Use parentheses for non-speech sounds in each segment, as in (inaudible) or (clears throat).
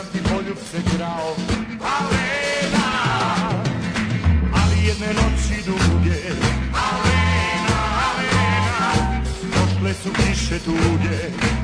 sam ti poljubce grao Alena Ali jedne noći duge Alena, Alena Došle su kiše tuge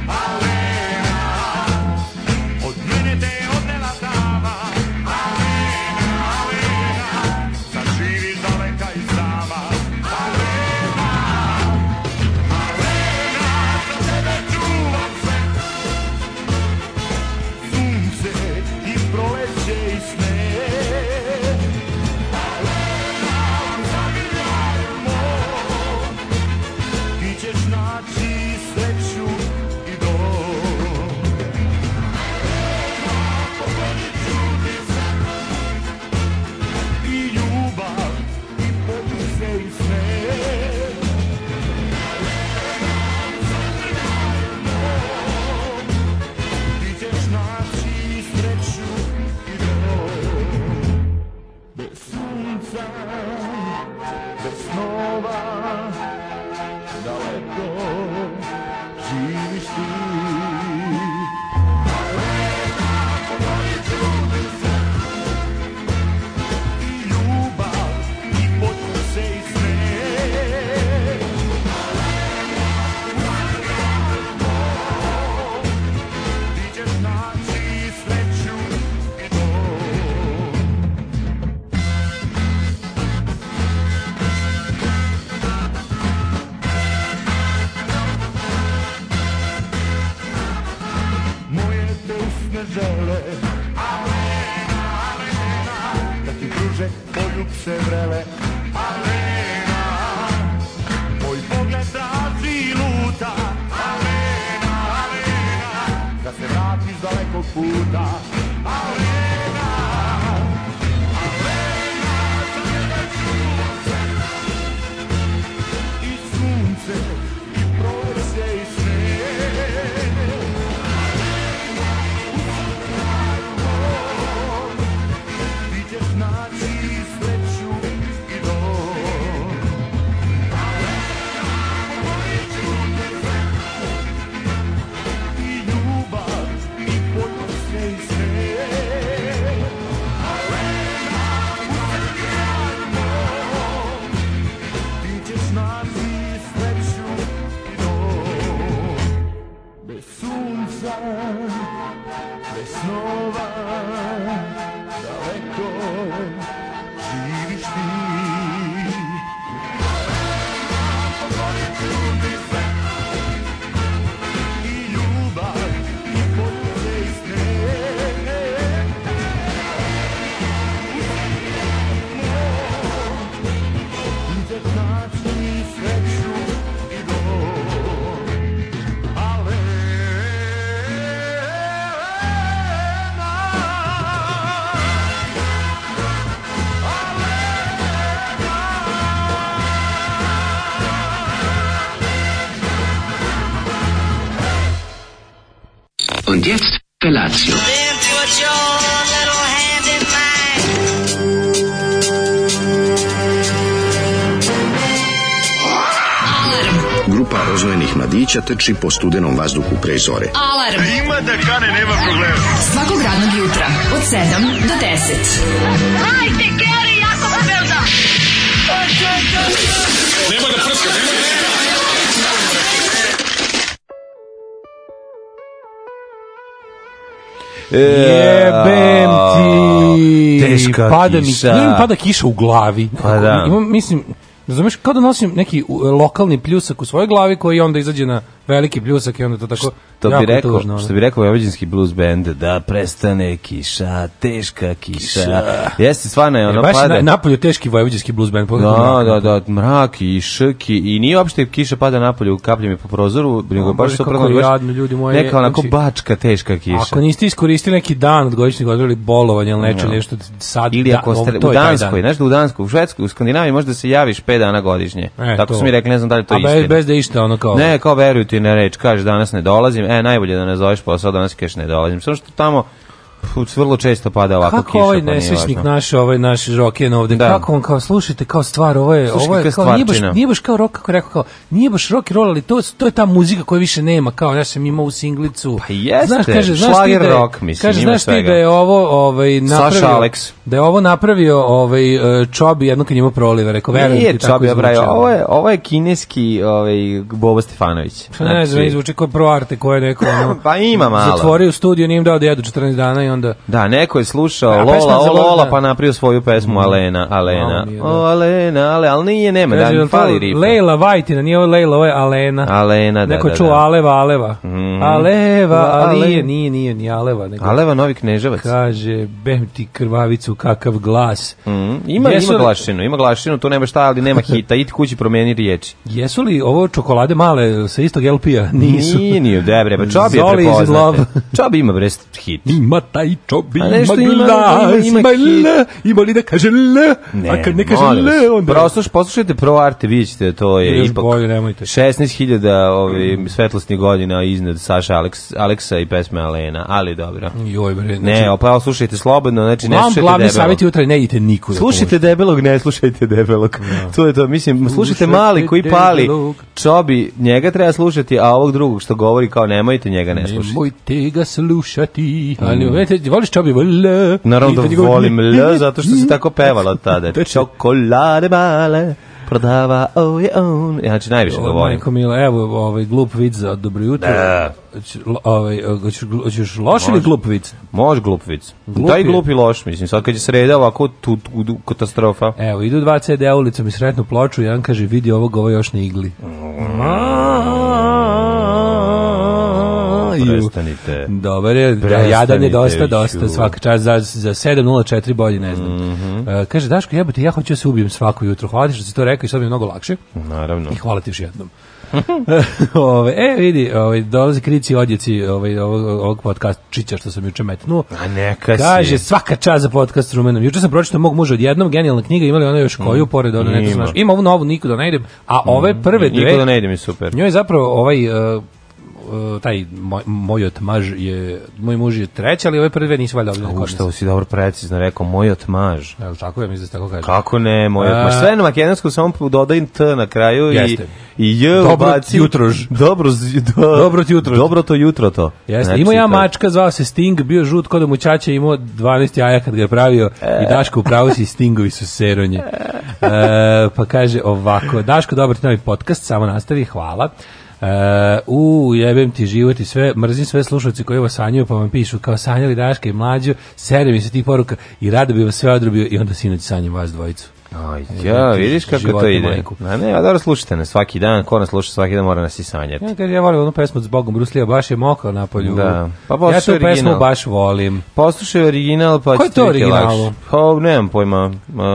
mladića trči po studenom vazduhu pre zore. Alarm! A ima da kane, nema problema. Svakog radnog jutra, od 7 do 10. Hajde, Keri, jako se velda! Nema da prska, nema da prska! E, Jebem ti! Teška pada kiša. Mi, pada kiša u glavi. Pa da. Imam, mislim, Razumeš, kao da nosim neki lokalni pljusak u svojoj glavi koji onda izađe na veliki pljusak i onda to tako što bi rekao, tužno, Što bi rekao Vojvođanski blues band, da prestane kiša, teška kiša. kiša. Jeste, stvarno je e, ono pada. Baš na, napolju teški Vojvođanski blues band. Da, no, da, da, mrak i ški i nije uopšte kiša pada napolju kapljama po prozoru, nego no, baš soprano baš jadno, ljudi moji. Neka onako znači, bačka teška kiša. Ako niste iskoristili neki dan od godišnjeg odmora ili bolovanja ili nečeg no. nešto sad ili da- ako da, ste u Danskoj, znaš da u Danskoj, u Švedskoj, u Skandinaviji možda se javiš 5 5 dana godišnje. E, Tako to. su mi rekli, ne znam da li to A istina. Bez, bez da išta ono kao... Ne, kao veruju ti na reč, kaže danas ne dolazim, e, najbolje da ne zoveš posao, danas kažeš ne dolazim. Samo što tamo vrlo često pada ovako kako kiša. Kako ovaj pa nesrećnik naš, ovaj naš roken ovde, da. kako on kao, slušajte, kao stvar, ovo je, Sluški ovo je kao, nije baš, nije baš kao rock, kako rekao, kao, nije baš rock and roll, ali to, to je ta muzika koja više nema, kao, ja sam imao u singlicu. Pa jeste, znaš, kaže, znaš ti da je, rock, mislim, kaže, znaš svega. ti da je ovo, ovaj, napravio, Saša Alex. da je ovo napravio, ovaj, e, Čobi, jedno kad njima proliva, rekao, verujem ti tako Čobi, braj, ovo je, ovo je kineski, ovaj, Bobo Stefanović. Znači, ne znam, znači- izvuče kao proarte, koje neko, (laughs) ono, pa ima malo. Zatvorio studiju, nije im dao da jedu 14 dana i onda... Da, neko je slušao a, Lola, o, Lola, pa napravio svoju pesmu mm. Alena, Alena. Da. O, Alena, ale, al nije, nema, da, mi fali riba. Lejla Vajtina, nije ovo Leila, ovo je Alena. Alena, da, Neko da, čuo da. Aleva, Aleva. Mhm. Aleva, ali nije, nije, nije, nije Aleva. Aleva, novi kneževac. Kaže, bem ti krvavicu, kakav glas. Mhm. Ima, ima glašinu, ima glašinu, to nema šta, ali nema (laughs) hita, idi kući promeni riječi. Jesu li ovo čokolade male sa istog LP-a? (laughs) Nisu. Nije, nije, debre, pa Čobi je prepoznate. Čobi ima brest hit. Ima taj i čobi, ima glas, ima, ima, ima li da kaže l, a kad ne kaže l, onda... Prosluš, poslušajte pro arte, vidjet ćete to je ipak 16.000 ovi, svetlosnih godina iznad Saša Aleks, Aleksa i pesme Alena, ali dobro. Joj, bre, ne, znači- pa slušajte slobodno, znači ne slušajte glavni savjet jutra ne idite nikud. Da slušajte debelog, ne slušajte debelog. Da. To je to, mislim, slušajte mali koji pali, čobi, njega treba slušati, a ovog drugog što govori kao nemojte njega ne slušati. Nemojte ga slušati, ali te, voliš čobivo L? Naravno da volim L, zato što se (laughs) tako pevalo tada. Čokolade male prodava oh je on. Ja znači najviše ga volim. Majko Mila, evo ovaj glup vic za dobro jutro. Da. Ovaj hoćeš hoćeš loš ili glup vic? Može glup vic. Daj glup i loš, mislim. Sad kad je sreda ovako tu, tu, tu katastrofa. Evo, idu dva CD ulicom i sretnu ploču, jedan kaže vidi ovog, ovo još ne igli. Mm prestanite. Dobar je, prestanite, da, jadan je dosta, dosta, svaka čast, za, za 7.04 bolje, ne znam. Mm -hmm. uh, kaže, Daško, jebote, ja hoću da se ubijem svako jutro, hvala ti što si to rekao i sad mi je mnogo lakše. Naravno. I hvala ti još jednom. (laughs) ove, e, vidi, ove, dolaze krici odjeci ove, ovog, ovog podcast čića što sam juče metnuo. A neka si. Kaže, svaka čast za podcast s Rumenom. Juče sam pročitao mog muža odjednom, genijalna knjiga, imali ona još mm, koju, mm. pored ona, ne znaš. Ima ovu novu, nikuda ne idem, a ove mm, prve dve... Nikuda ne idem je super. Njoj je zapravo ovaj... Uh, E, taj moj, moj otmaž je, moj muž je treći, ali ove prve dve nisu valjda obljene kod Što si dobro precizno rekao, moj otmaž. Jel tako ja mislim da se tako kaže? Kako ne, moj otmaž. E. Sve na makedonskom samo dodaj t na kraju i, i j dobro baci. Jutrož. Dobro, do, dobro jutro. Dobro to jutro to. Jeste. Znači, ima ja mačka, zvao se Sting, bio žut kod mu ćaća, imao 12 jaja kad ga je pravio e. i Daško upravo si Stingovi su seronje. E, e pa kaže ovako, Daško, dobro ti novi podcast, samo nastavi, hvala. E, u uh, jebem ti život i sve, mrzim sve slušalce koji ovo sanjaju pa vam pišu kao sanjali Daška i mlađu, serem mi se ti poruka i rado bi vas sve odrubio i onda sinoć sanjam vas dvojicu. Aj, ja, vidiš kako to ide. Na ne, a dobro slušate nas svaki dan, ko nas sluša svaki dan mora nas i sanjati. Ja kad ja volim onu pesmu s Bogom Bruslija, baš je mokao na polju. Da. Pa ja tu original. pesmu baš volim. Poslušaj original pa Ko je to original? Pa nemam pojma.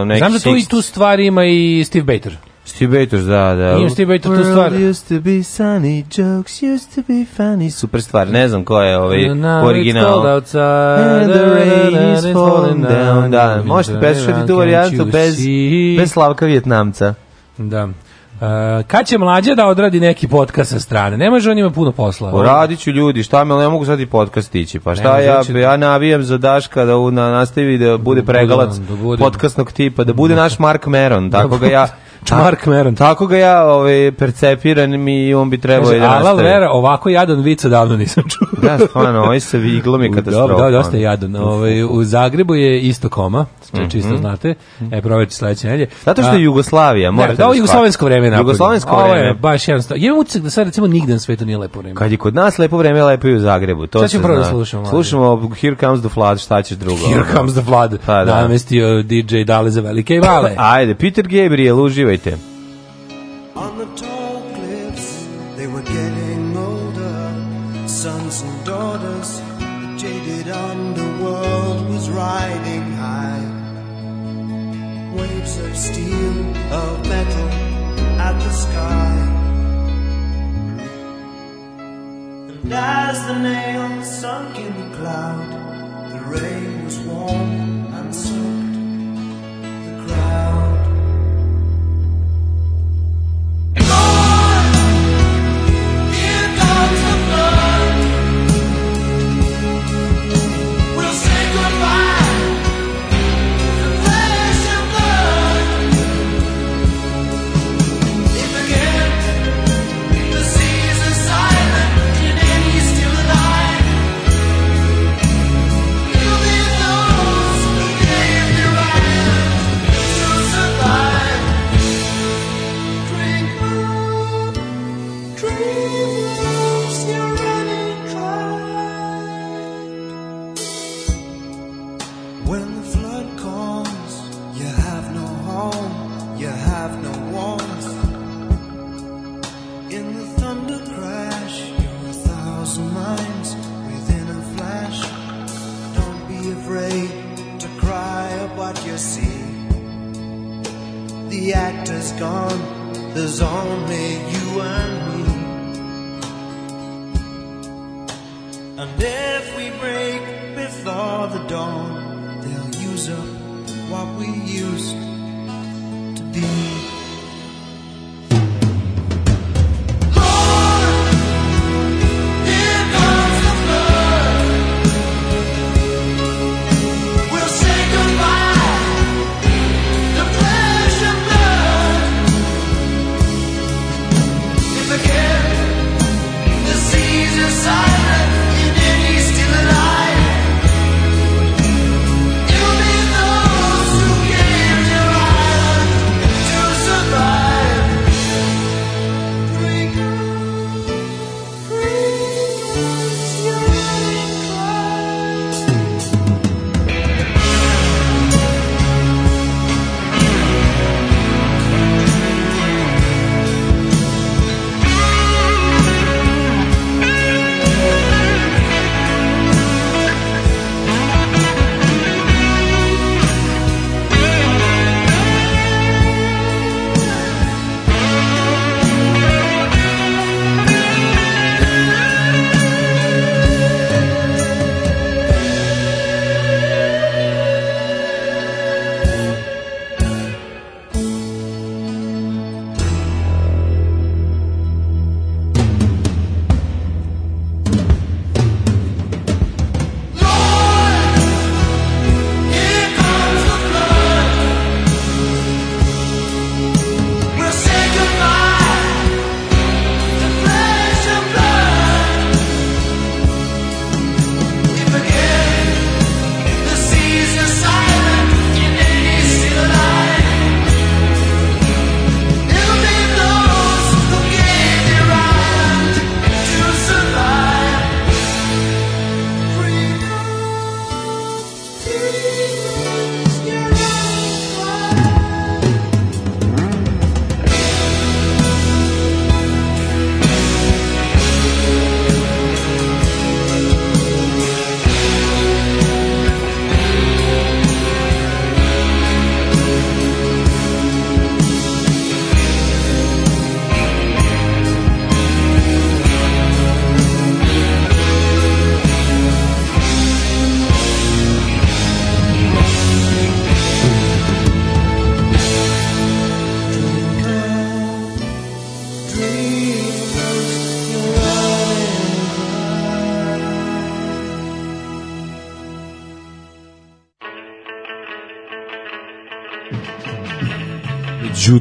Neki Znam da tu i tu stvari ima i Steve Bater. Steve Batoš, da, da. Nije Steve Batoš tu stvar. World used to be sunny, jokes used to be funny. Super stvar, ne znam ko je ovaj original. Now it's cold outside, and the rain is falling down. Da, da možete preslušati tu varijantu bez, bez Slavka Vjetnamca. Da. Uh, kad će mlađa da odradi neki podcast sa strane? Ne može on ima puno posla. Pa radit ću ljudi, šta me, ne mogu sad i podcast ići. Pa šta ne, ja, ja navijam za Daška da u, na, nastavi da bude da pregalac da budem, da budem. podcastnog tipa, da bude naš Mark Meron, tako ga ja da Mark Meron. Tako ga ja ovaj, percepiran mi i on bi trebao da nastavi. Ala Vera, ovako jadan vica davno nisam čuo. (laughs) da, stvarno, ovaj se viglo mi katastrofa. Da, da, dosta je jadan. Ovaj, u Zagrebu je isto koma, če, mhm. čisto mm -hmm. znate, e, proveći sledeće nelje. Zato što je Jugoslavija, da, morate ne, da, ovo da je jugoslovensko vreme napravljeno. Jugoslovensko vreme. Ovo je baš jednostavno. Jedan utisak da sad recimo nigde na svetu nije lepo vreme. Kad je kod nas lepo vreme, lepo i u Zagrebu. To sad ćemo prvo da slušamo. Slušamo Here Comes the Flood, šta ćeš drugo? Here Comes the Flood, pa da. namestio DJ Dale za velike i male. (laughs) Ajde, Peter Gabriel, uživaj. uživajte. On the tall cliffs, they were getting older, sons and daughters, the jaded underworld was riding high. Waves of steel, of metal, at the sky. And as the nail sunk in the cloud, the rain was warm and soaked the crowd. the actor's gone, there's only you and me. And if we break before the dawn, they'll use up what we used to be.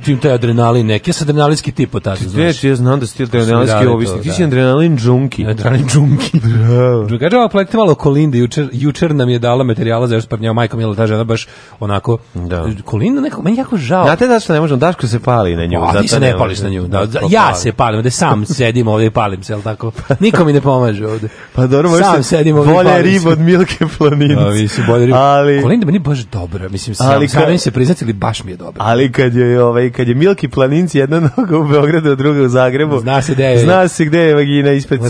ljutim, taj adrenalin neki. Ja sam adrenalinski tip od tada, znaš. Ti ja znam da si adrenalinski ovisnik. Ti si da. adrenalin džunki. Adrenalin džunki. (laughs) Bravo. drugačije ova kolinde, jučer, jučer nam je dala materijala za još par njeva, majko Mila, ta žena baš onako da. Kolinda nekako meni jako žao. Znate da što ne možemo Daško se pali na nju, pa, zato se ne, ne pališ na nju. Da, da ja se palim, da sam (laughs) sedim ovde i palim se, al tako. Niko mi ne pomaže ovde. Pa dobro, možeš sam sedim ovde. Bolje rib od Milke Planince. Da, vi se bolje rib. Ali Kolinda meni baš dobro, mislim se. ali kad, se priznatili baš mi je dobro. Ali kad je ovaj kad je Milki Planinci jedna (laughs) noga u Beogradu, druga u Zagrebu. Zna se gde je. Zna se gde je vagina ispred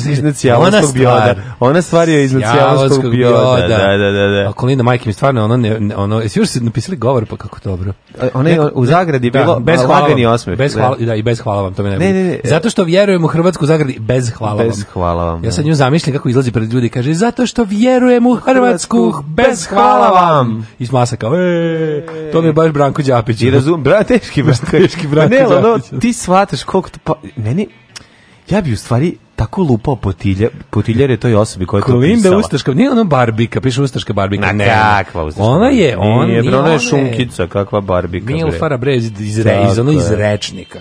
ona bioda. Ona stvar je iznad cijavanskog bioda. Da, da, da, da. A Kolinda majke mi stvarno ona ne, ono, još se su napisali govor, pa kako dobro. One u zagradi je da, bilo bez lagani osmeh. Bez da. hvala, da, i bez hvala vam, to me ne, ne, ne, ne, Zato što vjerujem u Hrvatsku zagradi bez hvala bez vam. Hvala vam. Ja sam da. nju zamišljam kako izlazi pred ljudi i kaže zato što vjerujem u Hrvatsku bez hvala vam. I smasa kao, e, to mi je baš Branko Đapić. I razum, bra, (laughs) teški Branko, teški Branko ne, Đapić. No, ti shvataš koliko to, pa, meni, ja bi u stvari, tako lupao potilje, potiljere toj osobi koja je to Kolimbe pisala. Ustaška, nije ono Barbika, piše Ustaška Barbika. Na kakva Ustaška. Ona je, on nije, bre, ona je šunkica, kakva Barbika. Milfa Rabrez iz, iz, iz, ono iz rečnika.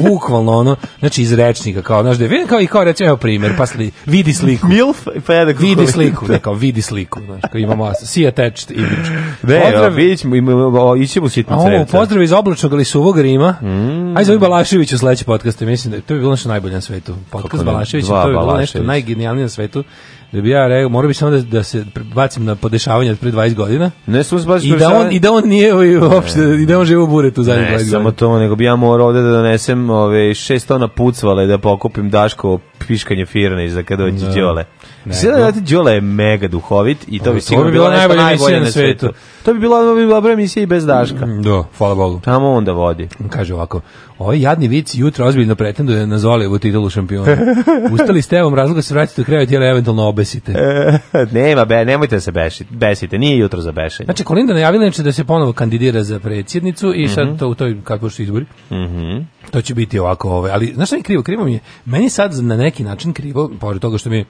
Bukvalno ono, znači iz rečnika, kao, znaš, da je, kao, i kao recimo, evo primjer, pa sli, vidi sliku. Milf, pa ja da kako Vidi sliku, ne, kao, vidi sliku, znaš, kao imamo, sija tečet, idič. Ne, pozdrav, vidit ćemo, ićemo sitno crevca. Pozdrav iz obličnog, ali suvog Rima. Mm. Ajde, zove Balašević u sledeći podcast, mislim da to bi bilo naš najbolje na svetu. Podcast Balašević. Balaševića, to je bilo nešto najgenijalnije na svetu da bi ja rekao, morao bi samo da, da se bacim na podešavanje od pre 20 godina. Ne smo se I da on i da on nije uopšte i da on živi u buretu za 20 godina. Ne samo to, nego bi ja morao ovde da donesem ove 6 tona pucvale da pokupim Daško piškanje firne iz kad dođe da. Đole. Sada da ti Đole je mega duhovit i to bi sigurno bilo najbolje na svetu. To bi bila bi dobra emisija i bez Daška. Mm, da, hvala Bogu. Tamo onda vodi. Kaže ovako, ovaj jadni vic jutro ozbiljno pretenduje na Zolijevu titulu šampiona. (laughs) Ustali ste ovom razloga da se vratite u kraju tijela eventualno obesite. E, (laughs) nema, be, nemojte da se bešite, besite, nije jutro za bešenje. Znači, Kolinda najavila je da se ponovo kandidira za predsjednicu i sad mm -hmm. to u toj, kako što izbori, mm -hmm. to će biti ovako, ovaj, ali znaš šta mi je krivo? Krivo mi je, meni sad na neki način krivo, pored toga što mi je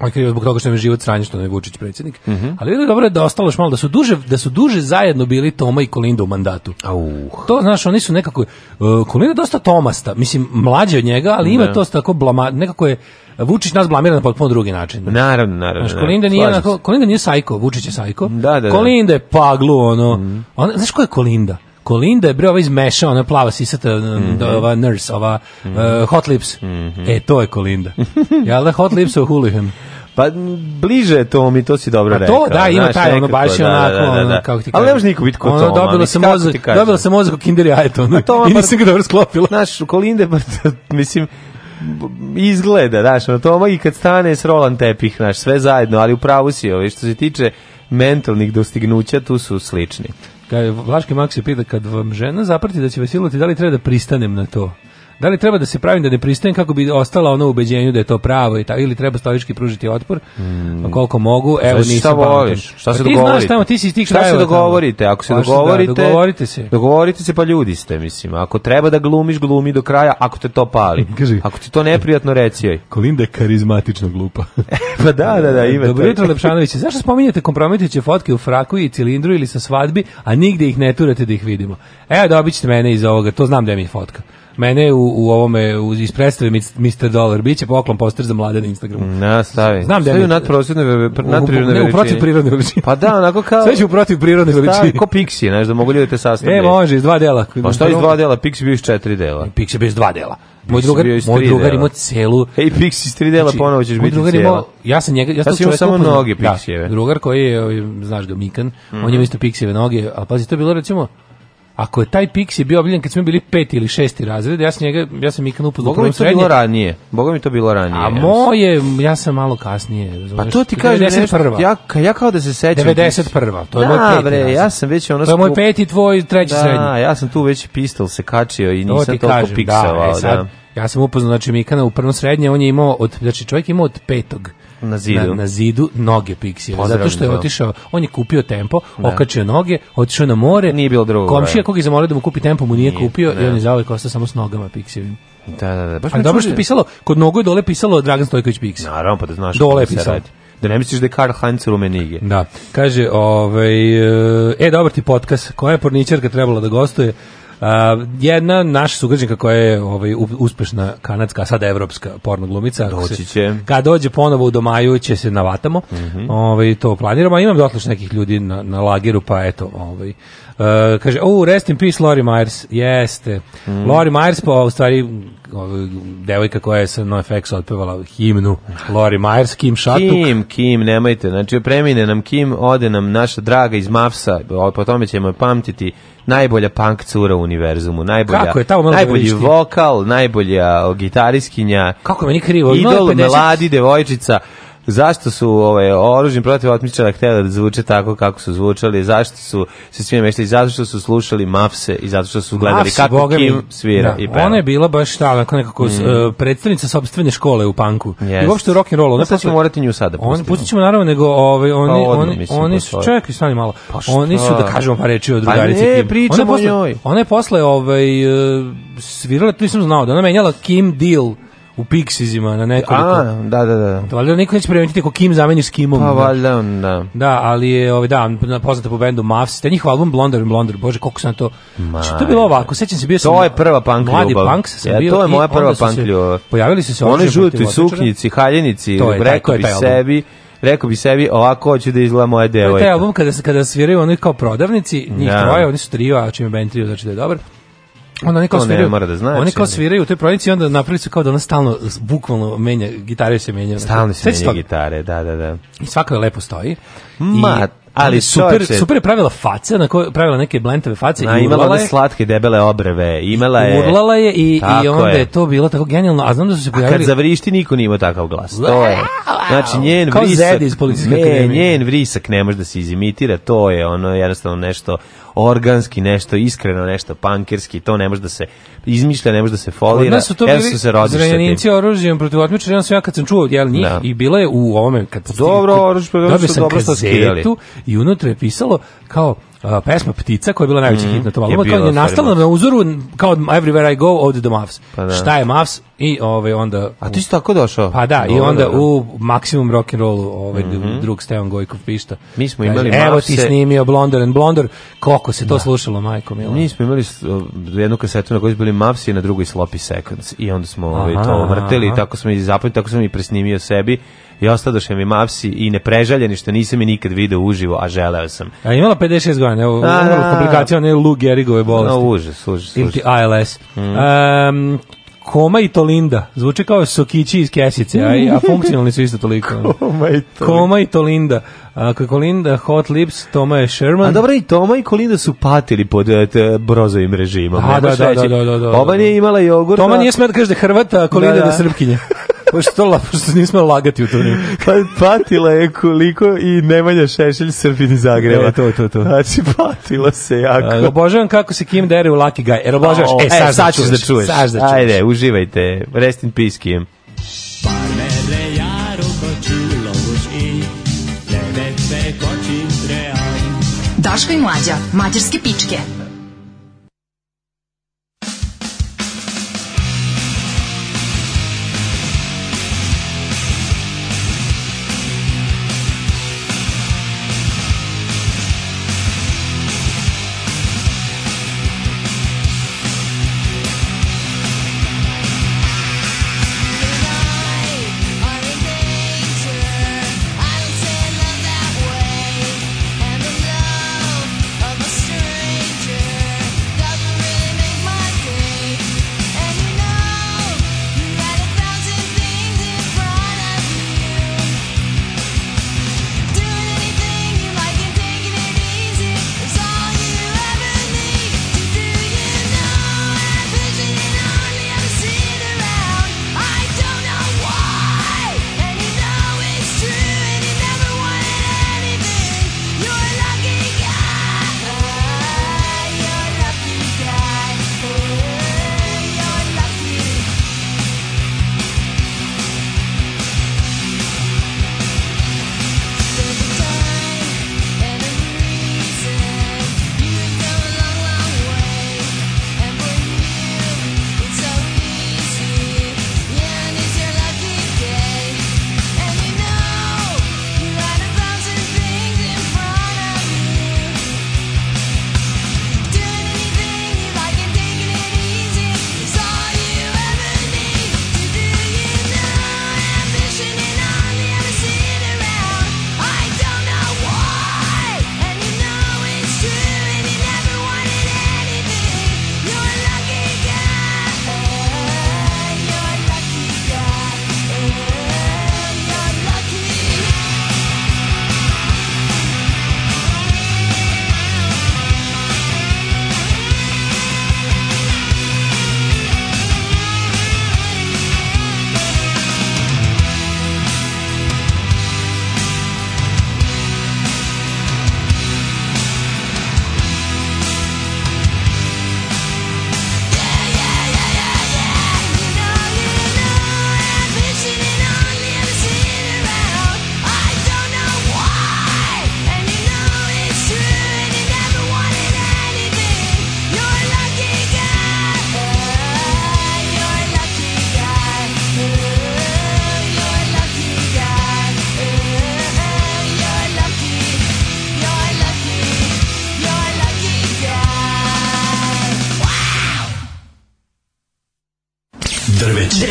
on krivo zbog toga što je život sranje što je Vučić predsjednik. Mm -hmm. Ali je dobro da ostalo još malo da su duže da su duže zajedno bili Toma i Kolinda u mandatu. Uh. To znaš, oni su nekako uh, Kolinda dosta Tomasta, mislim mlađi od njega, ali ima ne. Da. to tako blama, nekako je Vučić nas blamira na potpuno drugi način. Znaš. Naravno, naravno. Znaš, Kolinda nije onako, Kolinda nije sajko, Vučić je sajko. Da, da, da. Kolinda je paglu ono. Mm. Ona, znaš ko je Kolinda? Kolinda je bre ova izmešao, ona plava sisata, mm -hmm. ova nurse, ova mm -hmm. uh, Hot Lips. Mm -hmm. E, to je Kolinda. Jel da Hot Lips u Hulihan? Pa bliže to mi, to si dobro pa A to, da, ima taj, ono, nekako, baš je da, da, onako, da, da, da, kako ti kažem. Ali ne može niko biti ko ono, Toma. Dobila sam, mozak, dobila sam mozak u Kinder Jajeto, ono, pa i nisam ga dobro sklopila. Znaš, Kolinde, (laughs) mislim, izgleda, znaš, ono, Toma i kad stane s Roland Tepih, znaš, sve zajedno, ali upravo pravu si, ovi, ovaj, što se tiče mentalnih dostignuća, tu su slični. Kaj, Vlaški Maks je pita, kad vam žena zaprati da će vas silnuti, da li treba da pristanem na to? Da li treba da se pravim da ne pristajem kako bi ostala ono ubeđenju da je to pravo i ta, ili treba stojički pružiti otpor mm. koliko mogu, evo znači, nisam šta voliš, šta se pa, dogovorite? Ti znaš tamo, ti si iz tih šta se dogovorite? Ako se Paš, dogovorite, da, dogovorite se. Dogovorite se pa ljudi ste, mislim. Ako treba da glumiš, glumi do kraja, ako te to pali. (laughs) Kaži, ako ti to neprijatno reci joj. (laughs) Kolinda je karizmatično glupa. (laughs) pa da, da, da, ima Dobro jutro, Lepšanoviće. Zašto spominjate kompromitujuće fotke u fraku i cilindru ili sa svadbi, a nigde ih ne turate da ih vidimo? Evo, dobit da mene iz ovoga, to znam da je mi fotka. Mene u, u ovome, u, iz predstave Mr. Dollar, biće poklon poster za mlade na Instagramu. Na, stavi. Znam da je... u nadprosjedne, nadprirodne veličine. U protiv prirodne veličine. Pa da, onako kao... Sve će u protiv prirodne veličine. Stavi, ko Pixi, znaš, da mogu ljudi da te sastaviti. E, može, iz dva dela. Pa šta iz dva dela? Pixi bio iz četiri dela. E, Pixi bio iz dva dela. Moj drugar, moj drugar ima celu. Ej, Pixi iz tri dela znači, ponovo ćeš biti cijela. Ja sam njega, ja sam pa čovjek samo noge Pixijeve. Da, drugar koji je, ovaj, znaš ga, Mikan, on ima mhm. isto Pixijeve noge, ali pazi, to je bilo recimo Ako je taj Pixi bio objavljen kad smo bili peti ili šesti razred, ja sam njega ja sam Mikan upoznao Boga mi to bilo ranije. Boga mi to bilo ranije. A moje ja sam malo kasnije, razumeš. Pa to ti kažem, ja ja kao da se sećam 91. To je da, moj peti. Bre, razred. ja sam već ono To je moj peti, tvoj treći da, srednji. Da, ja sam tu već pistol se kačio i nisam to toliko piksovao, da. E sad, da. ja sam upoznao znači Mikana u prvom srednje, on je imao od znači čovjek je imao od petog na zidu, na, na zidu noge Pixija. Zato što je otišao, on je kupio tempo, ne. Da. okačio noge, otišao na more. Nije bilo drugo. Komšija koga je zamolio da mu kupi tempo, mu nije, nije kupio ne. i da. on je zauvek ostao samo s nogama Pixijevim. Da, da, da. Baš Ali dobro što je pisalo, kod nogu je dole pisalo Dragan Stojković Pix. Naravno, pa da znaš dole je da pisalo. Radi. Da ne misliš da je Karl Heinz Rumenige. Da. Kaže, ovaj, e, e dobar ti podcast, koja je porničarka trebala da gostuje? Uh, jedna naša sugrađanka koja je ovaj, uspešna kanadska, a sada evropska porno glumica. Doći će. Kad dođe ponovo u Domaju će se navatamo. Mm -hmm. ovaj, to planiramo. Imam dotlično nekih ljudi na, na lagiru, pa eto. Ovaj, uh, kaže, oh, rest in peace Lori Myers. Jeste. Mm. Lori Myers, pa u stvari devojka koja je sa NoFX otpevala himnu Lori Myers, Kim Šatuk. Kim, Kim, nemojte, znači premine nam Kim, ode nam naša draga iz Mafsa, po tome ćemo je pamtiti najbolja punk cura u univerzumu, najbolja, Kako je, tamo najbolji vokal, najbolja gitariskinja, Kako me meni krivo, idol, mladi devojčica, zašto su ovaj, oružni protiv otmičara htjeli da zvuče tako kako su zvučali, zašto su se svi meštali, zato što su slušali Mafse i zato što su gledali Mafse, kako Kim svira da. i peva. Ona je bila baš ta, onako nekako mm. uh, predstavnica sopstvene škole u panku. Yes. I uopšte rock and roll. Ona no, pa sad ćemo morati nju sada da pustiti. Oni pustit naravno, nego ovaj, pa oni, pa oni, mislim, oni pa su, čekaj, stani malo, pa oni su, da kažemo pa reči o drugarici Kim. A ne, pričamo ona je posle, posle ovaj, uh, svirala, to nisam znao, da ona menjala Kim Deal u Pixizima na nekoliko. A, da, da, da. da valjda niko neće premetiti ko Kim zameni s Kimom. Pa, da. valjda, da. Da, ali je, ovaj, da, poznata po bendu Mavs, te njihov album Blonder and Blonder, bože, koliko sam to... Ma, što je bilo ovako, sećam se, bio sam... To je prva punk mladi ljubav. Mladi punk sam ja, bio. To je moja prva punk ljubav. Pojavili su se... Oni žuti, suknjici, haljenici, rekao bi sebi rekao bi sebi ovako hoću da izgleda moja ovaj, devojka. To je taj album kada, kada sviraju oni kao prodavnici, njih ja. Da. troje, oni su trio, a čim je band trio znači da je dobar onda oni kao sviraju, ne mora da znači, oni kao sviraju u toj provinciji onda napravi se kao da ona stalno bukvalno menja gitare se menja stalno se menja gitare da da da i svaka je lepo stoji ma I, ali super, će... super je pravila face, na kojoj pravila neke blentave face na, i imala da je slatke debele obreve, imala je urlala je i i onda je. je. to bilo tako genijalno, a znam da su se pojavili. A kad zavrišti niko nije imao takav glas. To je. Znači njen vrisak, iz ne, njen vrisak ne može da se izimitira, to je ono jednostavno nešto organski nešto, iskreno nešto, pankerski, to ne može da se izmišlja, ne može da se folira. Od su to bili se zranjenici oružjem protiv otmičara, ja sam ja kad sam čuo jel, njih da. i bila je u ovome, kad dobro, oružje, dobro, sam dobro kazetu i unutra je pisalo kao Uh, pesma Ptica koja je bila najveći mm, hit na tom albumu, kao je nastala na uzoru kao Everywhere I Go od The Mavs. Pa da. Šta je Mavs? I ovaj onda A ti si tako došao? Pa da, Dobar, i onda da. u maksimum rock and roll, ovaj mm -hmm. drug Stevan Gojkov pišta. Mi smo imali Kaže, Evo ti snimio Blondor and Blondor, Kako se to da. slušalo, majko mila. Mi smo imali jednu kasetu na kojoj su bili Mavsi na drugoj Sloppy Seconds i onda smo aha, ovaj to vrteli aha. tako smo i zapamtili, tako smo i presnimio sebi i ostadoše mi mavsi i neprežaljeni što nisam je nikad video uživo, a želeo sam. A imala 56 godina, evo, komplikacija one Lou Gehrigove bolesti. No, užas, užas, užas. Ili Mm. Um, Koma i Tolinda. Zvuči kao Sokići iz Kesice, a, a funkcionalni su isto toliko. (laughs) Koma i Tolinda. Koma i Tolinda. A Kolinda Hot Lips, Toma je Sherman. A dobro i Toma i Kolinda su patili pod eh, brozovim režimom. A, da, da, da, da, da, da, da, da. Oba da. nije imala jogurta. Toma nije smet kaže da Hrvata, a Kolinda da, da. da Srpkinja. (laughs) pošto, la, pošto nismo lagati u turniru. Pa, patila je koliko i Nemanja Šešelj Srbin iz Zagreba. E, to, to, to. Znači, patila se jako. A, obožavam kako se Kim dere u Lucky Guy. Jer obožavaš, oh, e, sad, e, da sad ćeš da čuješ. Sad da čuješ. Ajde, uživajte. Rest in peace, Kim. Daško i mlađa, mađarske pičke.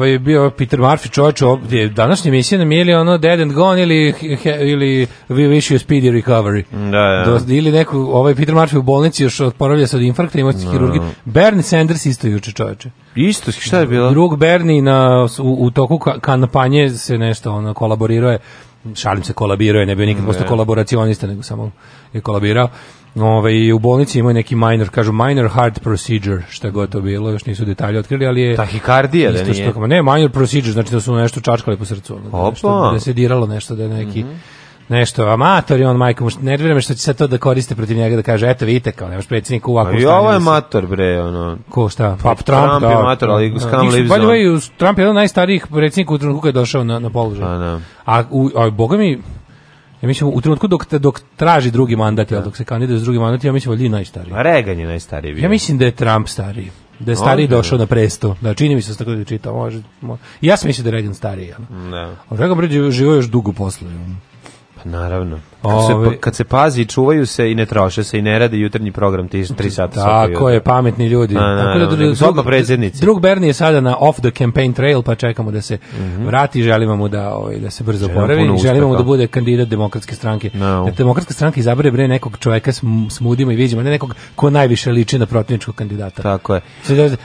ovaj, bio Peter Murphy čovječ, ovdje, današnja emisija nam je ili ono Dead and Gone ili, he, ili We Wish You Speedy Recovery. Da, da. Do, ili neko, ovaj Peter Murphy u bolnici još oporavlja se od infarkta i moćnih no. Da. hirurgije. Bernie Sanders isto juče čovječe. Isto, šta je bilo? Drug Bernie na, u, u toku kampanje se nešto ono, kolaborirao je šalim se kolabirao je, ne bio nikad posto kolaboracionista, nego samo je kolabirao. Ovaj u bolnici imao neki minor, kažu minor heart procedure, šta god to bilo, još nisu detalje otkrili, ali je tahikardija da nije. Što, ne, minor procedure, znači da su nešto čačkali po srcu, da Opa. nešto, da se diralo nešto da je neki mm -hmm nešto amator i on majkom nervira me što će sad to da koriste protiv njega da kaže eto vidite kao nemaš predsjednika u ovakvom stanju. I ovo je da mator bre ono. Ko šta? Pa Trump, Trump da, je mator ali da, scam lives. Pa Trump je jedan najstarijih predsjednika u trenutku kad je došao na na položaj. A, pa, da. a, u, a boga mi Ja mislim u trenutku dok dok traži drugi mandat, ja. Da. dok se kandiduje za drugi mandat, ja mislim valjda je najstariji. A pa Reagan je najstariji bio. Ja mislim da je Trump stariji. Da je stariji okay. došao na presto. Da, čini mi se da tako da čita. Može, može. Ja sam mislio da je Reagan stariji. Ja. Da. Reagan pređe živo još dugo posle. Pa naravno. Kad se, pa- kad se pazi, čuvaju se i ne troše se i ne rade jutarnji program ti 3 sata. Tako je, pametni ljudi. A, Tako da, drug, drug, drug Berni je sada na off the campaign trail, pa čekamo da se mm -hmm. vrati, želimo mu da, ovaj, da se brzo oporavi želimo mu da bude kandidat demokratske stranke. No. Da demokratska stranka izabere bre nekog čoveka s, s mudima i vidimo, ne nekog ko najviše liči na protivničkog kandidata. Tako je.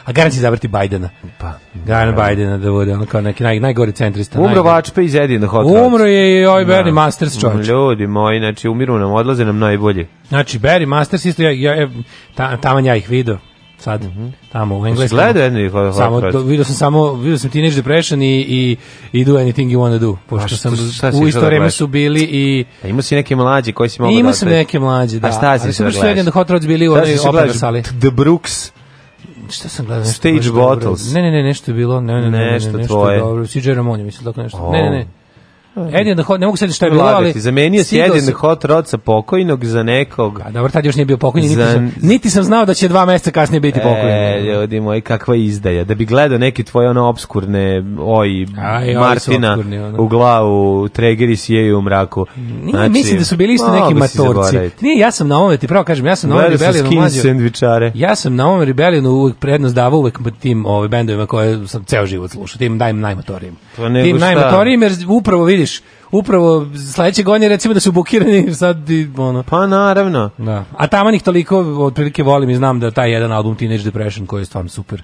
A garant će izabrati Bajdena. Pa. Garant Bajdena da bude, on kao neki naj, najgori centrista. Umro Vačpe iz Edina Umro je i ovaj Bernie da. Masters čovječ. Ljudi, moji, znači umiru nam, odlaze nam najbolji. Znači Barry Masters isto ja, ja e, ta, taman ja ih video sad mm -hmm. tamo u Engleskom. Gledao jedni ovaj, Samo do, ovaj, ovaj. video sam samo video sam Teenage Depression i i i Do Anything You Wanna Do. Pošto što, sam u isto vreme su bili i A ima si neke mlađe koji si mogu da. Ima sam neke mlađe, da. A šta si sve gledao? Da Hot Rods bili u onoj opera sali. The Brooks šta sam gledao? Stage Bottles. Ne, ne, ne, nešto je bilo. Ne, ne, ne, nešto, tvoje. Dobro, Siđe Ramonje, mislim, tako nešto. Ne, ne, ne. Oh. Hm. Edin Hot, ne mogu se šta je bilo, ali... Zamenio si Edin Hot Rod sa pokojnog za nekog... A dobro, tad još nije bio pokojni, niti, sam, niti sam znao da će dva meseca kasnije biti e, pokojni. E, ljudi moji, kakva izdaja. Da bi gledao neke tvoje ono obskurne oj, Aj, Martina obskurni, ono. u glavu, tregeri sjeju u mraku. Nije, znači, mislim da su bili isto neki matorci. Nije, ja sam na ovom, ti pravo kažem, ja sam na ovom Rebellionu mlađo. Ja sam na ovom Rebellionu uvijek prednost davao uvijek tim ovaj, bendovima koje sam ceo život slušao, tim najmatorijim. Pa tim najmatorijim, jer upravo vidi vidiš upravo sledeće godine recimo da su bukirani sad i ono. Pa naravno. Da. A tamo ih toliko otprilike volim i znam da taj jedan album Teenage Depression koji je stvarno super.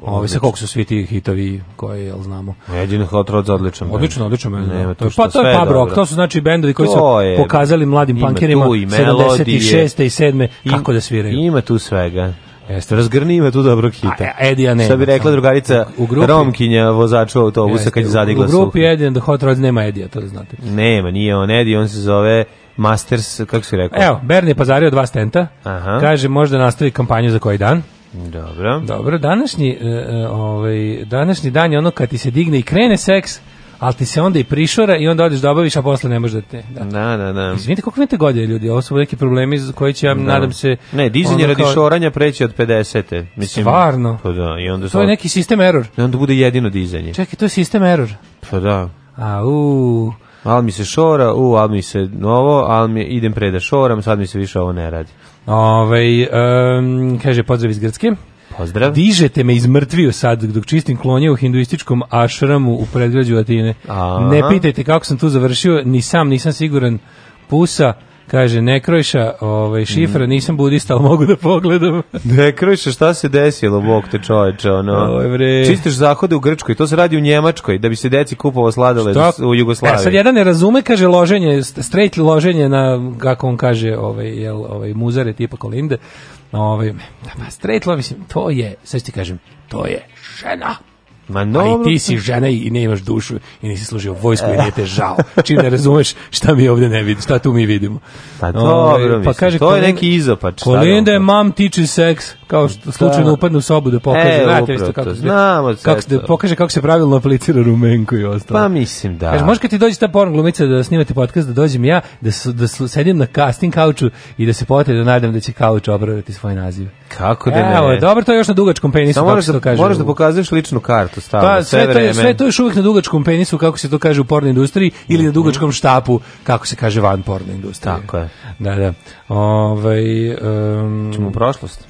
Ove, sa koliko su svi ti hitovi koje jel znamo. Jedino Hot Rods odličan. Odlično, odlično. Ne, da. Nema tu pa to je pub rock, to su znači bendovi koji su pokazali mladim pankerima 76. i 7. kako da sviraju. Ima tu svega. Jeste, razgrni ima tu dobro hita. A, Edija nema. Šta bi da, rekla drugarica u grupi, Romkinja, vozača autobusa jeste, kad je zadigla U grupi Edija, da Hot Rods nema Edija, to da znate. Nema, nije on Edija, on se zove Masters, kako si rekao? Evo, Berni je pazario dva stenta, Aha. kaže možda nastavi kampanju za koji dan. Dobro. Dobro, današnji, e, e, ovaj, današnji dan je ono kad ti se digne i krene seks, ali ti se onda i prišora i onda odeš da obaviš, a posle ne može da te... Da, da, da. da. Izvinite, koliko imate godine ljudi, ovo su neki problemi za koje će, ja da. nadam se... Ne, dizanje radi kao... šoranja preći od 50. Mislim, Stvarno? Pa da, i onda... To sad... je neki sistem error. I onda bude jedino dizanje. Čekaj, to je sistem error. Pa da. A, u ali mi se šora, u, ali mi se novo, al mi idem pre da šoram, sad mi se više ovo ne radi. Ove, ovaj, um, kaže, pozdrav iz Grcke. Pozdrav. Dižete me iz mrtviju sad dok čistim klonje u hinduističkom ašramu u predgrađu Atine. Aha. Ne pitajte kako sam tu završio, ni sam nisam siguran. Pusa, Kaže, ne ovaj, šifra, mhm. nisam budista, ali mogu da pogledam. (laughs) ne šta se desilo, bog te čoveče, ono. Ovo, bre. Čistiš zahode u Grčkoj, to se radi u Njemačkoj, da bi se deci kupovo sladole šta? u Jugoslaviji. E, sad jedan ne razume, kaže, loženje, straight loženje na, kako on kaže, ovaj, jel, ovaj, muzare tipa Kolinde, Ovaj, da, pa straight love, mislim, to je, sve ti kažem, to je žena. Ma no, Ali ti si žena i ne imaš dušu i nisi služio vojsku i nije te žao. Čim ne razumeš šta mi ovde ne vidiš, šta tu mi vidimo. Pa ovaj, dobro, pa kaže, to je neki izopač. Da Kolinda je mam teaches seks, kao što da. slučajno upadne u sobu da pokaže. E, Znate vi kako se, kako Da pokaže kako se pravilno aplicira rumenku i ostalo. Pa mislim da. Kaže, može kad ti dođe ta porn glumica da snimate podcast, da dođem ja, da, da sedim na casting kauču i da se pote da nadam da će kauč opraviti svoj naziv. Kako da ne? Evo, dobro, to je još na dugačkom penisu, kako se to da- kaže. Moraš da pokazuješ ličnu kartu isto stalno, pa, sve, sve to je, sve to još uvijek na dugačkom penisu, kako se to kaže u porno industriji, ili na mhm. dugačkom štapu, kako se kaže van porno industrije. Tako je. Da, da. ovaj um, Čemo u prošlost?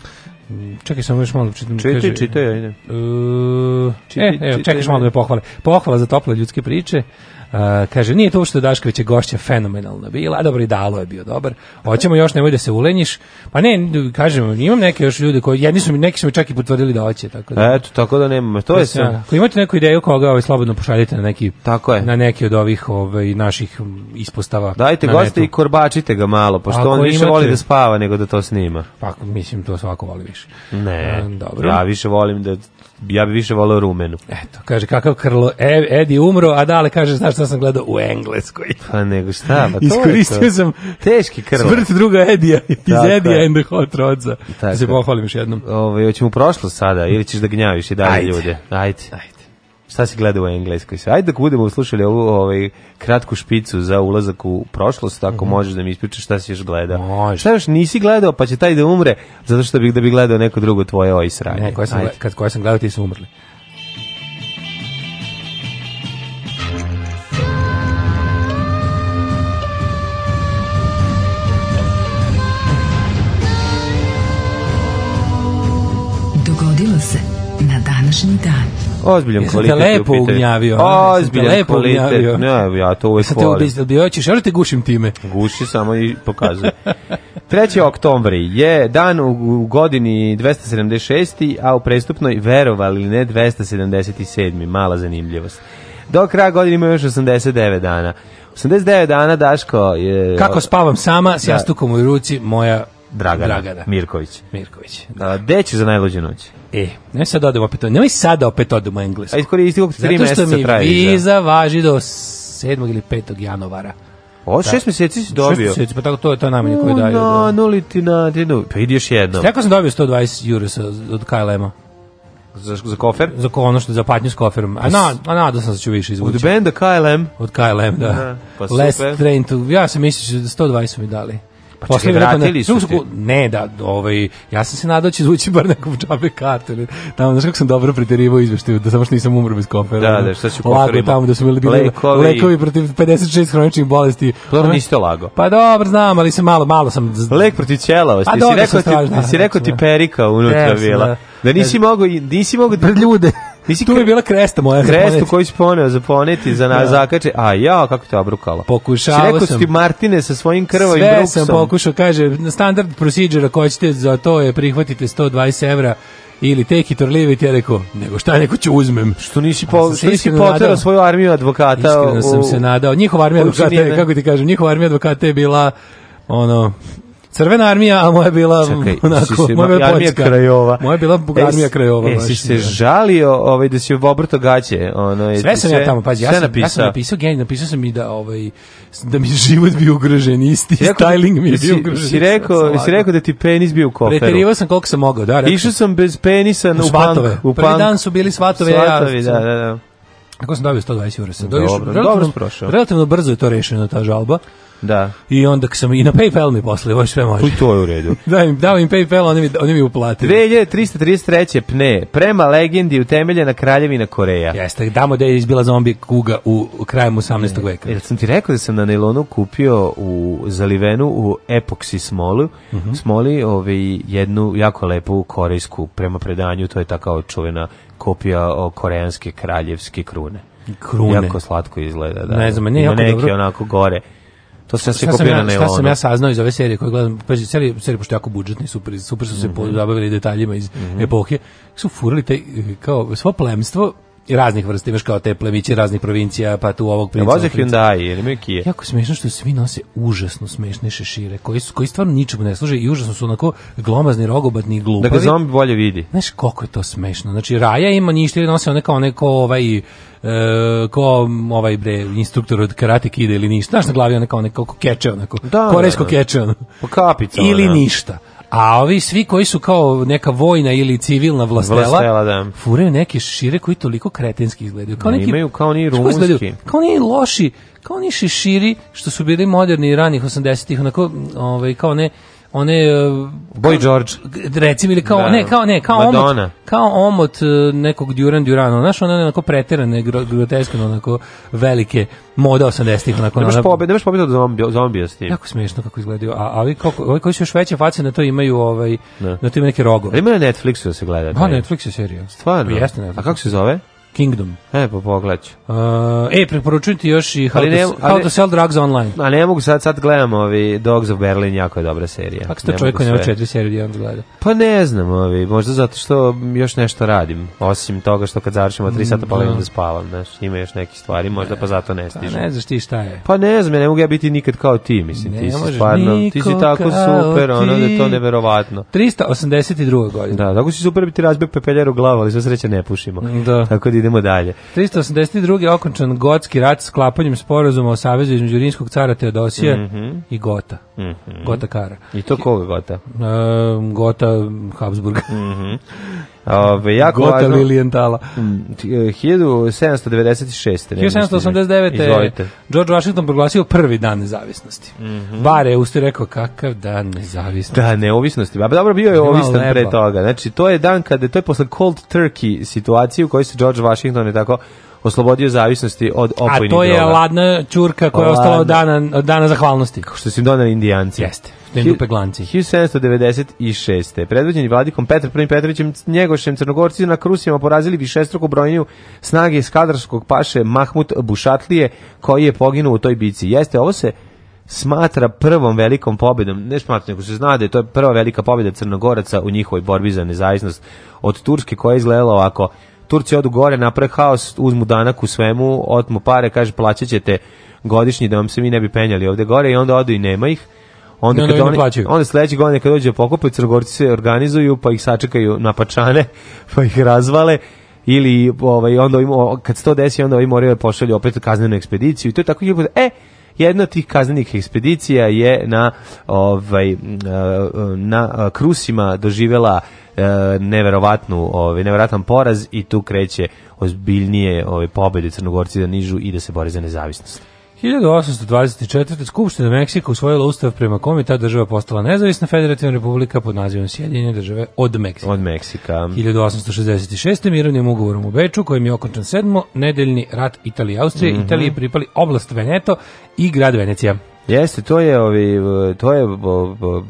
Čekaj samo još malo čitam. Da čitaj, kaže, čitaj, ajde. Uh, čitaj, e, evo, čekaj malo da me pohvale. Pohvala za tople ljudske priče. Uh, kaže, nije to što Dašković je gošća fenomenalna bila, a dobro i Dalo je bio dobar. Hoćemo još, nemoj da se uleniš. Pa ne, kažem, imam neke još ljude koji, jedni su mi, neki su mi čak i potvrdili da hoće. Tako da. Eto, tako da nemamo. To je sve. Da. Ako imate neku ideju koga, ovaj, slobodno pošaljite na neki, tako je. na neki od ovih ovaj, naših ispostava. Dajte goste i korbačite ga malo, pošto Ako on više imate... voli da spava nego da to snima. Pa, mislim, to svako voli više. Ne, um, dobro. ja više volim da ja bi više voleo rumenu. Eto, kaže, kakav krlo, e, Edi umro, a dale, kaže, znaš šta sam gledao u Engleskoj. Pa nego šta, pa to Iskoristio to. sam teški krlo. Smrt druga Edija, iz Tako Edija je. and the Hot Rodsa. Da se pohvalim još jednom. Ove, ovaj, hoćemo u prošlost sada, ili ćeš da gnjaviš i dalje ljude? Ajde. Ajde. Šta si gleda u engleskoj? Ajde dok da budemo slušali ovu ovaj, kratku špicu za ulazak u prošlost, ako mm -hmm. možeš da mi ispričaš šta si još gledao. Može. Šta još nisi gledao, pa će taj da umre, zato što bih da bi gledao neko drugo tvoje oj sranje. Ne, koje sam, Ajde. kad koje sam gledao ti su umrli. Ozbiljan da kvalitet. Te lepo ugnjavio. Da Ozbiljan lepo kvalitet. Ne, ja to uvek volim. Sad te da oćeš, ja te gušim time. Guši samo i pokazuje. 3. oktobri je dan u, godini 276. a u prestupnoj verovali ne 277. Mala zanimljivost. Do kraja godine ima još 89 dana. 89 dana, Daško... Je, Kako spavam sama, s jastukom u ruci, moja Dragana, Dragana. Mirković. Mirković. Da. da. Gde će za najluđu noć? E, ne sad da odem opet, nemoj sada da opet odem u Englesku. A iskoristi koliko tri meseca traje. Zato što mi viza da. važi do 7. ili 5. januara. O, šest meseci si dobio. Šest meseci, pa tako to je, to je najmanje koje daju. No, no li ti na, ti no, pa još jednom. Kako sam dobio 120 euro sa, od KLM-a? Za, za kofer? Za ko, ono što za patnju s koferom. A, na, a nadam sam da ću više izvući. Od benda KLM? Od KLM, da. Aha, pa Last super. train to, ja sam mislio da 120 su mi dali. Pa čekaj, vratili su te. Ne, da, ovaj, ja sam se nadao da će zvući bar nekog džabe kartu. Ili, tamo, znaš kako sam dobro preterivao izveštaju, da samo što nisam umro bez kofera. Da, da, šta si u koferima? tamo da su bili bili lekovi, lekovi protiv 56 hroničnih bolesti. Dobro, niste lago. Pa dobro, znam, ali se malo, malo sam... Lek protiv ćela, Pa si da, rekao, ti, si rekao ti perika unutra bila. Da, da nisi mogao nisi mogao pred ljude Nisi tu je bila kresta moja. Krestu koju si poneo za poneti, za nas da. zakače. A ja, kako te obrukalo? Pokušao znači, sam. Rekao ti Martine sa svojim krvovim bruksom. Sve sam pokušao, kaže, standard procedure koji ste za to je prihvatite 120 € ili take it or leave it, ja rekao, nego šta neko ću uzmem. Što nisi, pa po, što nisi poterao svoju armiju advokata. Iskreno u, sam se nadao. Njihova armija advokata kako ti kažem, njihova armija advokata je bila ono Crvena armija, a moja bila Čekaj, onako, si se, moja bila armija Krajova. Moja bila e, armija Krajova. E, se da. žalio ovaj, da si obrto gaće. Ono, je, sve sam sve, ja tamo, pazi, ja sam, napisao. ja sam napisao genij, napisao sam i da, ovaj, da mi život bio ugrožen, isti da- styling mi je bio ugrožen. Si rekao, si rekao da ti penis bio u koferu. Preterivao sam koliko sam mogao, da. Išao sam bez penisa u, u punk. U Prvi dan su bili svatove, ja. da, da, da. Ako sam dobio 120 eura, sam dobro, dobro, relativno, prošao. relativno brzo je to rešeno, ta žalba. Da. I onda sam i na PayPal mi poslali, ovo sve može. I to je u redu. (laughs) da, im, dao im PayPal, oni mi, oni mi uplatili. 2333. pne, prema legendi utemeljena kraljevina Koreja. Jeste, damo da je izbila zombi kuga u, u krajem 18. E, veka. Jel sam ti rekao da sam na nailonu kupio u zalivenu u epoksi smolu, uh mhm. -huh. smoli ovaj, jednu jako lepu korejsku prema predanju, to je ta kao čuvena kopija o koreanske kraljevske krune. Krune. Jako slatko izgleda, da. Ne da. znam, ne, jako neki dobro. onako gore. To sam se kupio ja, na neonu. Šta sam ja saznao iz ove serije koje gledam, pa je serije, serije pošto jako budžetni, super, super su se mm -hmm. pozabavili detaljima iz mm -hmm. epohe, su furali taj, e, kao, svo plemstvo i raznih vrsta, imaš kao te plemiće raznih provincija, pa tu ovog princa. Voze Hyundai ili Kia. Jako smešno što svi nose užasno smešne šešire, koji su koji stvarno ničemu ne služe i užasno su onako glomazni, rogobatni i glupavi. Da dakle, ga zombi bolje vidi. Znaš koliko je to smešno. Znači Raja ima ništa, ili nose one kao neko ovaj e, ko ovaj bre instruktor od karate kida ili ništa. Znaš na glavi one kao neko kečer onako. Da, korejsko da, da. kečer. Po pa kapicu. Ili ništa. A ovi svi koji su kao neka vojna ili civilna vlastela, vlastela da. furaju neke šire koji toliko kretenski izgledaju. Kao neki, imaju kao ni rumunski. Kao ni loši, kao ni šeširi što su bili moderni ranih 80-ih, onako ovaj, kao ne one e, Boy George recimo ili kao da. ne kao ne kao Madonna. omot kao omot e, nekog Duran Durana znaš ona onako preterane groteskno onako velike moda 80-ih onako nemaš pobede nemaš pobede od zombija zombija s tim jako smešno kako izgledaju a ali kako ovi koji su još veće face na to imaju ovaj ne. Da. na to imaju neke rogove ima na Netflixu da se gleda da je serija stvarno pa jeste Netflix. a kako se zove Kingdom. E, pa pogledaj. Uh, e, preporučujem ti još i How, ali ne, to, how ali, to Sell Drugs Online. A ne mogu sad, sad gledam ovi Dogs of Berlin, jako je dobra serija. Kako ste čovjek koji nema četiri serije da on gleda? Pa ne znam, ovi, možda zato što još nešto radim, osim toga što kad završimo tri mm, sata pa mm, da spavam, znaš, ima još neke stvari, možda ne, pa zato ne stižem. Pa ne znaš ti šta je. Pa ne znam, ja ne mogu ja biti nikad kao ti, mislim, ne ti si stvarno, ti si tako super, ono, da je to neverovatno. 382. godine. Da, tako si super bi ti razbio pepeljaru glavu, ali sve sreće ne pušimo. Da. Tako da Da idemo dalje. 382. okončan gotski rat s klapanjem sporazuma o savezu između rimskog cara Teodosije mm -hmm. i Gota. Mm -hmm. Gota Kara. I to koga Gota? E, Gota Habsburga. Mm -hmm. Ove, jako Gota važno. Lilijentala. 1796. 1789. Izvolite. George Washington proglasio prvi dan nezavisnosti. Mm -hmm. Bare je usto rekao kakav dan nezavisnosti. Da, neovisnosti. Pa dobro, bio je ovisan pre toga. Znači, to je dan kada, to je posle cold turkey situaciju u kojoj se George Washington je tako oslobodio zavisnosti od opojnih droga. A to je droga. ladna čurka koja je ostala od dana, od dana zahvalnosti. Kako što su im donali indijanci. Jeste. Pendupeglanci. Da 1796. Predvođeni vladikom Petrom I Petrovićem Njegošem Crnogorci na Krusijama porazili višestruku brojnju snage skadarskog paše Mahmut Bušatlije koji je poginuo u toj bici. Jeste, ovo se smatra prvom velikom pobedom, ne smatra, nego se zna da je to prva velika pobeda Crnogoraca u njihovoj borbi za nezavisnost od Turske koja je izgledala ovako Turci odu gore, naprave haos, uzmu danak u svemu, otmu pare, kaže plaćaćete godišnji da vam se mi ne bi penjali ovde gore i onda odu i nema ih. Onda, kad oni, onda sledeće godine kad dođe pokupe, crnogorci se organizuju pa ih sačekaju na pačane, (laughs) pa ih razvale ili ovaj, onda im, kad se to desi onda ovi moraju da pošalju opet kaznenu ekspediciju i to je tako ljubav. E, jedna od tih kaznenih ekspedicija je na ovaj na krusima doživela E, neverovatnu, ovaj neverovatan poraz i tu kreće ozbiljnije ove ovaj, pobede Crnogorci da nižu i da se bore za nezavisnost. 1824. Skupština Meksika usvojila ustav prema kome ta država postala nezavisna federativna republika pod nazivom Sjedinjene države od Meksika. Od Meksika. 1866. mirovnim ugovorom u Beču kojim je okončan sedmo nedeljni rat Italije i Austrije. Mm -hmm. Italiji pripali oblast Veneto i grad Venecija. Jeste, to je ovi, to je bo, bo,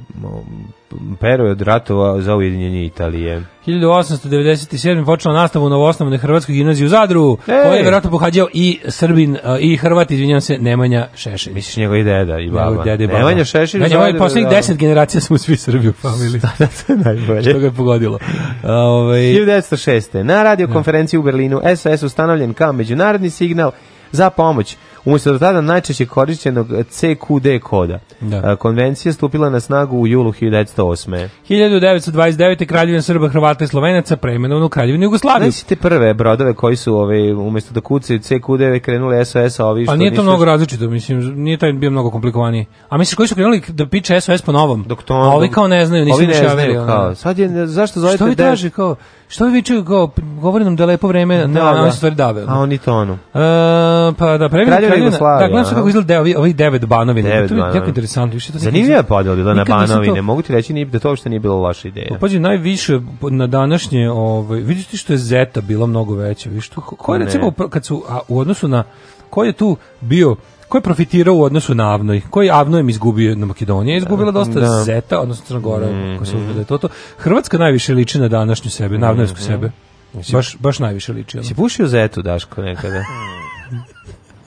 period ratova za ujedinjenje Italije. 1897. počela nastavu u novoosnovne Hrvatskoj gimnaziji u Zadru, Ej. je vjerojatno pohađao i Srbin, i Hrvat, izvinjam se, Nemanja Šešelj. Misliš njegov i deda i baba? Dede, baba. Nemanja Šešelj ne, Zadru. Poslednjih deset generacija smo svi Srbi u familiji. to je da najbolje. Što ga je pogodilo. Uh, ovaj... 1906. Na radiokonferenciji da. u Berlinu SOS ustanovljen kao međunarodni signal za pomoć Umesto do da tada najčešće korišćenog CQD koda. Da. Konvencija stupila na snagu u julu 1908. 1929. kraljevina Srba, Hrvata i Slovenaca preimenovana u kraljevinu Jugoslaviju. Znači te prve brodove koji su ove, umesto da kucaju CQD krenuli SOS, a ovi što Pa nije to nisu... mnogo različito, mislim, nije taj bio mnogo komplikovaniji. A misliš koji su krenuli da piče SOS po novom? Dok to, ovi kao ne znaju, nisu ne znaju, kao. Sad je, zašto zovete? Što vi traži, kao? Što vi viču, go, govori nam da je lepo vreme, da, ne, da, oni stvari dave. Da. A oni to ono. E, pa da, previjem Kraljevina Jugoslavija. Da, gledam se kako izgleda ovi, ovi devet banovina. Devet to je jako interesantno. Više to Zanimljivo je da na banovine. To... Mogu ti reći ni, da to uopšte nije bila loša ideja. Pađi, najviše na današnje, ovaj, vidite što je Zeta bila mnogo veća. Viš, to, ko je, recimo, kad su, a, u odnosu na, ko je tu bio ko je profitirao u odnosu na Avnoj, koji Avnojem izgubio na Makedonija, izgubila dosta da. Zeta, odnosno Crna Gora, mm -hmm. se mm. uzgleda, to, to. Hrvatska najviše liči na današnju sebe, na Avnojsku mm -hmm. sebe. Baš, baš najviše liči. Ono. Si pušio Zetu, Daško, nekada? (laughs)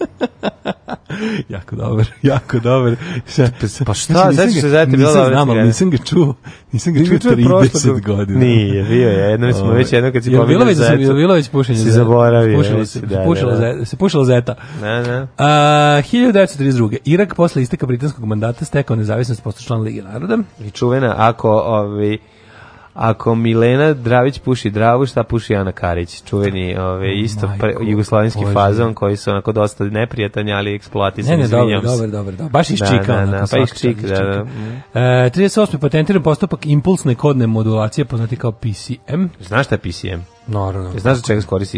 (laughs) jako dobar, jako dobar. pa šta, znači, se zajedno bilo dobro. Znam, ali nisam ga čuo, nisam ga čuo 30 godina. Nije, bio je, jedno smo ovaj, već jedno kad si pominjao da zeta. Je bilo već pušenje zeta. Si zaboravio. Pušilo se, da, da, pušilo da, se pušilo zeta. Da, da. A, 1932. Irak posle isteka britanskog mandata stekao nezavisnost posto član Lige naroda. I čuvena, ako ovi Ako Milena Dravić puši Dravu, šta puši Ana Karić? Čuveni ove, isto pre, jugoslovenski Bože. fazon koji su onako dosta neprijatani, ali eksploatisani. Ne, ne, dobro, dobro, dobro, dobro. Baš iz da, Da, da, pa iz čika, da, da. E, 38. patentiran postupak impulsne kodne modulacije, poznati kao PCM. Znaš šta je PCM? Naravno. E, znaš za čega koristi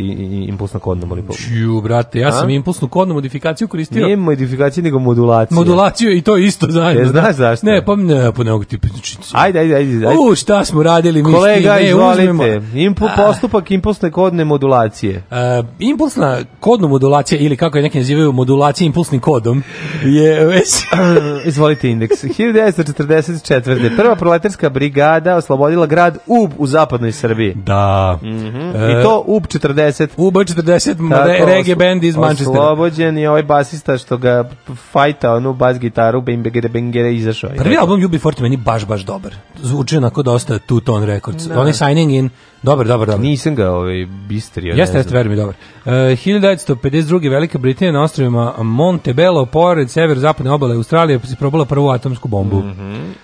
impulsna kodna modifikacija? Čiju, brate, ja sam A? impulsnu kodnu modifikaciju koristio. Nije modifikacija, nego modulacija. Modulaciju i to isto zajedno. Je, da. znaš zašto? Ne, pa ne, pa nego tipa. Znači, ajde, ajde, ajde. U, šta smo radili mi Kolega, ne, izvolite. Impu, postupak impulsne kodne modulacije. A, e, impulsna kodna modulacija, ili kako je neki nazivaju, modulacija impulsnim kodom, je već... (clears throat) izvolite indeks. 1944. Prva proletarska brigada oslobodila grad Ub u zapadnoj Srbiji. Da. Mhm. Mm I to UB 40. UB 40, Tako, reggae band iz Manchestera. Oslobođen je ovaj basista što ga fajta, onu bas gitaru, bengere, bengere, izašao. Prvi album UB40 meni baš, baš dobar. Zvuči onako dosta two-tone records. Da. Onaj Signing In, Dobar, dobar, dobar. Nisam ga ovaj, bistrio. Jeste, jeste, verujem, dobar. E, uh, 1952. Velika Britanija na ostrovima Montebello, pored sever-zapadne obale Australije, se probala prvu atomsku bombu. Mm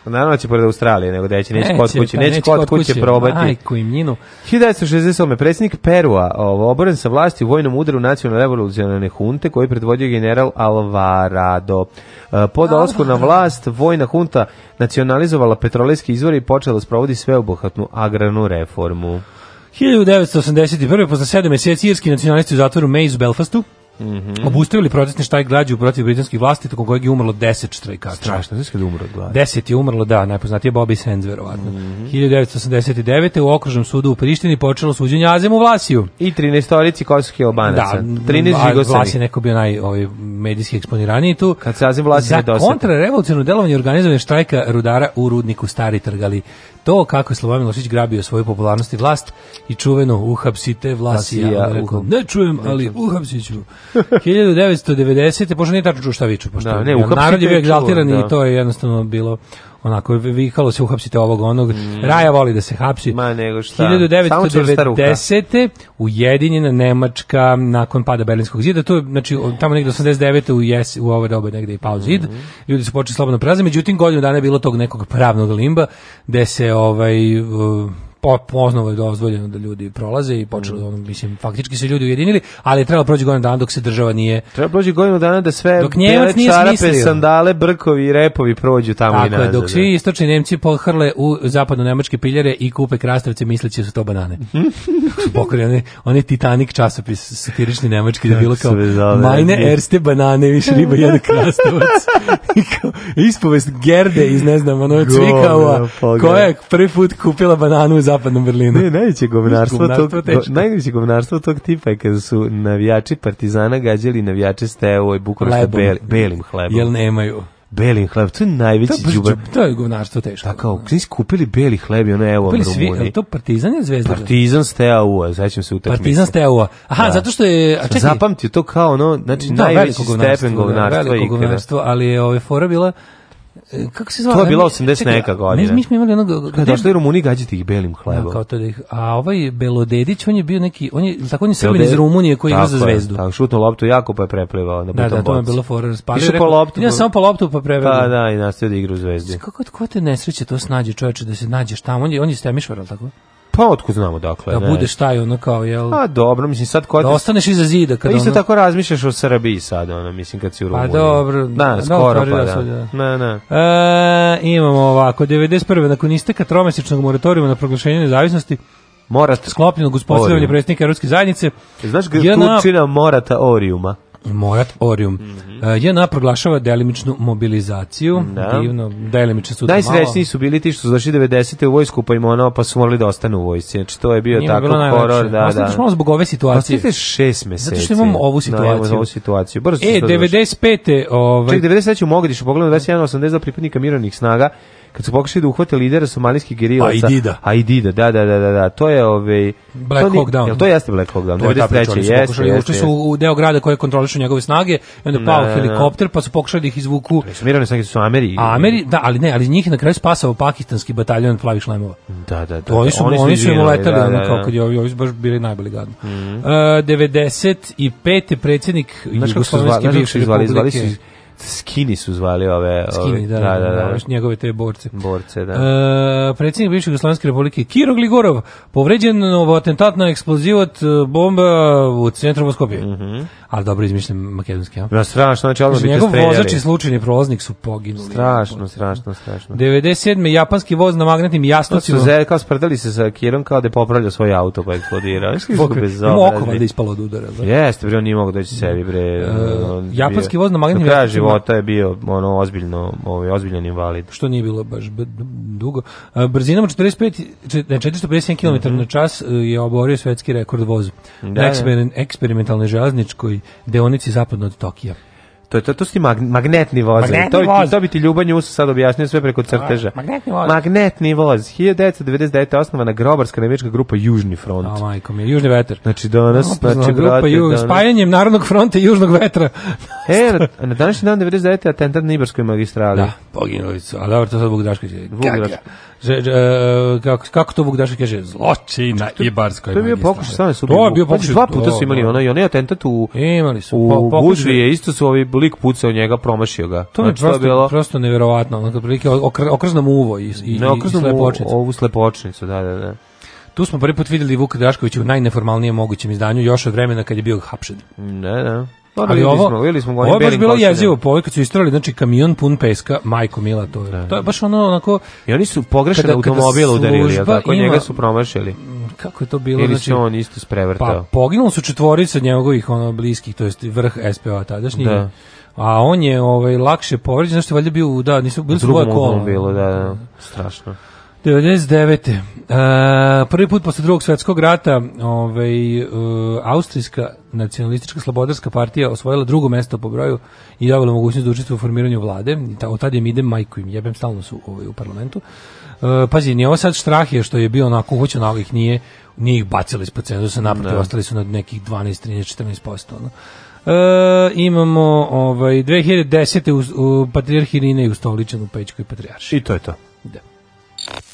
-hmm. Naravno će pored Australije, nego da će neće kod kuće, neće, neće kod pa kuće probati. Ajku im njinu. 1968. predsjednik Perua, oboren sa vlasti u vojnom udaru nacionalne revolucionarne hunte, koji predvodio general Alvarado. E, po dolasku na vlast, vojna hunta nacionalizovala petrolejske izvore i počela da sprovodi sveobuhvatnu agranu reformu. 1981. posle 7 meseci irski nacionalisti u zatvoru Mays u Belfastu Mm -hmm. Obustavili protestni štaj građu protiv britanskih vlasti, tokom kojeg je umrlo 10 štrajkača. Strašno, znaš kada je umrlo od gladi? 10 je umrlo, da, najpoznatije Bobby Sands, verovatno. Mm -hmm. 1989. u okružnom sudu u Prištini počelo suđenje Azemu Vlasiju. I 13-torici kosovskih albanaca. Da, 13 žigosani. Vlas je neko bio naj, ovaj, medijski eksponiraniji tu. Kad se Azem Vlasij ne dosete. Za kontrarevolucijno delovanje organizovanje štrajka rudara u rudniku Stari Trgali to kako je Slobodan Milošić grabio svoju popularnost i vlast i čuveno uhapsite vlasija. Da, rekao, ne čujem, ali uhapsiću. 1990. (laughs) pošto nije tačno čuo šta viču. Pošto da, ne, narod je bio egzaltiran i da. to je jednostavno bilo onako vikalo se uhapsite ovog onog. Mm. Raja voli da se hapsi. Ma nego šta. 1990. Ujedinjena Nemačka nakon pada Berlinskog zida, to je znači tamo negde 89. u jes u ovo doba negde i pao mhm. zid. Mm -hmm. Ljudi su počeli slobodno prazne, međutim godinu dana je bilo tog nekog pravnog limba gde se ovaj uh, po, poznovo je dozvoljeno da ljudi prolaze i počelo mm. ono, mislim, faktički se ljudi ujedinili, ali je trebalo prođi godinu dana dok se država nije... Treba prođi godinu dana da sve dok bele čarape, smislio. sandale, brkovi i repovi prođu tamo Tako i nazad. Je, dok da. svi istočni Nemci pohrle u zapadno-nemačke piljere i kupe krastavce misleći da su to banane. Pokrene, on je Titanic časopis satirični nemački da bilo kao majne erste banane, više riba jedan (laughs) krastavac. Ispovest Gerde iz, ne znam, ono je Cvikava, koja je prvi put kupila bananu zapadnom Berlinu. Ne, najveće govnarstvo, govnarstvo tog, go, najveće govnarstvo tog tipa je kada su navijači Partizana gađali navijače Stevo bukvalno Bukurešta bel, belim hlebom. Jel nemaju? belim hleb, to je najveći to, džubar. To je govnarstvo teško. Tako, da, kao, svi kupili beli hleb i ono evo Kupili svi, je to Partizan je Zvezda? Partizan Stea Ua, sećam se utakmice. Partizan Stea Ua. Aha, da. zato što je... A čekaj, Zapamti to kao ono, znači da, najveći stepen govnarstva. Da, veliko govnarstvo, ali je ove fora bila kako se zove? To je bilo 80 neka godina. Mi smo imali onog kad je došli Rumuni gađiti ih belim da, hlebom. kao to da ih, a ovaj Belodedić on je bio neki on je tako on je Srbin iz Rumunije koji igra za Zvezdu. Tako, šutno loptu jako pa je preplivao na Da, da, to je bilo forer. spali. Išao po loptu. Ja samo po loptu pa preplivao. Da, da, i nastavio da igra u Zvezdi. Kako ko te nesreće to snađe čoveče da se nađeš tamo. On je on je Stemišvar, al tako? Pa otkud znamo dakle, da ne. budeš taj ono kao jel. A pa, dobro, mislim sad ko da ostaneš iza zida kad pa, Isto ono... tako razmišljaš o Srbiji sad, ono mislim kad si u pa, Rumuniji. Pa dobro, da, skoro pa da. da. Na, na. E, imamo ovako 91. nakon isteka tromesečnog moratorijuma na proglašenje nezavisnosti Morat sklopljenog uspostavljanja predstavnika evropske zajednice. Znaš ga Turčina Morata oriuma? Morat Orium. Mm -hmm. Eh, JNA proglašava delimičnu mobilizaciju. Da. Divno, delimično su Najsrećniji su bili ti što su došli 90. u vojsku pa im ono, pa su morali da ostanu u vojsci. Znači, to je bio Njima tako horor. Da, Ostaneš da. malo zbog ove situacije. Ostaneš šest meseci. Zato što imamo ovu situaciju. Da, imamo ovu situaciju. Brzo e, 95. Ovaj... Ček, 93. u Mogadišu, pogledamo 21.80 da pripadnika mirovnih snaga kad su pokušali da uhvate lidera somalijskih gerilaca. Aidida. Aidida, da, da, da, da, da, to je ovaj Black Hawk Down. Jel to jeste Black Hawk Down? To da, je ta priča, oni su jeste, pokušali, jeste, jeste. su u deo grada koje kontrolišu njegove snage, i onda pao na, da, helikopter, pa su pokušali da ih izvuku. Sumirane snage su Ameri. A Ameri, da, ali ne, ali njih na kraju spasao pakistanski bataljon plavih šlemova. Da, da, da. Oni su, oni su, oni su im uletali, da, kao kad je ovi, ovi baš bili najbolji gadni. Mm -hmm. uh, 95. predsjednik Jugoslovenske bivše republike. Zvali, zvali su Skini su zvali ove... Skini, ove, da, da, da, da, njegove te borce. Borce, da. E, predsjednik bivšeg Islamske republike Kiro Gligorov povređen u atentat na eksplozivat bomba u centru Moskopije. Mm -hmm. Ali dobro izmišljam makedonski, ja? Ja, strašno, znači odmah biti streljali. Njegov vozač i slučajni proznik su poginuli. Strašno, strašno, strašno. 97. japanski voz na magnetnim jasnocima. To su zel, kao sprdali se sa Kirom kao da je popravljao svoj auto pa eksplodirao. Ima oko valjda ispalo od udara. Jeste, bre, on nije mogu doći sebi, bre. Uh, japanski voz na magnetnim jasnocima života je bio ono ozbiljno, ovaj ozbiljan invalid. Što nije bilo baš dugo. Brzinom 45 ne 450 mhm. km na čas e, je oborio svetski rekord vozu. Da, na da. eksperimentalnoj železničkoj deonici zapadno od Tokija. To je to, to su ti mag, magnetni voz. Magnetni to, voz. To bi ti Ljuban Juso sad objasnio sve preko crteža. magnetni voz. Magnetni voz. 1999. osnovana grobarska nemička grupa Južni front. A da, majko mi, Južni vetar. Znači danas, no, znači, znači grupa brate, ju, danas. spajanjem Narodnog fronta i Južnog vetra. e, na, na današnji dan 99. atentat na Ibarskoj magistrali. Da, poginuli su. A dobro, to sad Bog Dašković. Bog Dašković. E, e, kako, kako to Bogdaša kaže, zločin na Ibarskoj To je bio pokušaj same su To je bio znači, pokušaj. Dva puta su imali da. onaj, onaj atentat u, imali su, u Budvi je isto su ovi lik pucao njega, promašio ga. Znači, to je prosto, bilo... prosto nevjerovatno, ono, prilike, okrznom uvo i, i, ne, okrznom i slepočnicu. Ovu slepočnicu, da, da, da. Tu smo prvi put videli Vuka Draškovića u najneformalnijem mogućem izdanju, još od vremena kad je bio hapšen. Ne, da, ne. Da ali ovo, smo, videli smo ovo je baš bilo jezivo, po ovoj kad su istrali, znači kamion pun peska, majko mila to je. Da. To je baš ono onako... I oni su pogrešan automobil udarili, jel tako? Ima, njega su promašili. Mm, kako je to bilo? Ili znači, on isto sprevrtao? Pa poginuli su četvorica njegovih ono, bliskih, to jest vrh SPO-a tadašnjih. Da. A on je ovaj lakše povređen, znači valjda bio da nisu bili su kola. Bilo, da, da, da, strašno. 99. E, prvi put posle drugog svetskog rata ovaj, e, Austrijska nacionalistička slobodarska partija osvojila drugo mesto po broju i dobila mogućnost da učestvuje u formiranju vlade. Ta, od tada im idem majku im jebem, stalno su ovaj, u parlamentu. E, pazi, nije ovo sad strah je što je bio onako hoće na ovih nije, nije ih bacili ispod cenzusa, naprotiv, da. ostali su na nekih 12, 13, 14%. Ono. E, imamo ovaj, 2010. U, u Patrijarh Irine je ustoličen u Pećkoj Patrijarši. I to je to. Da.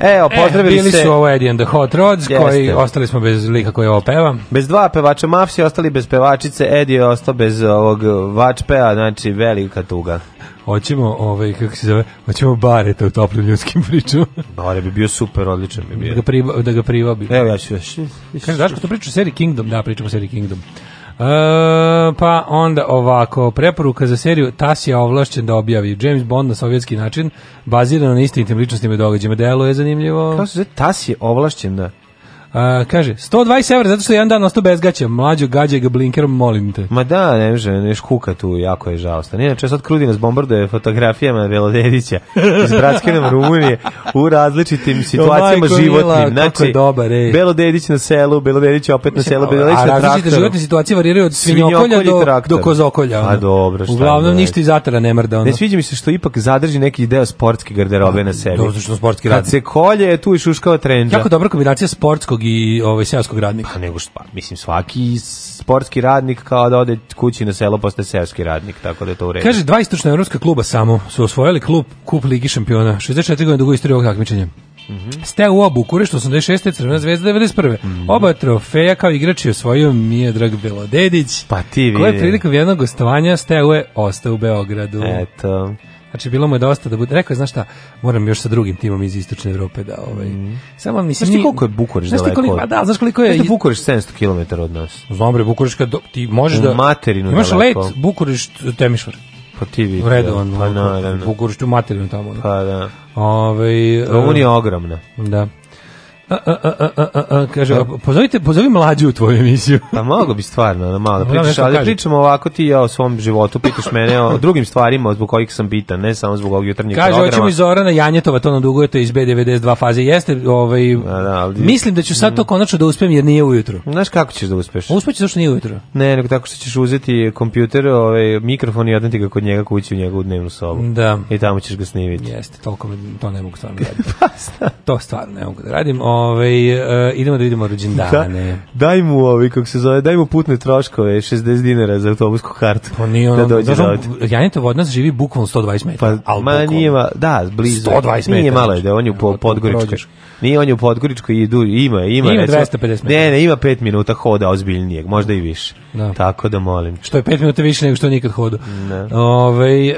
Evo, e, pozdravili e, bili se... su ovo Eddie and the Hot Rods, Jeste. koji ostali smo bez lika koji ovo peva. Bez dva pevača Mafsi, ostali bez pevačice, Eddie je ostao bez ovog vačpea, znači velika tuga. Hoćemo, ovaj, kako se zove, hoćemo bareta u toplim ljudskim pričama. Bare bi bio super, odličan bi da bio. Da ga, priva, da ga privabi. Evo, ja ću još. Kaže, Daško, to priču o seriji Kingdom, da, pričamo o seriji Kingdom. E, pa onda ovako, preporuka za seriju Tas je ovlašćen da objavi James Bond na sovjetski način, bazirano na istinitim ličnostima i događajima. Delo je zanimljivo. Kako se zove? Tas je ovlašćen da... A, kaže, 120 evra zato što je jedan dan ostao bez gaća. Mlađo gađaj ga blinkerom, molim te. Ma da, ne može, neš kuka tu, jako je žalostan. Inače, sad Krudi nas bombarduje fotografijama Velodedića iz Bratske nam Rumunije u različitim situacijama Majko, životnim. Mila, znači, dobar, ej. Belodedić na selu, Belodedić opet na selu, Belodedić na traktoru. A različite životne situacije variraju od svinjokolja do, do kozokolja. Pa ono. A dobro, šta Uglavnom, da, ništa iz atara ne mrda. Ne sviđa mi se što ipak zadrži neki deo sportske garderobe pa, na sebi. Dobro, da, što sportski radi. Kad se kolje, tu i šuškava trenđa. Jako dobra kombinacija sportskog sportskog i ovaj seoskog radnika. Pa nego što, pa, mislim, svaki sportski radnik kao da ode kući na selo posle seoski radnik, tako da je to u redu. Kaže, dva istočna evropska kluba samo su osvojili klub Kup Ligi šampiona, 64 godine dugo istorije ovog takmičenja. Mm -hmm. Ste u obu, Kurešt 86. Crvena zvezda 91. Mm -hmm. Oba trofeja kao igrač je osvojio Mije Drag Belodedić. Pa ti vidi. Koja je prilikom jednog gostovanja Steu je ostao u Beogradu. Eto. Znači bilo mu je dosta da bude rekao je znaš šta, moram još sa drugim timom iz istočne Evrope da ovaj. Mm. Samo mislim znaš ti koliko je Bukurešt daleko? Koliko, pa da, znaš koliko je? Znaš Bukurešt 700 km od nas. Znam bre Bukurešt kad ti možeš da materinu imaš let Bukurešt eh, Temišvar. Pa ti vidi. Redovan. Da. Pa naravno. Bukurešt u materinu tamo. Pa da. Ovaj Rumunija pa je eh, ogromna. Da. A, a, a, kaže, da. pozovite, pozovi mlađu u tvoju emisiju. pa mogu bi stvarno, na malo da, pričaš, ali pričamo ovako ti ja o svom životu, pitaš mene o drugim stvarima zbog kojih sam bitan, ne samo zbog ovog jutarnjeg kaže, programa. Kaže, hoćemo iz Zorana Janjetova, to nam dugujete iz B92 faze, jeste, ovaj, da, da, ali, mislim da ću sad to mm. konačno da uspem jer nije ujutru. Znaš kako ćeš da uspeš? Uspeće Uspećeš što nije ujutru. Ne, nego tako što ćeš uzeti kompjuter, ovaj, mikrofon i odneti ga kod njega kući u njegovu dnevnu sobu. Da. I tamo ćeš ga snimiti. Jeste, toliko to ne mogu stvarno (laughs) raditi. Pa, to stvarno ne mogu da radim. O, Ove, uh, idemo da vidimo rođendane. Da, daj mu, ovi, kako se zove, daj mu putne troškove, 60 dinara za autobusku kartu. Pa nije ono, da dođe da on, Janjetovo od nas živi bukvalno 120 metara. Pa, ma nije, da, blizu. 120 metara. Nije malo je da on je po, Podgoričkoj. Nije on je u Podgoričkoj idu, ima, ima. Ima recimo, 250 minuta. Ne, ne, ima 5 minuta hoda ozbiljnijeg, možda i više. Da. Tako da molim. Što je 5 minuta više nego što nikad hodu. Ne. Da. Ovaj e,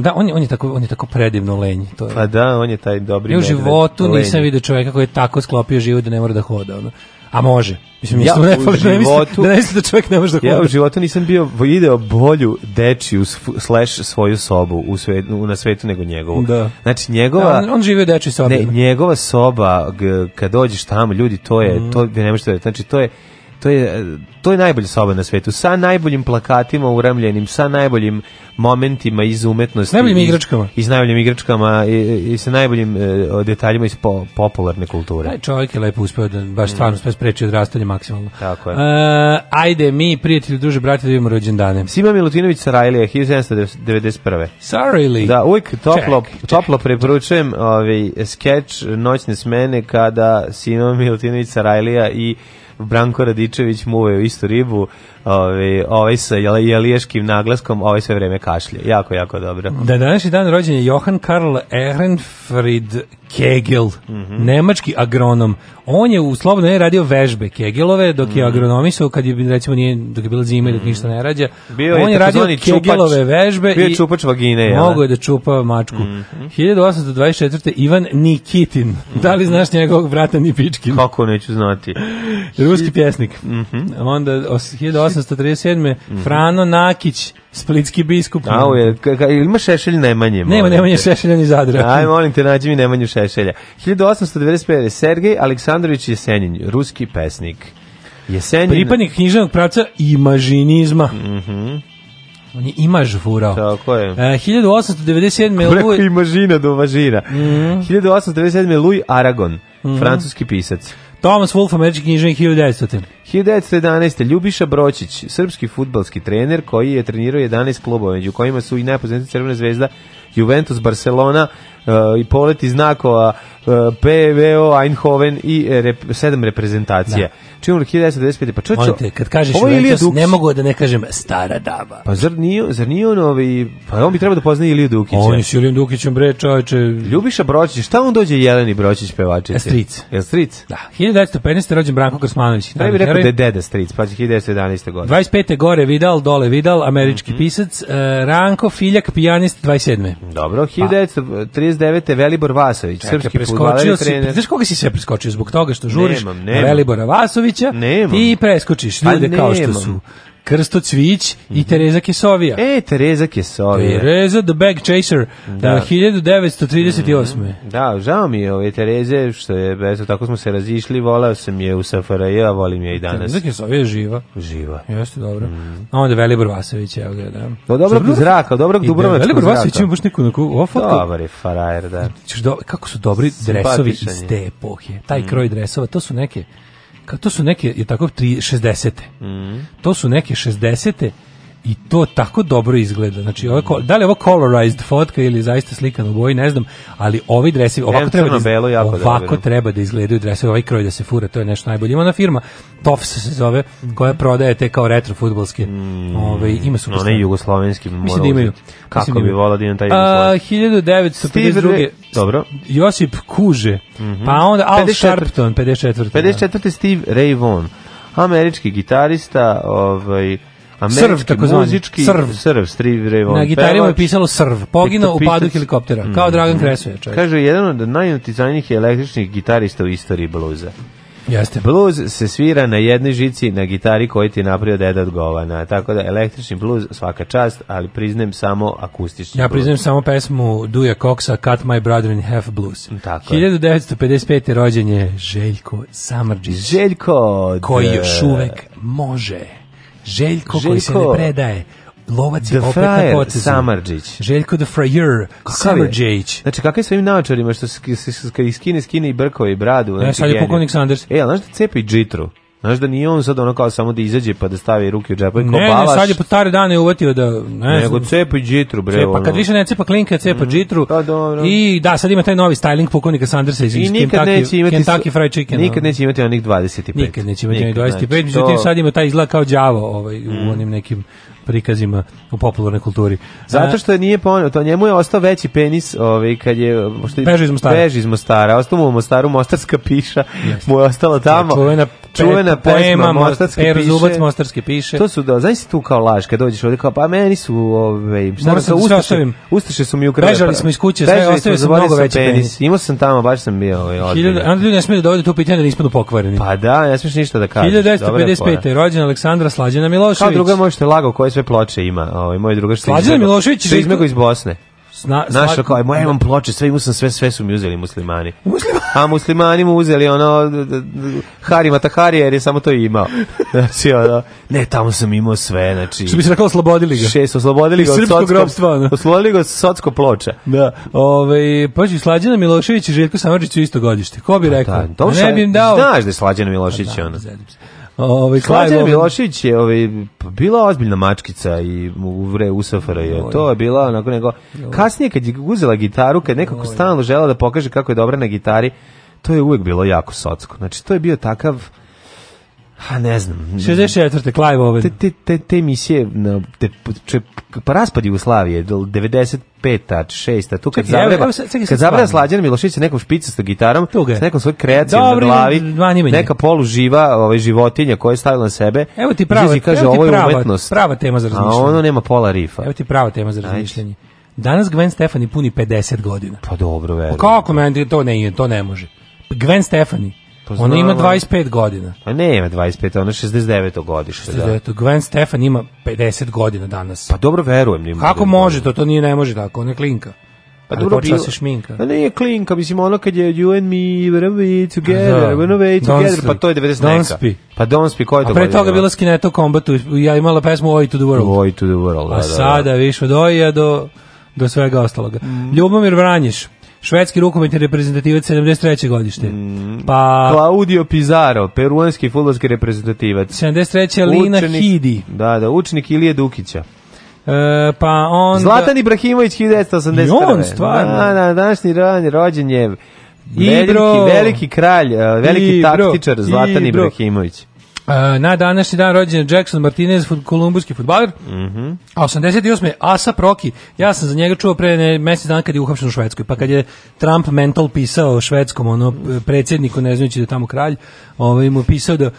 da, on, je, on, je tako, on je tako predivno lenji. To je. Pa da, on je taj dobri Ja u životu nisam video čoveka koji je tako sklopio život da ne mora da hoda. Ono. A može. Mislim, ja, nisam rekao, da ne mislim, da, čovjek ne može da hoda. Ja u životu nisam bio video bolju dečiju slash svoju sobu u svet, na svetu nego njegovu. Da. Znači, da, njegova... Da, on, on živi u dečoj sobi. Ne, njegova soba, g, kad dođeš tamo, ljudi, to je, mm. to ne možete Znači, to je To je, to je najbolja soba na svetu, sa najboljim plakatima uramljenim, sa najboljim momentima iz umetnosti. Najboljim igračkama. I iz najboljim igračkama i, i sa najboljim e, detaljima iz po, popularne kulture. Taj čovjek je lepo uspeo da baš mm. stvarno sve spreči odrastanje maksimalno. Tako je. E, ajde, mi, prijatelji, duže, brate, da vidimo rođendane. Sima Milutinović Sarajlija, 1791. Sarajli. Da, uvijek toplo, ček, toplo ček. preporučujem ovaj, skeč Noćne smene kada Sima Milutinović Sarajlija i Branko Radičević muvaju istu ribu, ovaj, ovaj sa jeliješkim naglaskom, ovaj sve vreme kašlje. Jako, jako dobro. Da današnji dan rođen je Johan Karl Ehrenfried Kegel, mm -hmm. nemački agronom. On je u slobodno je radio vežbe Kegelove dok je mhm. agronomisao kad je recimo nije dok je bila zima i dok mhm. ništa ne rađa. Bio on je, je radio Kegelove čupač, vežbe bio i čupač vagine. Ja. Da? Mogao je da čupa mačku. Mm 1824. Ivan Nikitin. Mm Da li znaš njegovog brata Nipičkin? Kako neću znati. Ruski pjesnik. Mm -hmm. Onda 1837. Mm -hmm. Frano Nakić Splitski biskup. A, je, ima Šešelj Nemanje? Nema Nemanje Šešelja ni Zadra. Aj, molim te, nađi mi Nemanju Šešelja. 1895. Sergej Aleksandrović Jesenjin, ruski pesnik. Jesenjin... Pripadnik književnog pravca imažinizma. Mhm. Mm on je imaž furao. Tako je. Uh, 1897. Kako rekao imažina do važina. Mm -hmm. 1897. Louis Aragon, mm -hmm. francuski pisac. Thomas Wolfe, američki knjižnik 1900. 1911. Ljubiša Bročić, srpski futbalski trener koji je trenirao 11 klubova, među kojima su i najpoznatiji Crvena zvezda, Juventus, Barcelona uh, i iz znakova uh, eh, PVO, Eindhoven i eh, rep, sedam reprezentacija. Da. Čim 1995. Pa čoče, Molite, kad kažeš Juventus, Dukić, ne mogu da ne kažem stara daba. Pa zar nije, zar nije on ovi, pa on bi trebao da poznaje Iliju Dukića. On je s Ilijom Dukićem, bre, čoveče. Ljubiša Bročić, šta on dođe Jeleni Bročić pevačice? E, stric. Je Stric? Da, 1915. rođen Branko Krasmanović. Da bih rekao da je deda Stric, pa će 1911. godine. 25. gore Vidal, dole Vidal, američki mm -hmm. pisac, uh, Ranko Filjak, pijanist 27. Dobro, 1939. Pa. Velibor Vasović, Čekaj, srpski fudbaler i trener. Znaš koga si sve preskočio zbog toga što žuriš? Nemam, nemam. Velibora Vasovića. Nemam. Ti preskočiš ljude pa kao što su Krsto Cvić mm -hmm. i mhm. Tereza Kesovija. E, Tereza Kesovija. Tereza the Bag Chaser, da. Uh, 1938. Mm -hmm. Da, žao mi je ove Tereze, što je, eto, tako smo se razišli, volao sam je u SFRJ, a volim je i danas. Tereza Kesovija je živa. Živa. Jeste, dobro. Mm. A onda Velibor Vasović, evo ga, da. Do dobrog Zabru... zraka, dobrog Dubrovačkog zraka. Velibor Vasović ima baš neku, neku, ova foto. Dobar je frajer, da. Do, kako su dobri dresovi iz te epohije. Taj mm. kroj dresova, to su neke Kao to su neke, je tako, 60. Mm. To su neke 60. te i to tako dobro izgleda. Znači, ovo, da li ovo colorized fotka ili zaista slikano u boji, ne znam, ali ovi dresi, ovako, treba da, belo, jako ovako treba da izgledaju dresi, ovaj kroj da se fura, to je nešto najbolje. Ima ona firma, Tofs se zove, koja mhm. prodaje te kao retro futbolske. Mm, ove, ima su One jugoslovenski Mislim da imaju. Kako da bi volao da imam taj jugoslovenski? Dobro. Josip Kuže, mm -hmm. pa onda Al 54. Sharpton, 54. 54. Da. Steve Ray Vaughan, američki gitarista, ovaj, Američki Srv, zvani. muzički Srv. Srv Steve Ray Vaughan. Na gitari mu je pisalo Srv. Poginuo u padu helikoptera, mm. kao Dragan Kresoja. Čovjek. Kaže, jedan od najuticajnijih električnih gitarista u istoriji bluza. Jeste. Bluz se svira na jednoj žici na gitari koju ti je napravio deda od govana. Tako da električni bluz svaka čast, ali priznajem samo akustični Ja priznajem samo pesmu Duja Koksa Cut My Brother in Half Blues. Mm, tako 1955. Je. rođen je Željko Samrđić. Željko! Koji da. još uvek može. Željko, Željko koji se ne predaje. Lovac je opet na potezu. Samarđić. Željko the Frajer Samarđić. Znači, kakve svojim naočarima što se skine, skine i brkovi i bradu. Ja, znači, sad je pokonik Sanders. E, ali znaš da cepi džitru? Znaš da nije on sad ono kao samo da izađe pa da stavi ruke u džepa i kao ne, balaš. Ne, sad je po stare dane uvatio da... Ne, nego cepa i džitru, bre. Cepa, ono. kad više ne cepa klinka, cepa mm, džitru. Pa dobro. I da, sad ima taj novi styling pukovnika Sandersa iz, I iz nikad Kentucky, neće imati, Kentucky Fried Chicken. Nikad neće imati onih 25. Nikad neće imati onih 25, nikad, međutim sad ima taj izgled kao đavo ovaj, u mhm. onim nekim prikazima u popularnoj kulturi. Zato što je nije ponio, to njemu je ostao veći penis, ovaj kad je beži iz Mostara. Beži iz Mostara, ostao mu u Mostaru mostarska piša, yes. mu je ostala tamo. Čuvena čuvena pesma Mostarska piše. Zubac mostarske piše. To su da, znaš tu kao laž kad dođeš ovde kao pa meni su ovaj šta da se ustaše, ustaše su mi ukrali. Bežali pa smo iz kuće, sve ostavio sam mnogo veći penis. penis. Imao sam tamo, baš sam bio ovaj. 1000, ljudi ne smeju da dođu tu pitanje da ispadnu pokvareni. Pa da, ne smeš ništa da kažeš. 1955. rođen Aleksandra Slađana Milošević. Kao druga možete lago koje sve ploče ima. Ovaj moj drugar što Slađan Milošević je izmego iz Bosne. Sna, Naša kao, moja imam ploče, sve imam sam, sve, sve su mi uzeli muslimani. muslimani. A muslimani mu uzeli ono, Harima Tahari, jer je samo to imao. (laughs) Znači, ono, ne, tamo sam imao sve, znači... Što bi se rekao, oslobodili ga. Šest, oslobodili ga od srpskog grobstva. Oslobodili ga od socko ploča. Da, ove, ovaj, paži, Slađana Milošević i Željko Samadžić su isto godište. Ko bi pa rekao? Da, da, ne bi im dao... Znaš da je Slađana Milošević, pa da, ono. Ovaj Slađana Milošević je ovaj bila ozbiljna mačkica i u vre u je. To je bila onako nego kasnije kad je uzela gitaru, kad nekako stalno želela da pokaže kako je dobra na gitari, to je uvek bilo jako socsko. Znači to je bio takav Ha, ne znam. 64. Clive Owen. Te, te, te, te emisije, na, te, če, pa raspad Jugoslavije, 95. 6. Tu kad zavreba, kad zavreba Slađana Milošića nekom špicu sa gitarom, sa nekom svoj kreacijom na glavi, neka poluživa ovaj, životinja koja je stavila na sebe, evo ti prava, kaže, evo ti ovo je prava, umetnost. Prava tema za razmišljanje. A ono nema pola rifa. Evo ti prava tema za razmišljanje. Danas Gwen Stefani puni 50 godina. Pa dobro, verujem. Pa kako meni to ne, to ne može. Gwen Stefani Pa ona ima 25 godina. Pa ne ima 25, ona je 69. godište. 69. Da. Gwen Stefan ima 50 godina danas. Pa dobro, verujem. Nima Kako da može to? To nije ne može tako, ona je klinka. Pa dobro počela se šminka. Pa nije klinka, mislim ono kad je you and me, we're away together, da. we're away together, pa to je 90 neka. Don't spi. Pa don't spi, koji to A pre toga bila Skineto Combat, ja imala pesmu Oi to the World. Oi to the World, da, da. A da. sada, viš, od Oija do, do svega ostaloga. Mm. Ljubomir Vranjiš, švedski rukometni reprezentativac 73. godište. Mm. Pa Claudio Pizarro, peruanski fudbalski reprezentativac. 73. Lina učenik, Hidi. Da, da, učnik Ilije Dukića. E, pa on Zlatan Ibrahimović 1980. I on stvarno. Da, da, današnji ran, rođen je veliki, veliki kralj, e, veliki Ibro. taktičar Zlatan Ibro. Ibrahimović na današnji dan rođen Jackson Martinez, fut, kolumbuski futbaler, mm -hmm. a 88. Asa Proki, ja sam za njega čuo pre ne, mesec dana kad je uhapšen u Švedskoj, pa kad je Trump mental pisao švedskom ono, predsjedniku, ne znajući da je tamo kralj, ovaj, mu pisao da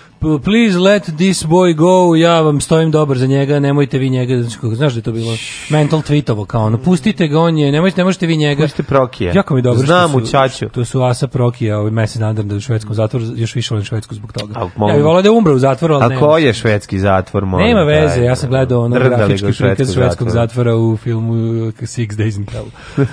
please let this boy go, ja vam stojim dobar za njega, nemojte vi njega, znači, znaš da je to bilo mental tweetovo, kao ono, pustite ga, on je, nemojte, nemojte vi njega. Pustite Prokije. Jako mi dobro Znam u su, čaču. To su Asa Prokija, ovaj mesec dana da u švedskom zatvoru, još više volim švedsku zbog toga. A, ja bih volao da je umro u zatvoru, ali A koji je švedski zatvor? Molim, nema veze, ja sam gledao ono grafički prikaz švedskog zatvora u filmu uh, Six Days in Hell. Uh,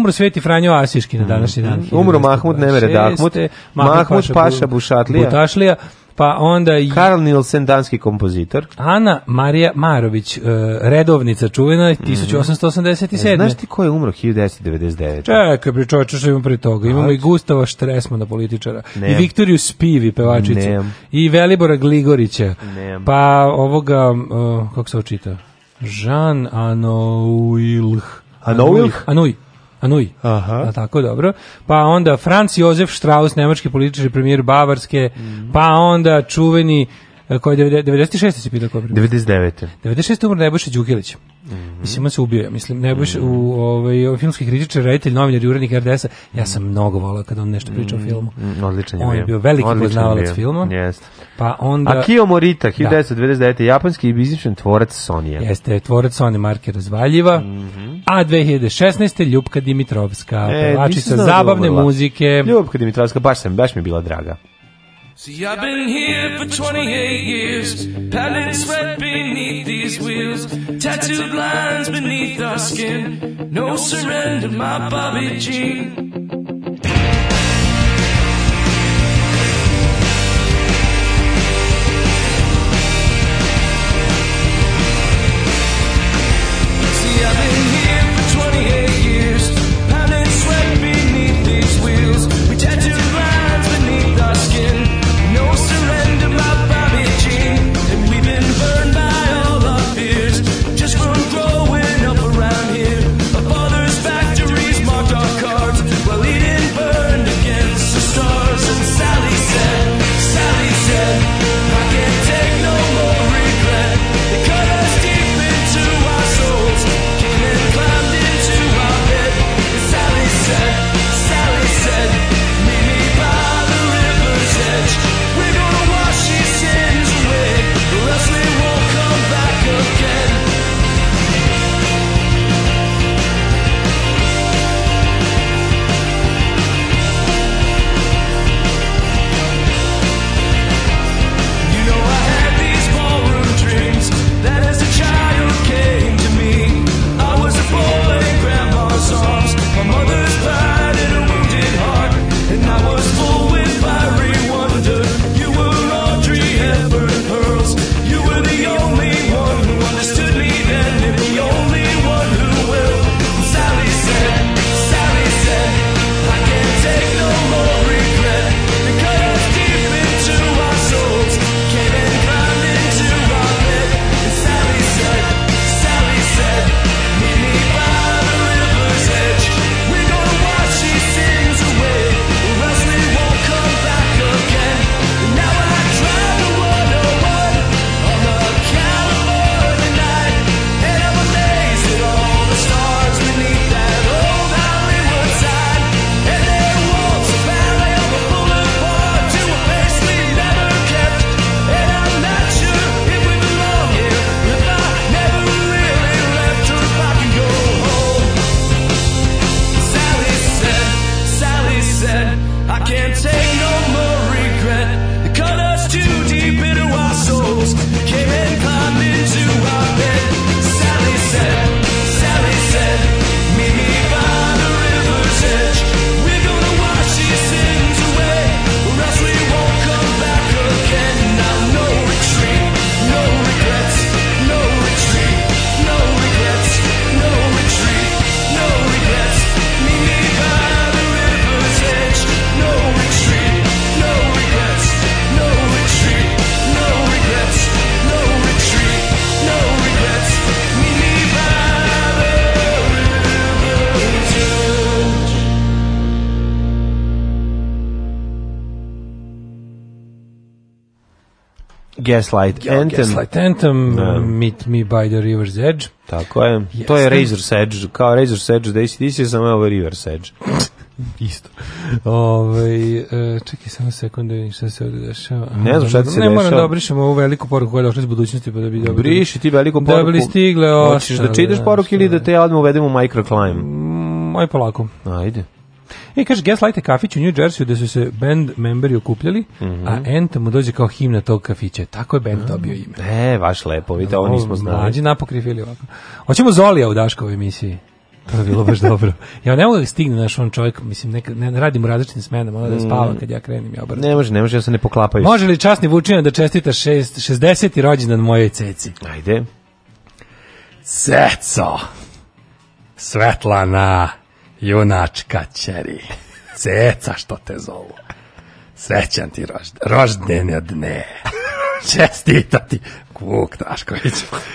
umro Sveti Franjo Asiški na mm. današnji dan. Umro Mahmud Nemere Dahmut, Mahmud Paša Bušatlija. Bušatlija. Pa onda i Karl Nielsen danski kompozitor. Ana Marija Marović, e, redovnica čuvena 1887. E, znaš ti ko je umro 1999? Čekaj, pri čoveče što pri toga. Imamo Ači. i Gustava Štresmana političara Nem. i Viktoriju Spivi pevačicu Nem. i Velibora Gligorića. Nem. Pa ovoga uh, kako se očita? Jean Anouilh. Anouilh? Anouilh. Anuj. Aha. Da, tako dobro. Pa onda Franz Josef Strauss, nemački politički premijer Bavarske, mm. pa onda čuveni E, koji je 96. se pita ko je 99. 96. umro Nebojša Đukilić. Mm -hmm. Mislim, da se ubio, mislim, Nebojša mm -hmm. u ovaj, ovaj, filmski kritičar, reditelj, novinar i urednik rds a Ja sam mnogo volao kad on nešto priča o mhm. filmu. Mm, odličan je On je bio veliki poznavalac filma. Yes. Pa onda... Akio Morita, 1999. Da. Japanski bizničan tvorac Sonija. Jeste, tvorac Sony marke razvaljiva. Mm -hmm. A 2016. Ljubka Dimitrovska, e, pevačica da zabavne muzike. Ljubka Dimitrovska, baš, sam, baš mi bila draga. See, I've been here for 28 years, padded sweat beneath these wheels, tattooed lines beneath our skin. No surrender, my Bobby Jean. Gaslight Anthem. Gaslight Anthem, da. Uh, Meet Me by the River's Edge. Tako je. Yes. To je Razor's Edge, kao Razor's Edge da ACDC, samo je ovo River's Edge. (laughs) Isto. Ove, ovaj, čekaj samo sekundu, šta se ovdje dešava. Ne znam šta se dešava. Ne moram da obrišem ovu veliku poruku koja je došla iz budućnosti pa da bi dobili. Briši ti veliku poruku. Dobili stigle oštale. Hoćeš da čitaš poruku ili da te ja odmah uvedem u microclimb? Moj mm, polako. Ajde. E, kaže, Gaslight kafić u New Jersey gde su se band memberi okupljali, mm -hmm. a Enta mhm. mu dođe kao himna tog kafića. Tako je band mm dobio ime. E, baš lepo, vidite, ovo nismo znali. Mlađi napokrif ovako. Hoćemo Zolija u Daškovoj emisiji. To je bilo baš dobro. Ja ne mogu da stigne naš on čovjek, mislim, neka, ne, ne radim u različitim smenama, ona da mhm. spava kad ja krenim ja obrati. Ne može, ne može, ja se ne poklapaju. Može li časni Vučina da čestita 60. rođendan mojoj ceci? Ajde. Ceco! Svetlana! Junačka čeri, ceca što te zovu. Srećan ti rožd, roždene dne. (laughs) Čestitati, Vuk Drašković.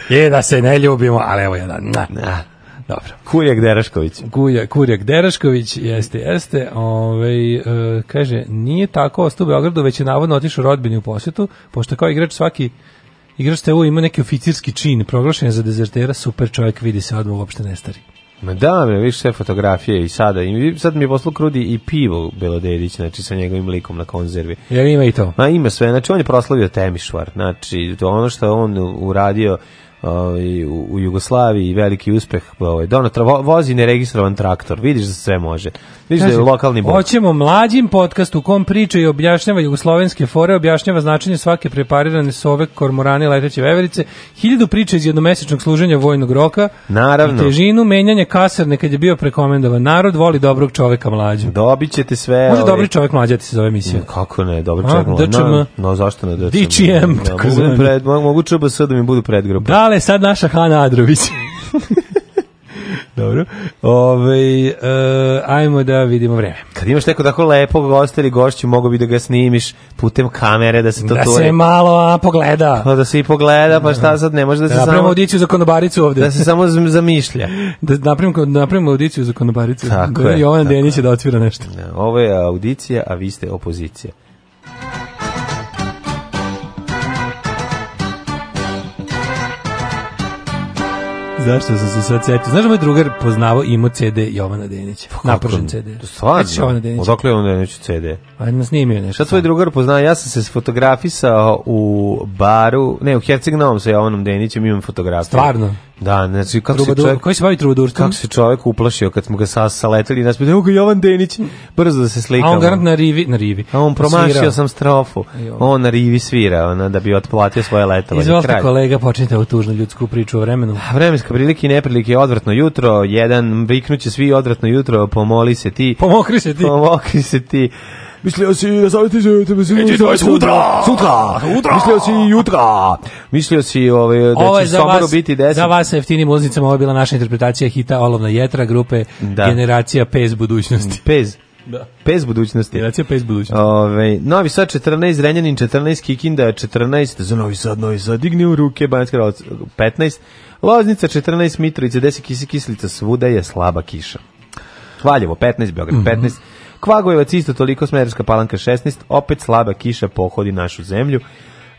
je da se ne ljubimo, ali evo jedan. Na. Na. Da. Dobro. Kurjak Derašković. Kurjak, Kurjak Derašković, jeste, jeste. Ove, ovaj, e, kaže, nije tako ostao u Beogradu, već je navodno otišao rodbini u posetu, pošto kao igrač svaki igrač TU ima neki oficirski čin, proglašen za dezertera, super čovjek, vidi se odmah uopšte ne stari. Da, me više sve fotografije i sada. I sad mi je poslu krudi i pivo Belodedić, znači sa njegovim likom na konzervi. Ja ima i to. Ma ima sve, znači on je proslavio Temišvar, znači to ono što on uradio ovaj, u, u Jugoslaviji veliki uspeh ovaj Donatra vo, vozi neregistrovan traktor vidiš da sve može vidiš znači, da je lokalni bog hoćemo mlađim podkast u kom priča i objašnjava jugoslovenske fore objašnjava značenje svake preparirane sove kormorane leteće veverice hiljadu priča iz jednomesečnog služenja vojnog roka naravno i težinu menjanje kaserne kad je bio prekomendovan narod voli dobrog čoveka mlađu dobićete sve može ovaj... dobri čovek mlađa ti se zove emisija kako ne dobri čovek mlađa no, no zašto ne DCM, DCM, da, tako mogu, da pred, mogu da mi budu predgrop da Lale sad naša Hana Adrović. (laughs) Dobro. Ove, e, ajmo da vidimo vreme. Kad imaš neko tako lepog gosta ili gošću, mogu bi da ga snimiš putem kamere, da se to Da se malo a, pogleda. Pa da se i pogleda, pa šta da. sad, ne može da, da se da Napravimo audiciju za konobaricu ovde. Da se samo zamišlja. (laughs) Da napravimo, da napravimo audiciju za konobaricu. Tako da, je. Jovan Denić je da otvira nešto. Ovo je audicija, a vi ste opozicija. Zašto sam se sad setio? Znaš da moj drugar poznavo imao CD Jovana Denića. Pa Napružen CD. Stvarno? Znači Jovana Denić. Odakle je on Denić CD? Pa nas snimio nešto. Šta tvoj drugar poznao? Ja sam se fotografisao u baru, ne, u Herceg Novom sa Jovanom Denićem, imam fotografiju. Stvarno? Da, znači kako se čovjek, koji se bavi trubadurstvom? Kako se čovjek uplašio kad smo ga sa saleteli nas evo ga Jovan Denić, brzo da se slika. A on garant na rivi, na rivi. A on promašio Svirao. sam strofu. On na rivi svira, ona da bi otplatio svoje letovanje. Izvolite kolega, počnite ovu tužnu ljudsku priču o vremenu. A vremenska prilike i neprilike odvratno jutro, jedan viknuće svi odvratno jutro, pomoli se ti. Pomokri se ti. Pomokri se ti. Mislio si da zaviti tebe sutra. Sutra. Sutra. Mislio si jutra. Mislio si ovaj, da ovo će sombro biti 10. Za vas jeftinim ulaznicama ovo je bila naša interpretacija hita Olovna jetra grupe da. Generacija Pez budućnosti. (laughs) Pez. Da. Pez budućnosti. Generacija Pez budućnosti. Ove, ovaj, novi Sad 14, Renjanin 14, Kikinda 14, za Novi Sad, Novi Sad, digni u ruke, Banjska 15, Loznica 14, Mitrovica 10, Kisi Kislica, svuda je slaba kiša. Valjevo 15, Beograd 15, mm -hmm. Kvagojevac isto toliko, Smerska palanka 16, opet slaba kiša pohodi našu zemlju.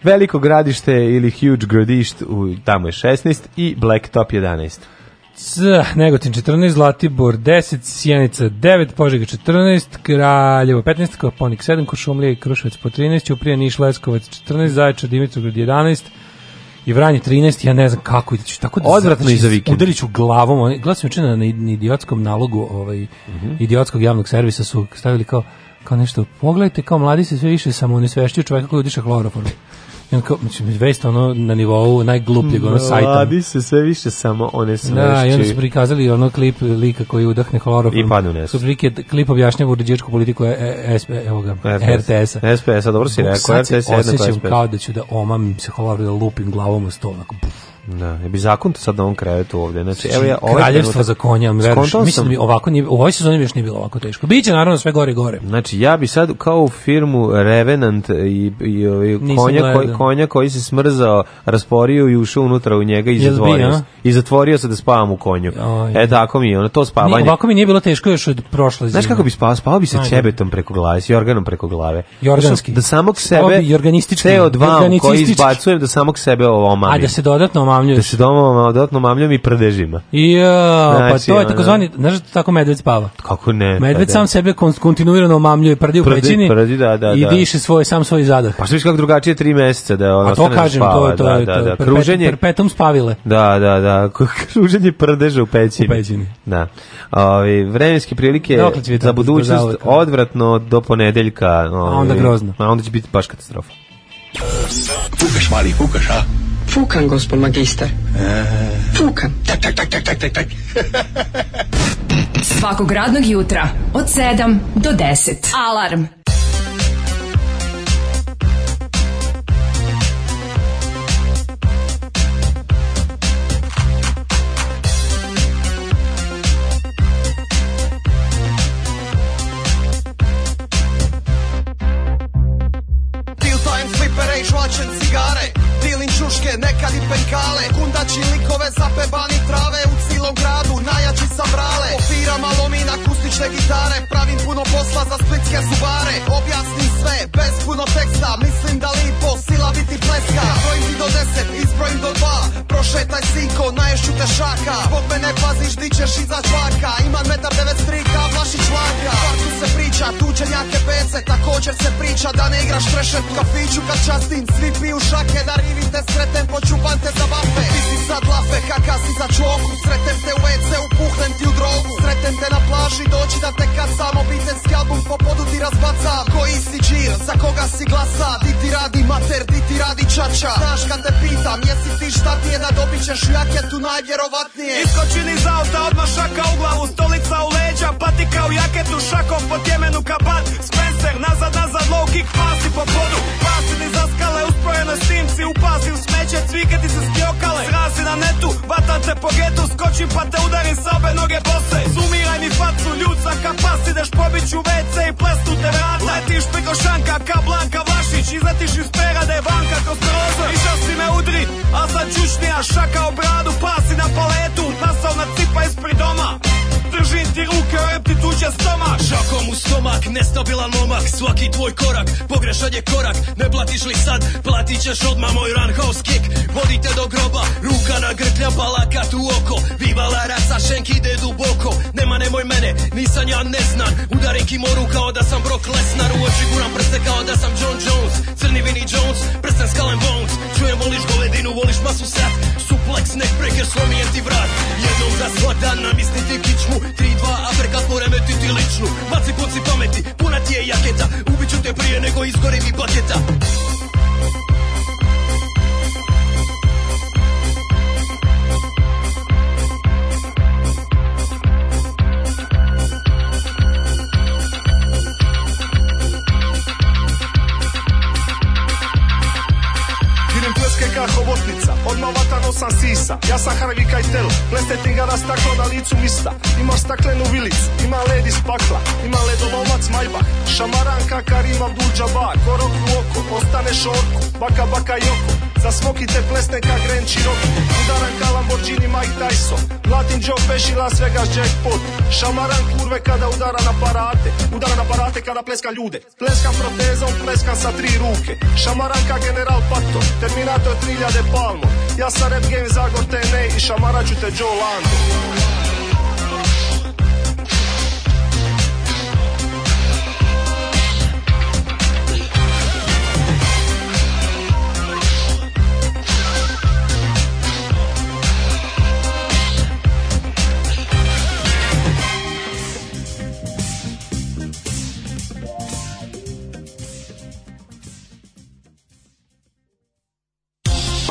Veliko gradište ili huge gradišt, u, tamo je 16 i Blacktop 11. C, Negotin 14, Zlatibor 10, Sjenica 9, Požega 14, Kraljevo 15, Koponik 7, Košumlija i Kruševac po 13, Uprije Niš Leskovac 14, Zaječar Dimitrovgrad 11, i Vranje 13, ja ne znam kako ide, ideš. Znači, tako da odvratno znači, za vikend. Udarit ću glavom. Glasam juče na, na idiotskom nalogu ovaj, uh mhm. -huh. idiotskog javnog servisa su stavili kao kao nešto, pogledajte kao mladi se sve više samo ne svešćuju čoveka koji udiše hloroform. I on kao, mislim, vest ono na nivou najglupljeg ono mm, sajta. Ladi se sve više samo one smešće. Da, i onda su prikazali ono klip lika koji udahne hloroform. I padne u nesu. Su prilike klip objašnjava uređičku politiku e, e, e, RTS-a. SPS-a, dobro si rekao. RTS-a, jednako SPS. Osjećam kao da ću da omam se hloroform, da lupim glavom u stol, onako, buf. Da, je bi zakon to sad na ovom krevetu ovdje. Znači, evo ja, znači, ovaj Kraljevstvo trenutak, za konja, veruš, mislim mi ovako nije, u ovoj sezoni još nije bilo ovako teško. Biće naravno sve gore i gore. Znači, ja bi sad kao u firmu Revenant i, i, ovaj konja, koji, da. konja koji se smrzao, rasporio i ušao unutra u njega i zatvorio, bi, i zatvorio se da spavam u konju. Oj, e, tako mi je, ono, to spavanje. Nije, ovako mi nije bilo teško još od prošle zime. Znaš kako bi spavao? Spavao bi se Ajde. čebetom preko glave, s jorganom preko glave. Jorganski. Da samog sebe, CO2 koji izbacujem, da samog sebe ovo A da se dodatno omamljuješ. Da se doma dodatno omamljam i prdežima. Jo, znači, pa to je znači, takozvani, da. znaš da tako medved spava? Kako ne? Pa medved da, sam da. sebe kontinuirano mamljuje, prdi u pećini prdi, da, da, i da. diše svoj, sam svoj zadah. Pa što viš kako drugačije tri meseca da on ostane kažem, spava. to kažem, to je, to je, to da, da. Kruženje, perpetum spavile. Da, da, da, (laughs) kruženje prdeža u pećini. U pećini. Da. Ovi, vremenske prilike za budućnost odvratno do ponedeljka. Ovi, a onda grozno. A onda će biti baš katastrofa. Fukaš mali, fukaš, a? Fukan, gospod magistar. E. Fukam. Tak, tak, tak, tak, tak, tak, tak. (laughs) Svakog radnog jutra od 7 do 10. Alarm. Watching cigarette čuške, neka i penkale Kundači likove zapebani trave u cijelom gradu Najjači sam brale Opira malo na akustične gitare Pravim puno posla za splitske zubare Objasnim sve, bez puno teksta Mislim da lipo, sila biti pleska Brojim ti do deset, izbrojim do dva Prošetaj sinko, naješću te šaka Zbog mene paziš, di ćeš iza čvaka Imam metar devet strika, vlaši čvaka tu se priča, tuđenjake pece Također se priča da ne igraš trešet kafiću kad častim, svi piju šake Da rivite sreten, počupan te za bafe Ti si sad lafe, kaka si za čoku Sreten Odvedem te u WC, upuhnem ti u drogu Sretnem te na plaži, doći da te kasam Obiteljski album po podu ti razbacam Koji si džir, za koga si glasa Di ti radi mater, di ti radi čača Znaš kad te pitam, jesi ti šta ti je Da dobit ćeš jaketu najvjerovatnije Iskočin iz auta, odmah šaka u glavu Stolica u leđa, patika u jaketu Šakom po tjemenu kabat Spencer, nazad, nazad, low kick Pasi po podu, pasi ni za je na simci upazim smeće, cvike ti se skljokale Srazi na netu, vatan te po getu, skočim pa te udarim sa obe noge bose Sumiraj mi facu, ljuca za kapas, ideš pobić u WC i plesnu te vrata Letiš preko šanka, ka Blanka vašić izletiš iz pera da je vanka kroz prozor Išao si me udri, a sad čučnija, šaka obradu pasi na paletu Nasao na cipa ispred doma držim ti ruke, reptitu će stomak Šakom u stomak, nestabilan momak Svaki tvoj korak, pogrešan je korak Ne platiš li sad, platit ćeš odmah moj runhouse kick Vodite do groba, ruka na grklja Balaka tu oko, bivala raca Šenk ide duboko, nema nemoj mene Nisam ja neznan, udarim kimoru Kao da sam Brock Lesnar U oči guram prste kao da sam John Jones Crni Vinnie Jones, prsten Skull and Bones Čujem voliš govedinu, voliš masu sat Suplex, neck breaker, slomijem ti vrat Jednom za sva dana, misli ti kičmu 3-2, a preka smo remeti ti ličnu Baci puci pameti, puna ti je jaketa Ubiću te prije nego izgore mi paketa Idem pleskaj ka hobotni lica Odmah vatano sam sisa Ja sam Harvey Keitel Plestete ga na staklo na licu mista Ima staklenu vilicu Ima led iz pakla Ima ledolomac Majbah Šamaranka Karim Abdul Jabbar Korok u oko Ostaneš orku Baka baka joko Zasmokite plesne ka Grand Cherokee Udaran ka Lamborghini Mike Tyson Latin Joe Pesci Las Vegas Jackpot Šamaran kurve kada udara na parate Udara na parate kada pleska ljude Pleska protezom, pleskam sa tri ruke Šamaranka General Pato Terminator 3000 pal stalno Ja sam rap game zagorte ne i šamarat ću te Joe Lando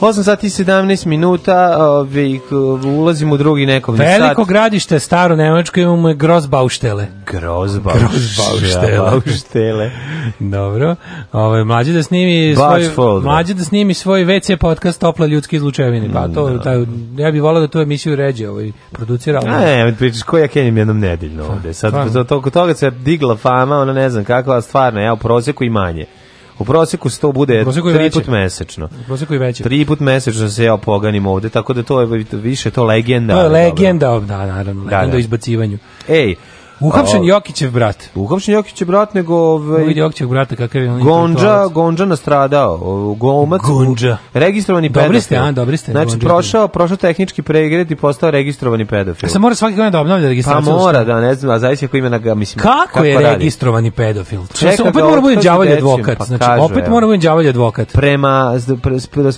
8 sati 17 minuta, ovaj, ulazimo u drugi nekom Veliko gradište, staro nemačko, imamo je Grozbauštele. Grozbauštele. Grozbauštele. Dobro. Ovaj mlađi da snimi svoj mlađi da snimi svoj WC podcast Topla ljudski izlučevini. Pa to da. taj, ja bih voleo da tu emisiju ređe ovaj producira. Ne, ne, pričaš ko ja kenim jednom nedeljno ovde. Sad za toliko toga se digla fama, ona ne znam kakva stvarno, ja u proseku i manje. U proseku se to bude tri put mesečno. U proseku i veće. Tri put mesečno se ja poganim ovde, tako da to je više to legenda. To je legenda, da, naravno, legenda da, da. o izbacivanju. Ej, Uhapšen Jokićev brat. Uhapšen Jokićev brat, nego... Ovaj, Vidi Jokićev brata kakav je on. Gonđa, Gonđa nastradao. Golmac. Gonđa. Registrovani pedofil. Dobri ste, a, dobri ste. Znači, Gonđa. prošao, prošao tehnički pregled i postao registrovani pedofil. A e se mora svaki godin da obnavlja pa registraciju? Pa mora, da, ne znam, a zavisi ako ima na ga, mislim... Kako, kako je radi? registrovani pedofil? Znači, Čeka opet mora budem džavolj advokat. Pa znači, kažu, opet mora budem džavolj advokat. Prema,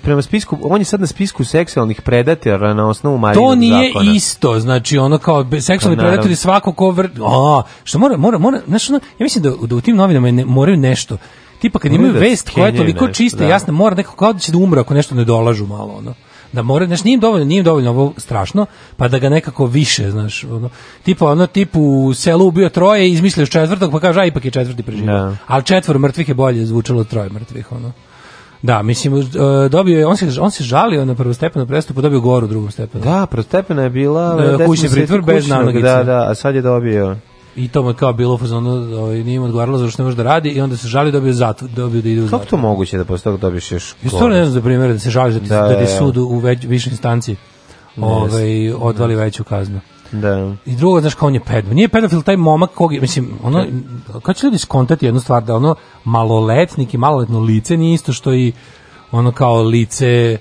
prema spisku, on je sad na spisku seksualnih predatera na osnovu Marinog zakona. To nije isto, znači ono kao seksualni pa predatori svako ko vr, a, što mora, mora, mora, znaš, ono, ja mislim da, da u tim novinama ne, moraju nešto, tipa kad imaju da vest koja je toliko čista i da. jasna, mora nekako kao da će da umre ako nešto ne dolažu malo, ono da mora, znači nije im dovoljno, nije im dovoljno ovo strašno, pa da ga nekako više, znaš, ono, tipa ono tipu u selu ubio troje i izmislio četvrtog, pa kaže, a ipak je četvrti preživio. No. Da. Ali četvor mrtvih je bolje zvučalo od troje mrtvih, ono. Da, mislim, e, dobio je, on se, on se žalio na prvostepenu prestupu, dobio goru u drugom stepenu. Da, prvostepena je bila... Da, e, kućni pritvor bez nanogice. Da, da, a sad je dobio... I to mu kao bilo fazonu, ovaj nije mu odgovaralo zato što ne može da radi i onda se žali dobio zato, dobio da ide u zatvor. Kako to moguće da posle toga da dobiješ još? Ja stvarno ne znam za primjer da se žališ da ti, da, da ti sud u već, višoj instanci ovaj odvali da. veću kaznu. Da. I drugo, znaš, kao on je pedofil. Nije pedofil taj momak kog je, mislim, ono, da. kad će ljudi skontati jednu stvar, da ono maloletnik i maloletno lice nije isto što i ono kao lice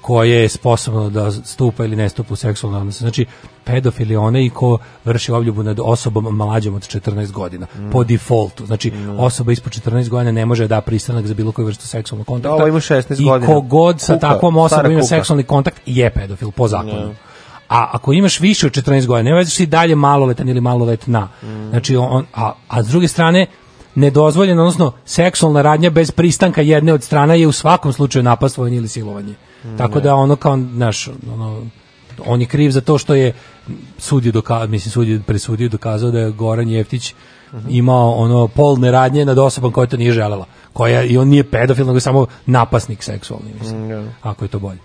koje je sposobno da stupa ili ne stupa u seksualno odnose. Znači, pedofil je onaj ko vrši obljubu nad osobom mlađom od 14 godina. Mm. Po defaultu. Znači, mm. osoba ispod 14 godina ne može da, da pristanak za bilo koju vrstu seksualnog da, kontakta. Da, ovo ima 16 godina. I kogod sa takvom osobom ima seksualni kontakt je pedofil, po zakonu. Yeah. A ako imaš više od 14 godina, ne si dalje maloletan ili maloletna. Mm. Znači, on, a, a s druge strane, nedozvoljena, odnosno seksualna radnja bez pristanka jedne od strana je u svakom slučaju napast vojni ili silovanje. Mm, Tako da. da ono kao, znaš, ono, on je kriv za to što je sudio doka, mislim sudio presudio dokazao da je Goran Jeftić mm -hmm. imao ono polne radnje nad osobom koja to nije želela. Koja i on nije pedofil, nego samo napasnik seksualni, mislim. Mm, da. Ako je to bolje.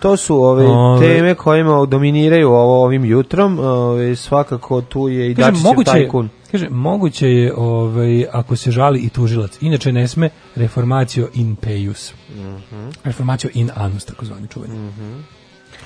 To su ove, ove. teme kojima dominiraju ovo ovim jutrom, ove, svakako tu je i Dačićev moguće, tajkun. Kaže, moguće je ovaj, ako se žali i tužilac. Inače ne sme reformacio in peius. Mm -hmm. Reformacio in anus, tako zvani čuvanje. Mm -hmm.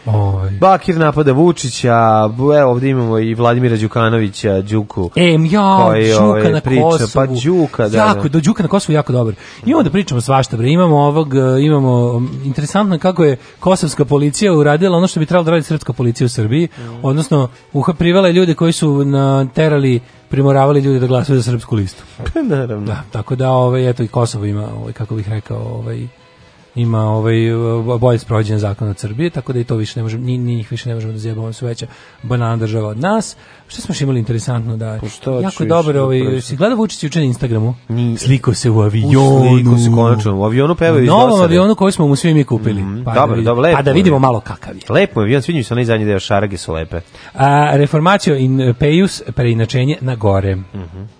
Oj. Ovaj. Bakir napada Vučića, evo ovdje imamo i Vladimira Đukanovića, Đuku. E, ja, koji, Đuka ove, ovaj, na priča, pa Kosovu. Pa Đuka, da. Jako, da, Đuka na Kosovu jako dobro. I onda pričamo svašta, bre. Imamo ovog, eh, imamo, um, interesantno kako je kosovska policija uradila ono što bi trebalo da radi srpska policija u Srbiji, mm. odnosno uha privala je ljude koji su naterali primoravali ljude da glasaju za srpsku listu. Pa, naravno. Da, tako da, ovaj, eto, i Kosovo ima, ovaj, kako bih rekao, ovaj, ima ovaj bolje sprovođen zakon od Srbije, tako da i to više ne možemo, ni, ni više ne možemo da zjebamo, su veća banana država od nas. Što smo imali interesantno da pa je jako dobro, da ovaj, si gledao Vučić juče na Instagramu? Ni, sliko se u avionu. Sliko se konačno, u avionu pevaju iz Novom avionu koji smo mu svi mi kupili. Mm, pa dobro, da, dobro, lepo. Pa da vidimo malo kakav je. Lepo je, avion, sviđu se onaj zadnji deo, šarage su lepe. A, reformacio in peius, preinačenje na gore. Mhm. Mm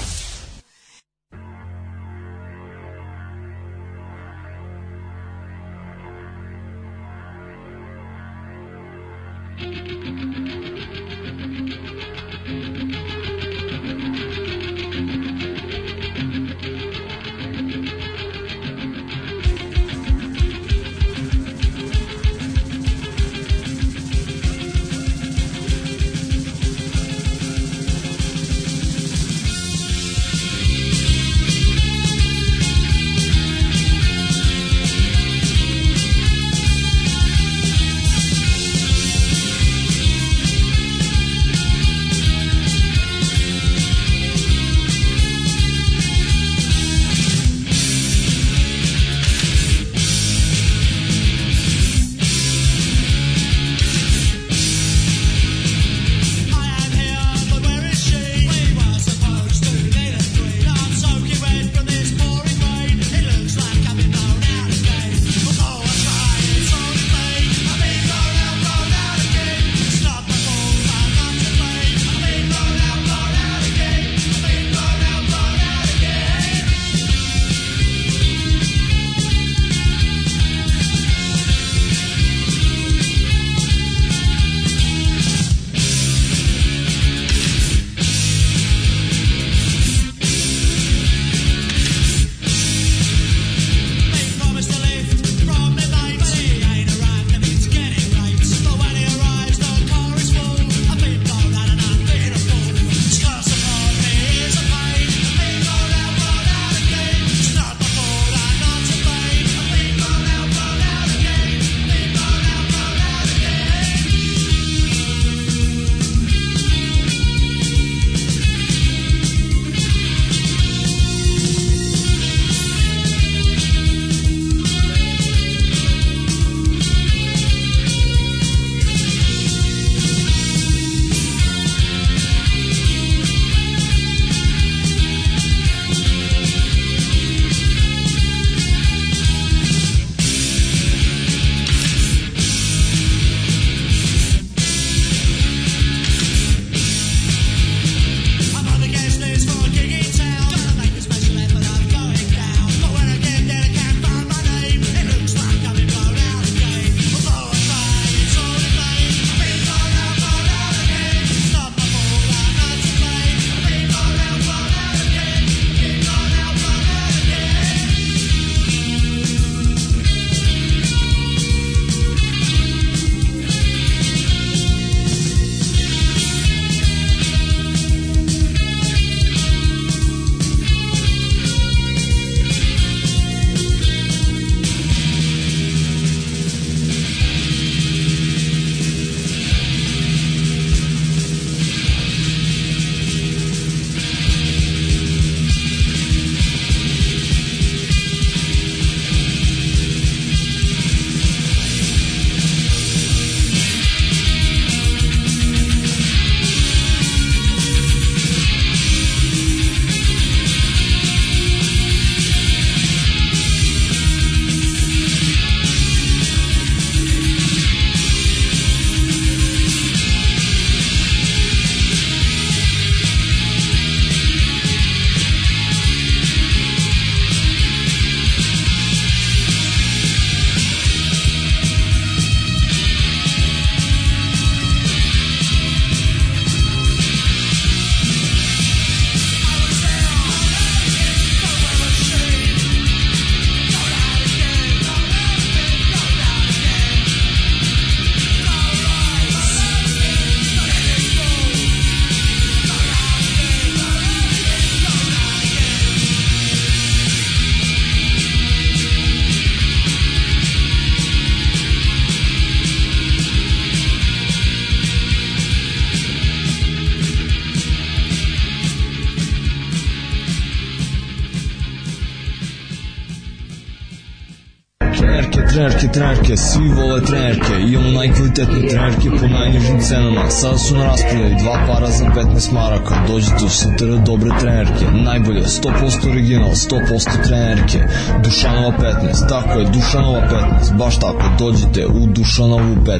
trenerke, svi vole trenerke, imamo najkvalitetne trenerke po najnižim cenama. Sada su na raspodaju dva para za 15 maraka. Dođite u Sutera dobre trenerke, najbolje, 100% original, 100% trenerke. Dušanova 15, tako je, Dušanova 15, baš tako, dođite u Dušanovu 15.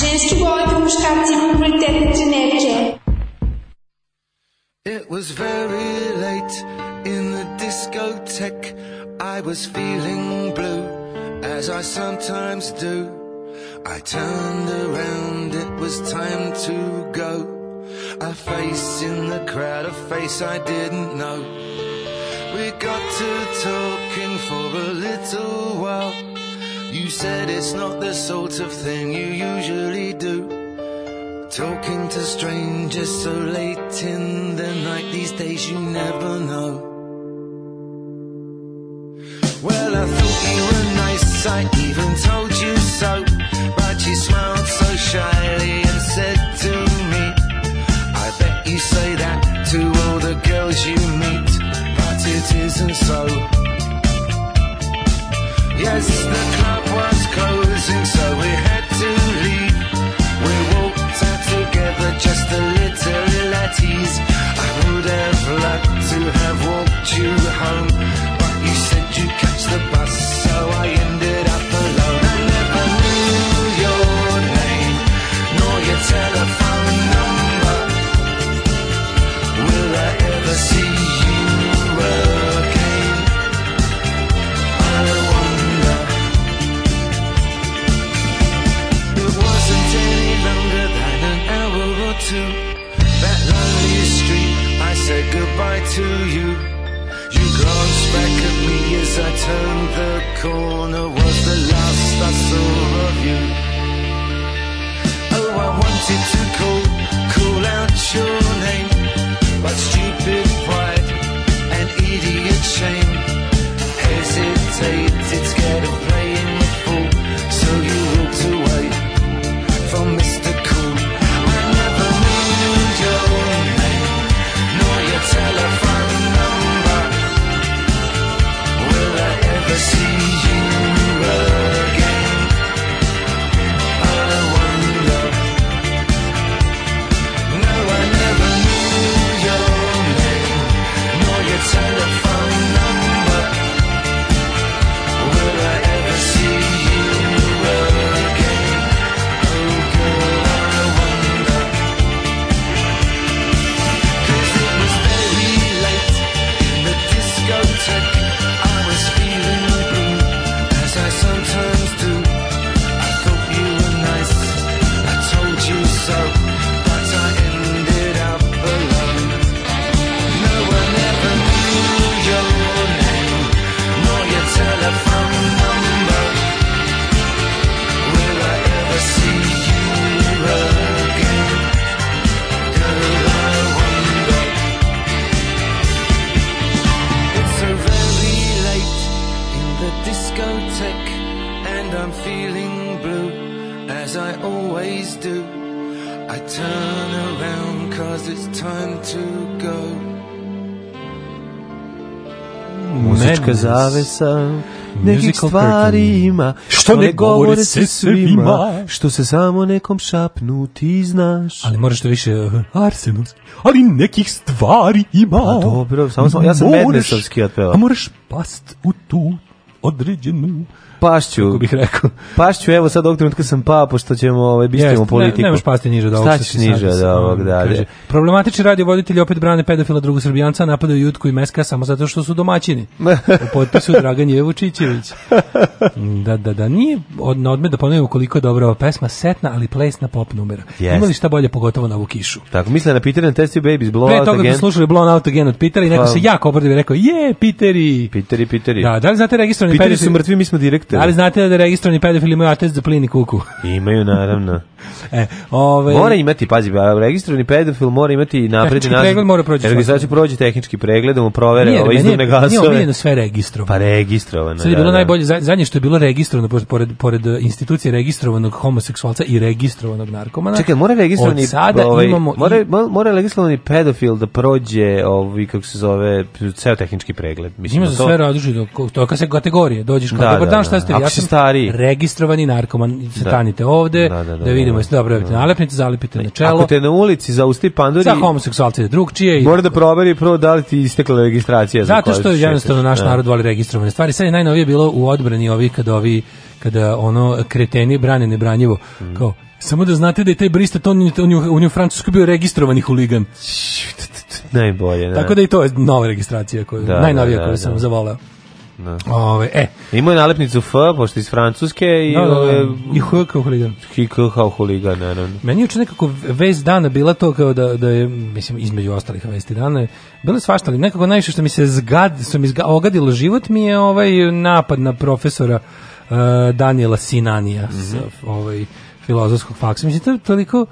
Ženski vole po muškarcima kvalitetne trenerke. It was very late in the discotheque. I was feeling blue. as I sometimes do. I turned around, it was time to go. A face in the crowd, a face I didn't know. We got to talking for a little while. You said it's not the sort of thing you usually do. Talking to strangers so late in the night, these days you never know. Well, I thought you were. I even told you so. But you smiled so shyly and said to me, I bet you say that to all the girls you meet, but it isn't so. Yes, the club was closing, so we had to leave. We walked out together, just a little at I would have liked to have walked you home. to you. You glanced back at me as I turned the corner. Was the last I saw of you. Oh, I wanted to call, call out your name, but stupid pride and idiot shame hesitated, scared of. time to go. Muzička zavesa nekih stvari ima što ne govore se svima što se samo nekom šapnu ti znaš ali moraš to više uh, ali nekih stvari ima a pa dobro samo ja sam Mednesovski otpevao a moraš past u tu određenu pašću. Kako bih rekao. Pašću, evo sad ovog trenutka sam pa, pošto ćemo, ovaj, bistrimo politiku. Ne, ne pasti niže od ovog. Šta ćeš niže od ovog, da. da. problematični radio voditelji opet brane pedofila drugu srbijanca, napadaju Jutku i Meska samo zato što su domaćini. U potpisu (laughs) Dragan Jevučićević. Da, da, da, nije od, na odme da ponovimo koliko je dobra ova pesma, setna, ali plesna pop numera. Yes. Imali šta bolje, pogotovo na ovu kišu. Tako, misle na Peter and Testy Babies, Blown Out Again. Pre toga again. slušali Blown Out Again od Petera i neko pa- se jako obrdio rekao, je, Peteri! Peteri, Peteri. Da, da li znate registrovani Peteri? Peteri su mrtvi, mi smo direkt pedofili. Da li znate da registrovani pedofili imaju atest za plini kuku? (laughs) Imaju, naravno. e, ovaj... Mora imati, pazi, registrovani pedofil mora imati napred nazad. pregled mora proći. Registraciju prođe tehnički pregled, da mu provere nije, ove izduvne gasove. Nije omiljeno sve registrovano. Pa registrovano, Sve je bilo da, da. najbolje, zadnje što je bilo registrovano, pored, pored institucije registrovanog homoseksualca i registrovanog narkomana. Čekaj, mora registrovani, sada ovaj, imamo mora, i... mora registrovani pedofil da prođe, ovaj, kako se zove, ceo tehnički pregled. Mislim, Ima da za to... sve različite, to, to, to, kategorije, dođeš kao, da, dobar da, dan, da. šta nastavi, ja sam stariji. registrovani narkoman, satanite da. ovde, da, da, da, da vidimo jeste dobro, da. nalepnicu, zalipite na čelo. Ako te na ulici zausti panduri... Za homoseksualce je drug čije. Mora da proberi prvo da li ti istekla registracija. Zato što je jednostavno naš narod voli registrovane stvari. Sad je najnovije bilo u odbrani ovi kada ovi kada ono kreteni brane nebranjivo. Mm. Kao, samo da znate da je taj Brista to on, on, on je u Francuskoj bio registrovani huligan. Najbolje, ne. Tako da i to je nova registracija koju da, najnovija da, koju da, sam da. zavoleo. Da. Ove, e. Imao je nalepnicu F, pošto iz Francuske i... Da, da, da. I H kao huligan. H kao huligan, naravno. Meni je uče nekako vez dana bila to kao da, da je, mislim, između ostalih vesti dana, je, bilo je svašta, ali nekako najviše što mi se zgad, što mi zgad, ogadilo život mi je ovaj napad na profesora uh, Daniela Sinanija, mm -hmm. s, mhm. ovaj, filozofskog faksa. Mislim, to je toliko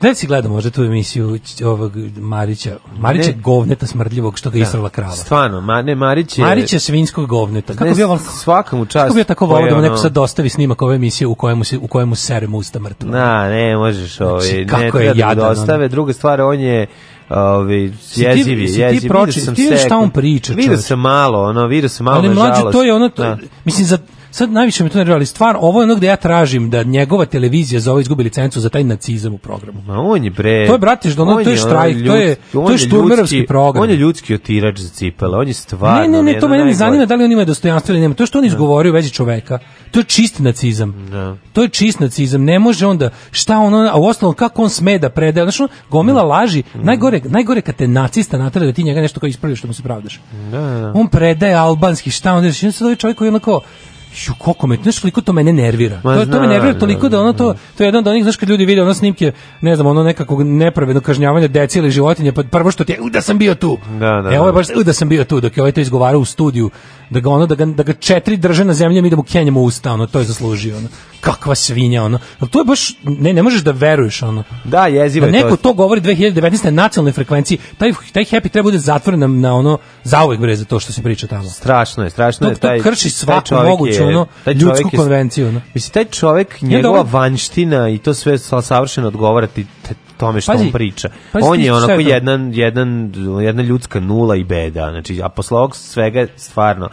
Ne da si gledao možda tu emisiju ovog Marića, Marića ne. govneta smrdljivog što ga da. israla krava. Stvarno, ma, ne, Marić je... Marić je svinjskog govneta. Kako ne, bi ovo, svakom čast. Kako bi tako pa volao da mu neko sad dostavi snimak ove emisije u kojemu, se, u kojemu seremo usta mrtva. Na, ne, možeš znači, ovaj, znači, kako ne, je da jadan, dostave. On. Druga stvar, on je Ovi ovaj, jezivi, jezivi. Ti proči, ti šta on priča. Vidio se malo, ono, vidio se malo, Ali, nažalost. mlađe, to je ono, to, da. mislim, za, sad najviše mi to nervira, ali stvar, ovo je ono gde ja tražim da njegova televizija za ovo izgubi licencu za taj nacizam u programu. Ma on je bre... To je, bratiš, da ono, on to je štrajk, to je, to je šturmerovski program. On je ljudski otirač za cipele, on je stvarno... Ne, ne, ne, to mene ne zanima da li on ima dostojanstvo ili nema. To što on da. izgovorio već čoveka, to je čist nacizam. Da. To je čist nacizam, ne može onda, šta on, a u osnovu kako on sme da predaje, znači on, gomila da. laži, mm. najgore, najgore kad te nacista natera da ti njega nešto kao ispraviš što mu se pravdaš. Da, da. da. On predaje albanski, šta on, znači, on se čovjek koji onako, Ju kako me, znaš koliko to mene nervira. Ma, to, to me nervira toliko da ono to to je jedan od onih znaš kad ljudi vide ono snimke, ne znam, ono nekakog nepravednog kažnjavanja dece ili životinje, pa prvo što ti je da sam bio tu. Da, da. Evo je da. baš da sam bio tu dok je ovaj to izgovarao u studiju, da ga ono da ga, da ga četiri drže na zemlji i da mu kenjamo usta, ono to je zaslužio. Ono kakva svinja ono. To je baš ne ne možeš da veruješ ono. Da, jezivo da je neko to. to govori 2019 na nacionalnoj frekvenciji. Taj taj happy treba bude zatvoren na, na ono zauvek bre za to što se priča tamo. Strašno je, strašno to, je taj. To krši svaku moguću ono taj ljudsku je, konvenciju ono. Mislim taj čovjek njegova vanština i to sve savršeno odgovara odgovarati tome što pazi, on priča. Pazi, on je onako je jedan, jedan, jedna ljudska nula i beda, znači, a posle ovog svega stvarno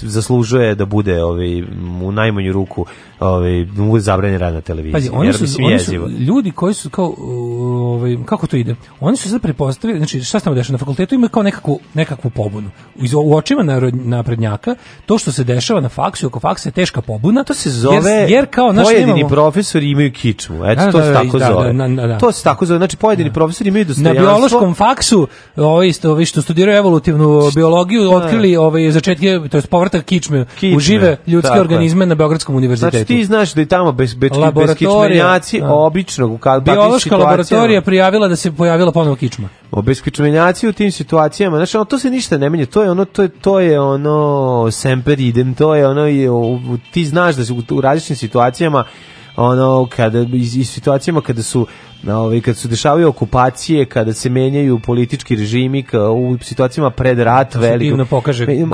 zaslužuje da bude ovaj, u najmanju ruku ovaj da zabranjen rad na televiziji. Pazi, oni su, oni su ljudi koji su kao ovaj kako to ide? Oni su se prepostavili, znači šta se tamo dešava na fakultetu ima kao nekakvu nekakvu pobunu. Iz u očima naprednjaka to što se dešava na faksu, oko faksa je teška pobuna. To se zove jer, jer kao naš pojedini nemamo... profesori imaju kičmu. Eto da, to da, se tako da, da zove. Da, to se tako zove. Znači pojedini da. profesori imaju dostojanstvo. Na biološkom faksu, ovi isto, vi što studiraju evolutivnu biologiju otkrili ovaj začetke, to jest povratak kičme, kičme žive ljudske organizme na Beogradskom univerzitetu. Znači, ti znaš da je tamo bez, bez, bez kičmenjaci da. običnog Biološka laboratorija prijavila da se pojavila ponovo kičma. O bez kičmenjaci u tim situacijama, znači ono, to se ništa ne menja, to je ono, to je, to je ono semper idem, to je ono, je, ti znaš da se u, u različitim situacijama ono kada iz, situacijama kada su ovaj kad su dešavaju okupacije, kada se menjaju politički režimi ka, u situacijama pred rat veliko.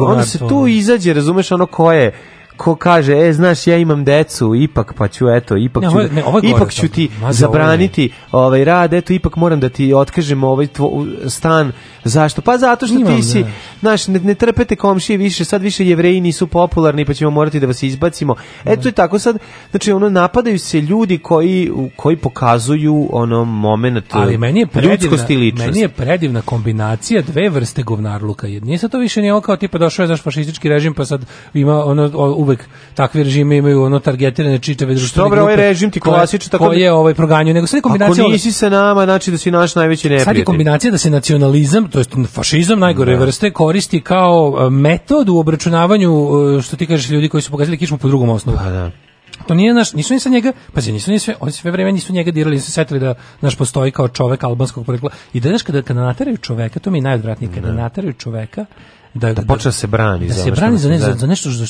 Onda se tu izađe, razumeš ono ko je ko kaže, e, znaš, ja imam decu, ipak pa ću, eto, ipak ne, ću, da- ne, ipak ću ti zabraniti ovaj. ovaj rad, eto, ipak moram da ti otkažem ovaj tvoj stan Zašto? Pa zato što Imam, ti si, da. znaš, ne, ne trpete komšije više, sad više jevreji nisu popularni, pa ćemo morati da vas izbacimo. Eto i tako sad, znači ono napadaju se ljudi koji koji pokazuju ono momenat Ali meni je predivna, meni je predivna kombinacija dve vrste govnarluka. Jer nije sad to više ni ono kao tipa došao je znaš fašistički režim pa sad ima ono uvek takvi režimi imaju ono targetirane čitave društvene ovaj grupe. ovaj režim ti klasično tako je ovaj proganju, nego sad kombinacija. Ako nisi sa nama, znači da si naš najveći neprijatelj. Sad je kombinacija da se nacionalizam to jest fašizam najgore da. vrste koristi kao e, metod u obračunavanju e, što ti kažeš ljudi koji su pokazali kičmu po drugom osnovu. Pa da. To nije naš, nisu ni sa njega, pazi, nisu ni sve, oni sve vreme nisu njega dirali, nisu setili da naš postoji kao čovek albanskog porekla. I da daš kada, kada nateraju čoveka, to mi je najodvratnije, kada da. nateraju čoveka, da, da, da počne se brani da za se brani za, ne, da. za, za nešto što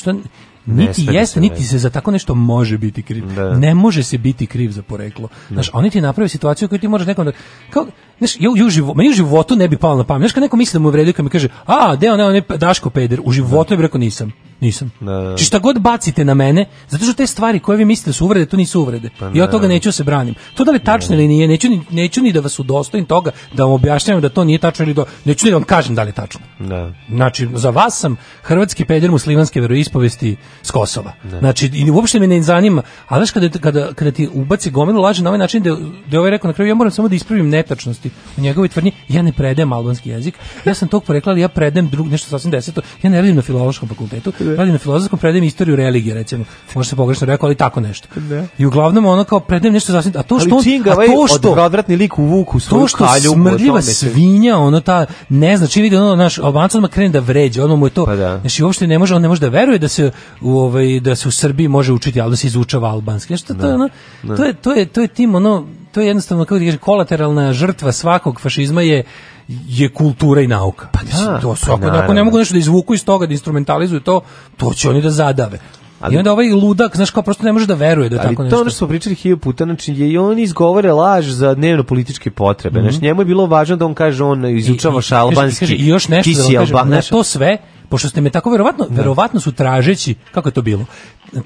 niti jeste, niti se za tako nešto može biti kriv. Da. Ne može se biti kriv za poreklo. Da. Znaš, oni ti naprave situaciju koju ti možeš nekom da... Kao, znaš, ja u, živo, meni u životu ne bi palo na pamet. Znaš, kad neko misli da mu je vredio, kad mi kaže, a, deo, ne, ne, Daško Peder, u životu ja bih rekao nisam. Nisam. Da, da, da. Či znači, šta god bacite na mene, zato što te stvari koje vi mislite su uvrede, to nisu uvrede. Pa I od toga neću se branim. To da li tačno ili nije, neću ni, neću ni da vas udostojim toga, da vam objašnjavam da to nije tačno ili do... neću ni da vam kažem da li je tačno. Ne. Znači, za vas sam hrvatski peder muslimanske veroispovesti s Kosova. Ne. Znači, i uopšte me ne zanima, A znaš kada, kada, kada ti ubaci gomilu laže na ovaj način da, da je ovaj rekao na kraju, ja moram samo da ispravim netačnosti u njegovoj tvrdnji, ja ne predajem albanski jezik, ja sam tog porekla, ali ja predajem drug, nešto sasvim deseto, ja ne radim na filološkom fakultetu, radi na filozofskom, predajem istoriju religije, recimo. Možda se pogrešno rekao, ali tako nešto. Ne. Da. I uglavnom ono kao predajem nešto sasvim, a to što on, a to što odvratni lik u vuku, to što kalju, smrdljiva svinja, ono ta ne znači vidi ono naš Albanac ma krene da vređa, ono mu je to. Pa da. Znači uopšte ne može, on ne može da veruje da se u ovaj da se u Srbiji može učiti, al da se izučava albanski. Znači, to, to, da. ono, da. to je to je to je tim ono to je jednostavno kako da kaže kolateralna žrtva svakog fašizma je je kultura i nauka. Pa da, to su, pa ako, ne mogu nešto da izvuku iz toga, da instrumentalizuju to, to će oni da zadave. Ali, I onda ovaj ludak, znaš, kao prosto ne može da veruje da ali tako nešto. Ali to ono što smo pričali hiljopu puta, znači je i on izgovore laž za dnevno političke potrebe. Mm -hmm. Znači, mhm. njemu je bilo važno da on kaže, on izučava šalbanski, I, i, i, još nešto da kaže, na to sve, pošto ste me tako verovatno, ne. Da. verovatno su tražeći, kako je to bilo,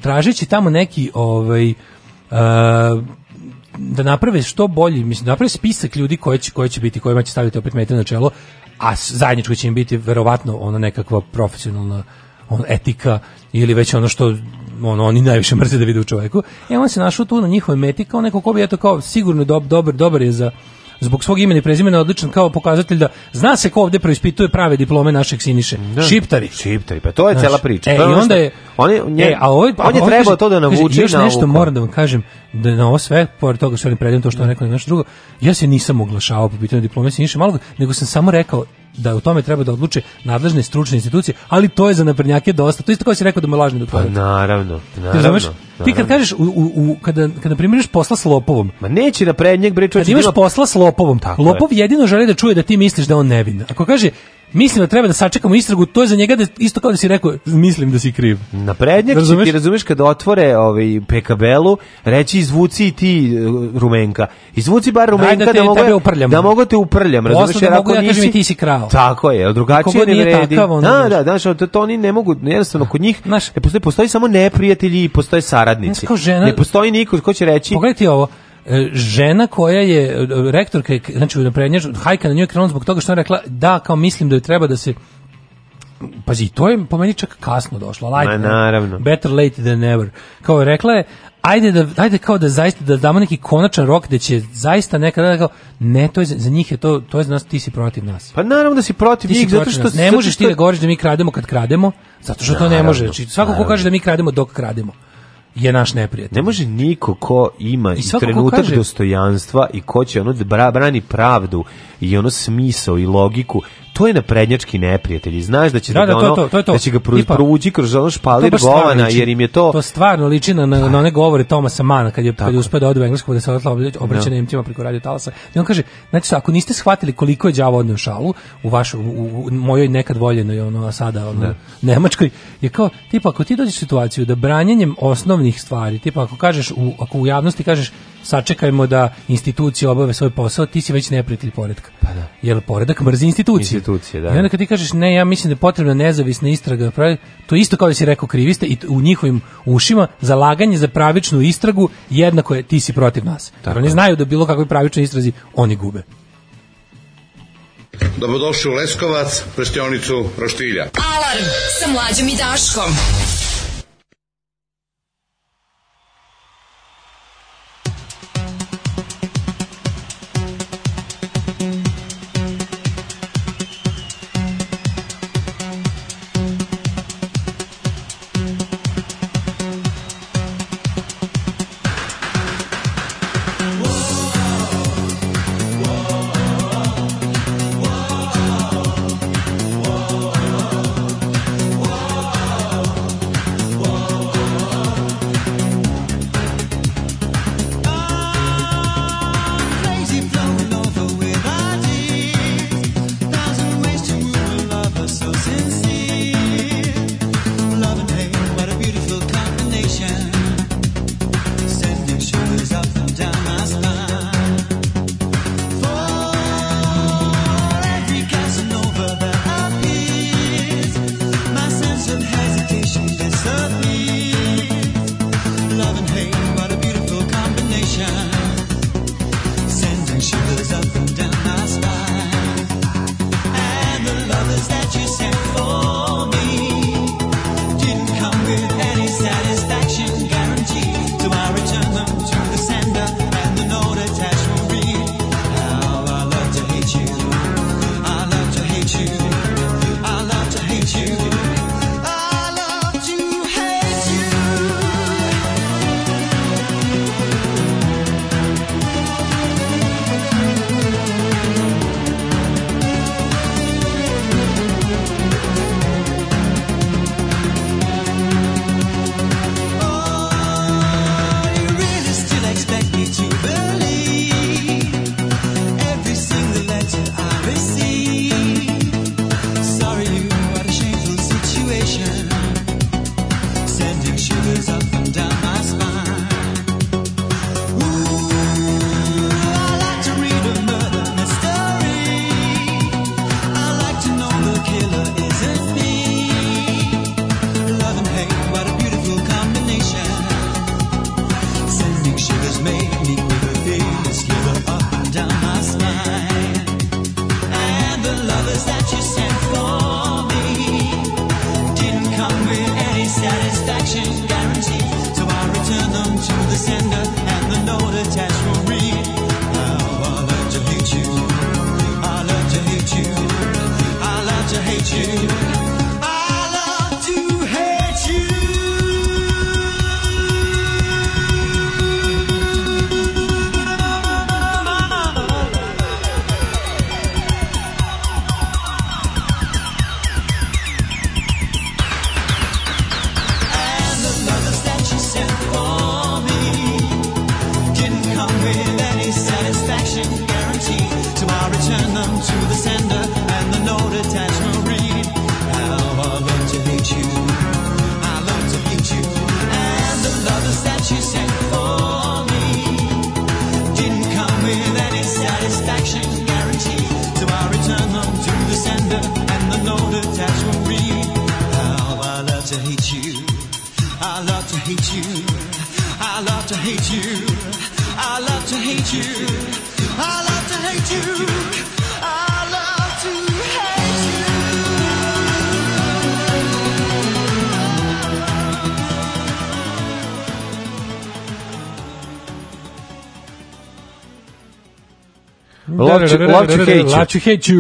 tražeći tamo neki, ovaj, Uh, da naprave što bolji, mislim, da naprave spisak ljudi koji će, koji će biti, kojima će staviti opet mete na čelo, a zajedničko će im biti verovatno ona nekakva profesionalna on, etika ili već ono što ono, oni najviše mrze da vide u čoveku. E, on se našao tu na njihovoj meti kao neko ko bi, eto, kao sigurno dob, dobar, dobar je za zbog svog imena i prezimena odličan kao pokazatelj da zna se ko ovde proispituje prave diplome našeg Siniše. Da. Šiptari. Šiptari, pa to je cela priča. E, i onda je on je nje, e, a ovaj, on je ovaj trebao to da navuče još nešto ovuka. moram da vam kažem da na ovo sve pored toga što oni predajem to što on da. rekao nešto drugo. Ja se nisam oglašavao po pitanju diplome Siniše malog, nego sam samo rekao da u tome treba da odluče nadležne stručne institucije, ali to je za naprednjake dosta. To isto kao si rekao da me lažni doktorat. Pa naravno, naravno. Ti Ti kad kažeš, u, u, kada, kada primiraš posla s lopovom... Ma neće na prednjeg, bre, čovječe... Kad imaš posla s lopovom, tako lopov jedino želi da čuje da ti misliš da on nevin. Ako kaže, mislim da treba da sačekamo istragu, to je za njega da, isto kao da si rekao, mislim da si kriv. Na prednjeg razumeš? ti razumeš kada otvore ovaj pekabelu, reći izvuci ti eh, rumenka. Izvuci bar rumenka Daj da, te, da, mogu, uprljam. da mogu te uprljam, razumeš? da mogu ja nisi, ti si krao. Tako je, drugačije ne vredi. Takav, ono da, da, znaš, to, to oni ne mogu, jednostavno kod njih znaš, ne postoji, postoji samo neprijatelji i postoje sara saradnici. Kao žena, ne postoji niko ko će reći... Pogledajte ovo, e, žena koja je e, rektorka, znači u prednjež, hajka na nju je krenula zbog toga što je rekla da, kao mislim da je treba da se Pazi, to je po meni čak kasno došlo. Like, Ma, naravno. Better late than never. Kao je rekla je, ajde da ajde kao da zaista da damo neki konačan rok da će zaista nekada kao ne to je za, za njih je to to je za nas ti si protiv nas. Pa naravno da si protiv ti njih si protiv zato što ne možeš što... ti da govoriš da mi krademo kad krademo zato što naravno, to ne može. Znači svako naravno. ko kaže da mi krademo dok krademo je naš neprijatelj. Ne može niko ko ima I trenutak kaže, dostojanstva i ko će ono da brani pravdu i ono smisao i logiku to je na prednjački neprijatelj. Znaš da će da, da, da ono, to, to, to, da će ga pru, provući kroz ono špalir govana jer im je to To stvarno liči na, na ah. one govore Tomasa Mana kad je kad je uspeo da ode u pa da se da. obraća no. Nemcima preko radio talasa. I on kaže, znači ako niste shvatili koliko je đavo odneo šalu u vašu u, u, mojoj nekad voljenoj ono a sada ono ne. Da. nemačkoj je kao tipa ako ti dođeš u situaciju da branjenjem osnovnih stvari, tipa ako kažeš u, ako u javnosti kažeš sačekajmo da institucije obave svoj posao, ti si već neprijatelj poredka. Pa da. Jer poredak mrzi institucije. Institucije, da. I onda kad ti kažeš ne, ja mislim da je potrebna nezavisna istraga, to isto kao da si rekao kriviste i u njihovim ušima zalaganje za pravičnu istragu jednako je ti si protiv nas. Tako. Jer oni znaju da bilo kakvoj pravičnoj istrazi oni gube. Dobrodošli u Leskovac, prštionicu Roštilja. Alarm sa mlađom i Daškom.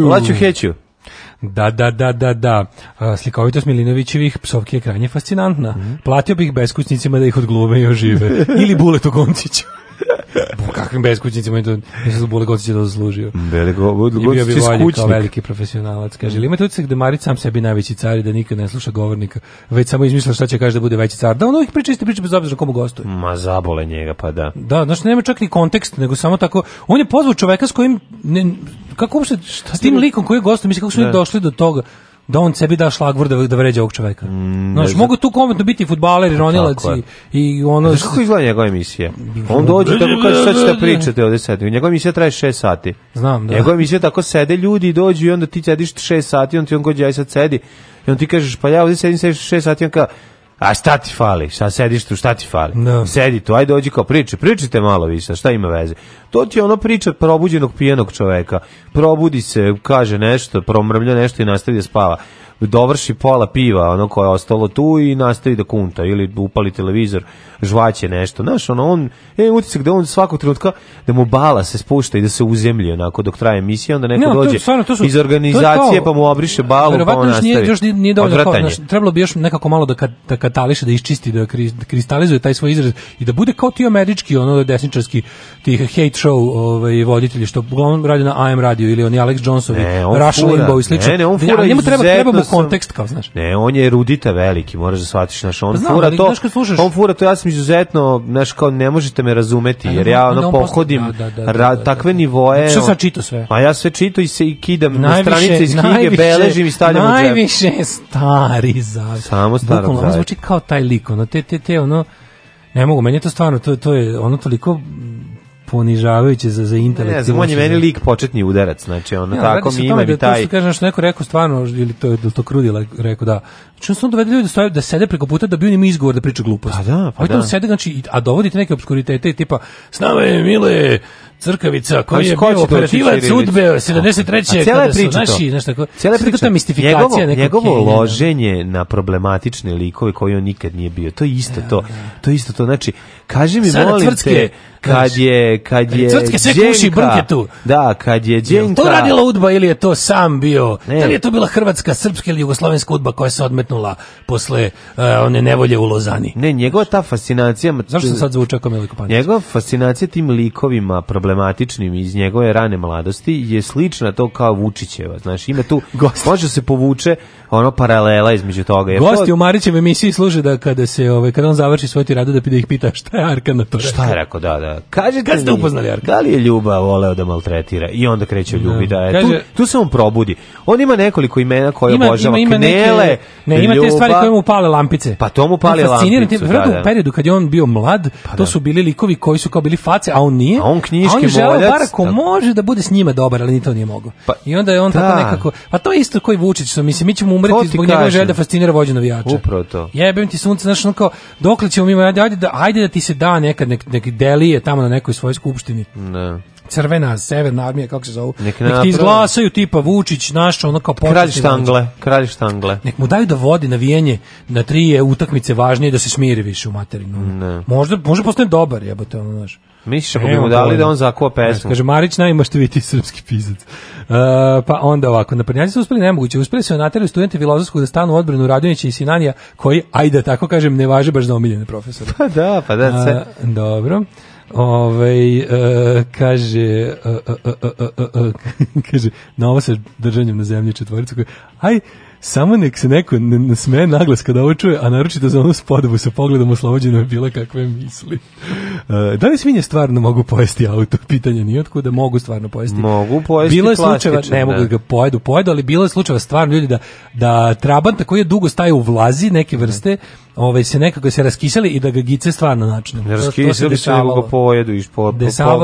Laću heću. Da, da, da, da, da. Slikovitost Milinovićevih psovki je krajnje fascinantna. Mhm. Platio bih beskućnicima da ih odglume i ožive. (laughs) Ili Buletu Gončiću kakvim beskućnicima i to nisu Bulegoci će to zaslužio. Veliko, Bulegoci će skućnik. Kao veliki profesionalac. Kaže, ili imate utisak da Marić sam sebi najveći car i da nikad ne sluša govornika, već samo izmišlja šta će kaže da bude veći car. Da, on uvijek priča iste priče bez obzira komu gostuje. Ma zabole njega, pa da. Da, znači nema čak ni kontekst, nego samo tako, on je pozvao čoveka s kojim, ne, kako uopšte, šta s tim likom koji je gostuje, misli kako su oni da. došli do toga da on sebi da šlagvor da, da vređa ovog čoveka. Mm, Znaš, mogu tu komentno biti futbaler, ronilac i, i ono... Znaš kako izgleda njegova emisija? On dođe tako kaže šta ćete pričati ovde sedi. Njegova emisija traje 6 sati. Znam, da. Njegova emisija tako sede ljudi i dođu i onda ti sediš 6 sati, on ti on gođe aj sad sedi. I on ti kažeš, pa ja ovde sedim 6 sati, on kaže, A šta ti fali? Šta sediš tu, šta ti fali? No. Da. Sedi tu, ajde dođi kao priče, pričite malo više, šta ima veze? To ti je ono priča probuđenog pijenog čoveka. Probudi se, kaže nešto, promrmlja nešto i nastavi da spava dovrši pola piva, ono koje je ostalo tu i nastavi da kunta ili upali televizor, žvaće nešto. Znaš, ono, on, e, utisak da on svakog trenutka, da mu bala se spušta i da se uzemlji onako dok traje emisija, onda neko ne, dođe to, stvarno, to su, iz organizacije to kao, pa mu obriše balu, pa on još nastavi. Nije, još nije dovoljno kao, znaš, trebalo bi još nekako malo da, kad, da katališe, da iščisti, da, da kristalizuje taj svoj izraz i da bude kao ti američki, ono, desničarski, tih hate show ovaj, voditelji, što on radi na AM radio ili oni Alex Johnson, Rush Limbaugh i slično. Ne, ne, on da, fura da, njemu treba, treba mu kontekst kao, znaš. Ne, on je erudita veliki, moraš da shvatiš, znaš, on pa fura to. Znaš, on fura to, ja sam izuzetno, znaš, kao ne možete me razumeti, pa jer ja ono pohodim takve nivoe. Što sam čitao sve? A pa ja sve čitao i se i kidam na stranice iz knjige, beležim i stavljam u džep. Najviše stari za. Samo stari. zaveta. zvuči kao taj lik, ono, te, te, te, ono, ne mogu, meni je to stvarno, to, to je ono toliko ponižavajuće za za intelekt. Ne znam, on je meni lik početni udarac, znači on ja, tako mi ima da i taj. To kažem što neko rekao stvarno ili to je to krudila rekao da. Čuo da su dovede ljudi da stoje da sede preko puta da bi oni izgovor da priča gluposti. A pa da, pa da. sede znači a dovodite neke obskuritete tipa s nama je Mile Crkavica, pa koji je bio operativac Udbe 73. Cijela je priča to. Naši, nešto, cijela je priča. mistifikacija njegovo, njegovo da. loženje na problematične likove koji on nikad nije bio. To je isto to. To je isto to. Znači, kaži mi, Sada molim te, kad je kad je Crtke se kuši brke tu. Da, kad je Đenka. To radila udba ili je to sam bio? Ne. Da li je to bila hrvatska, srpska ili jugoslovenska udba koja se odmetnula posle uh, one nevolje u Lozani? Ne, njegova ta fascinacija. Zašto sam sad zvučao kao Miliko Njegova fascinacija tim likovima, problem emblematičnim iz njegove rane mladosti je slična to kao Vučićeva. Znaš, ima tu, (laughs) Gosti. može se povuče ono paralela između toga. Jer Gosti to... u Marićevoj emisiji služe da kada se, ove, ovaj, kada on završi svoj tiradu da, da ih pita šta je Arkan na to rekao. Šta je rekao, da, da. Kaže, Kad ste upoznali Arkan? Da li je Ljuba voleo da maltretira? I onda kreće da. Ljubi da je. Kaže, tu, tu se on probudi. On ima nekoliko imena koje ima, obožava. Ima, ima Knele, neke, ne, ima te stvari koje mu pale lampice. Pa to mu pale lampice. Da, da. U periodu kad je on bio mlad, pa, to da. su bili likovi koji su kao bili face, a on nije. A on knjiške, on želeo bar ako može da bude s njima dobar, ali ni to nije mogao. Pa, I onda je on da. tako nekako, pa to je isto koji Vučić, što mislim, mi ćemo umreti zbog njegove želje da fascinira vođu navijača. Upravo to. Jebem ti sunce, znači on kao dokle ćemo mimo, ajde, ajde da ajde da ti se da nekad nek, nek delije tamo na nekoj svojoj skupštini. Ne crvena, severna armija, kako se zovu. Nek, nek ti izglasaju tipa Vučić, naš, ono kao početni. Kralj štangle, kralj štangle. Nek mu daju da vodi navijenje na tri je utakmice važnije da se smiri više u materinu. Ne. Možda, možda postane dobar, jebote, ono, znaš. Misliš ako bi mu dali da on zakuva pesmu? Kaže, Marić najmaštoviti srpski pisac. Uh, pa onda ovako, naprnjaci su uspeli nemoguće. Uspeli su da naterali studente filozofskog da stanu odbranu Radonjića i Sinanija, koji, ajde da tako kažem, ne važe baš za omiljene profesore. (laughs) Pa da, pa da se. Uh, e, dobro. Ove, uh, e, kaže, uh, (laughs) kaže, na ovo se držanjem na zemlji četvoricu, aj, Samo nek se neko ne, ne sme naglas kada ovo čuje, a naročito za onu spodobu sa pogledom oslobođeno je bila kakve misli. Uh, da li svinje stvarno mogu pojesti auto? (laughs) Pitanje nije otkuda, da mogu stvarno pojesti. Mogu pojesti Bilo je slučajeva, ne, ne, mogu da. da ga pojedu, pojedu, ali bilo je slučajeva stvarno ljudi da, da trabanta koji je dugo staje u vlazi neke mhm. vrste, ovaj se nekako se raskisali i da ga gice stvarno načne. Ne raskisali se nego ga pojedu i po, po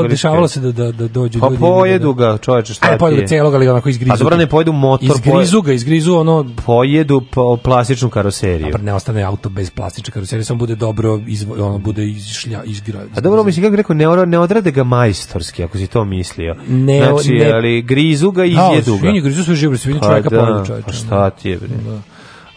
dešavalo, se da da da dođu pa ljudi. Pa pojedu da- ga, čoveče, šta pa Pojedu celog ali onako izgrizu. A dobro ne pojedu motor, izgrizu ga, izgrizu ono pojedu po, plastičnu karoseriju. Pa ne ostane auto bez plastične karoserije, samo bude dobro iz, ono bude izšlja izgra. A dobro mislim kako rekao ne, ne odrade ga majstorski ako si to mislio. Ne, znači, ne, ali grizu ga da, izjedu ga. Ne, grizu sve živo, sve vidi pa čoveka da, pojedu čoveče. Pa šta ti je bre? Da.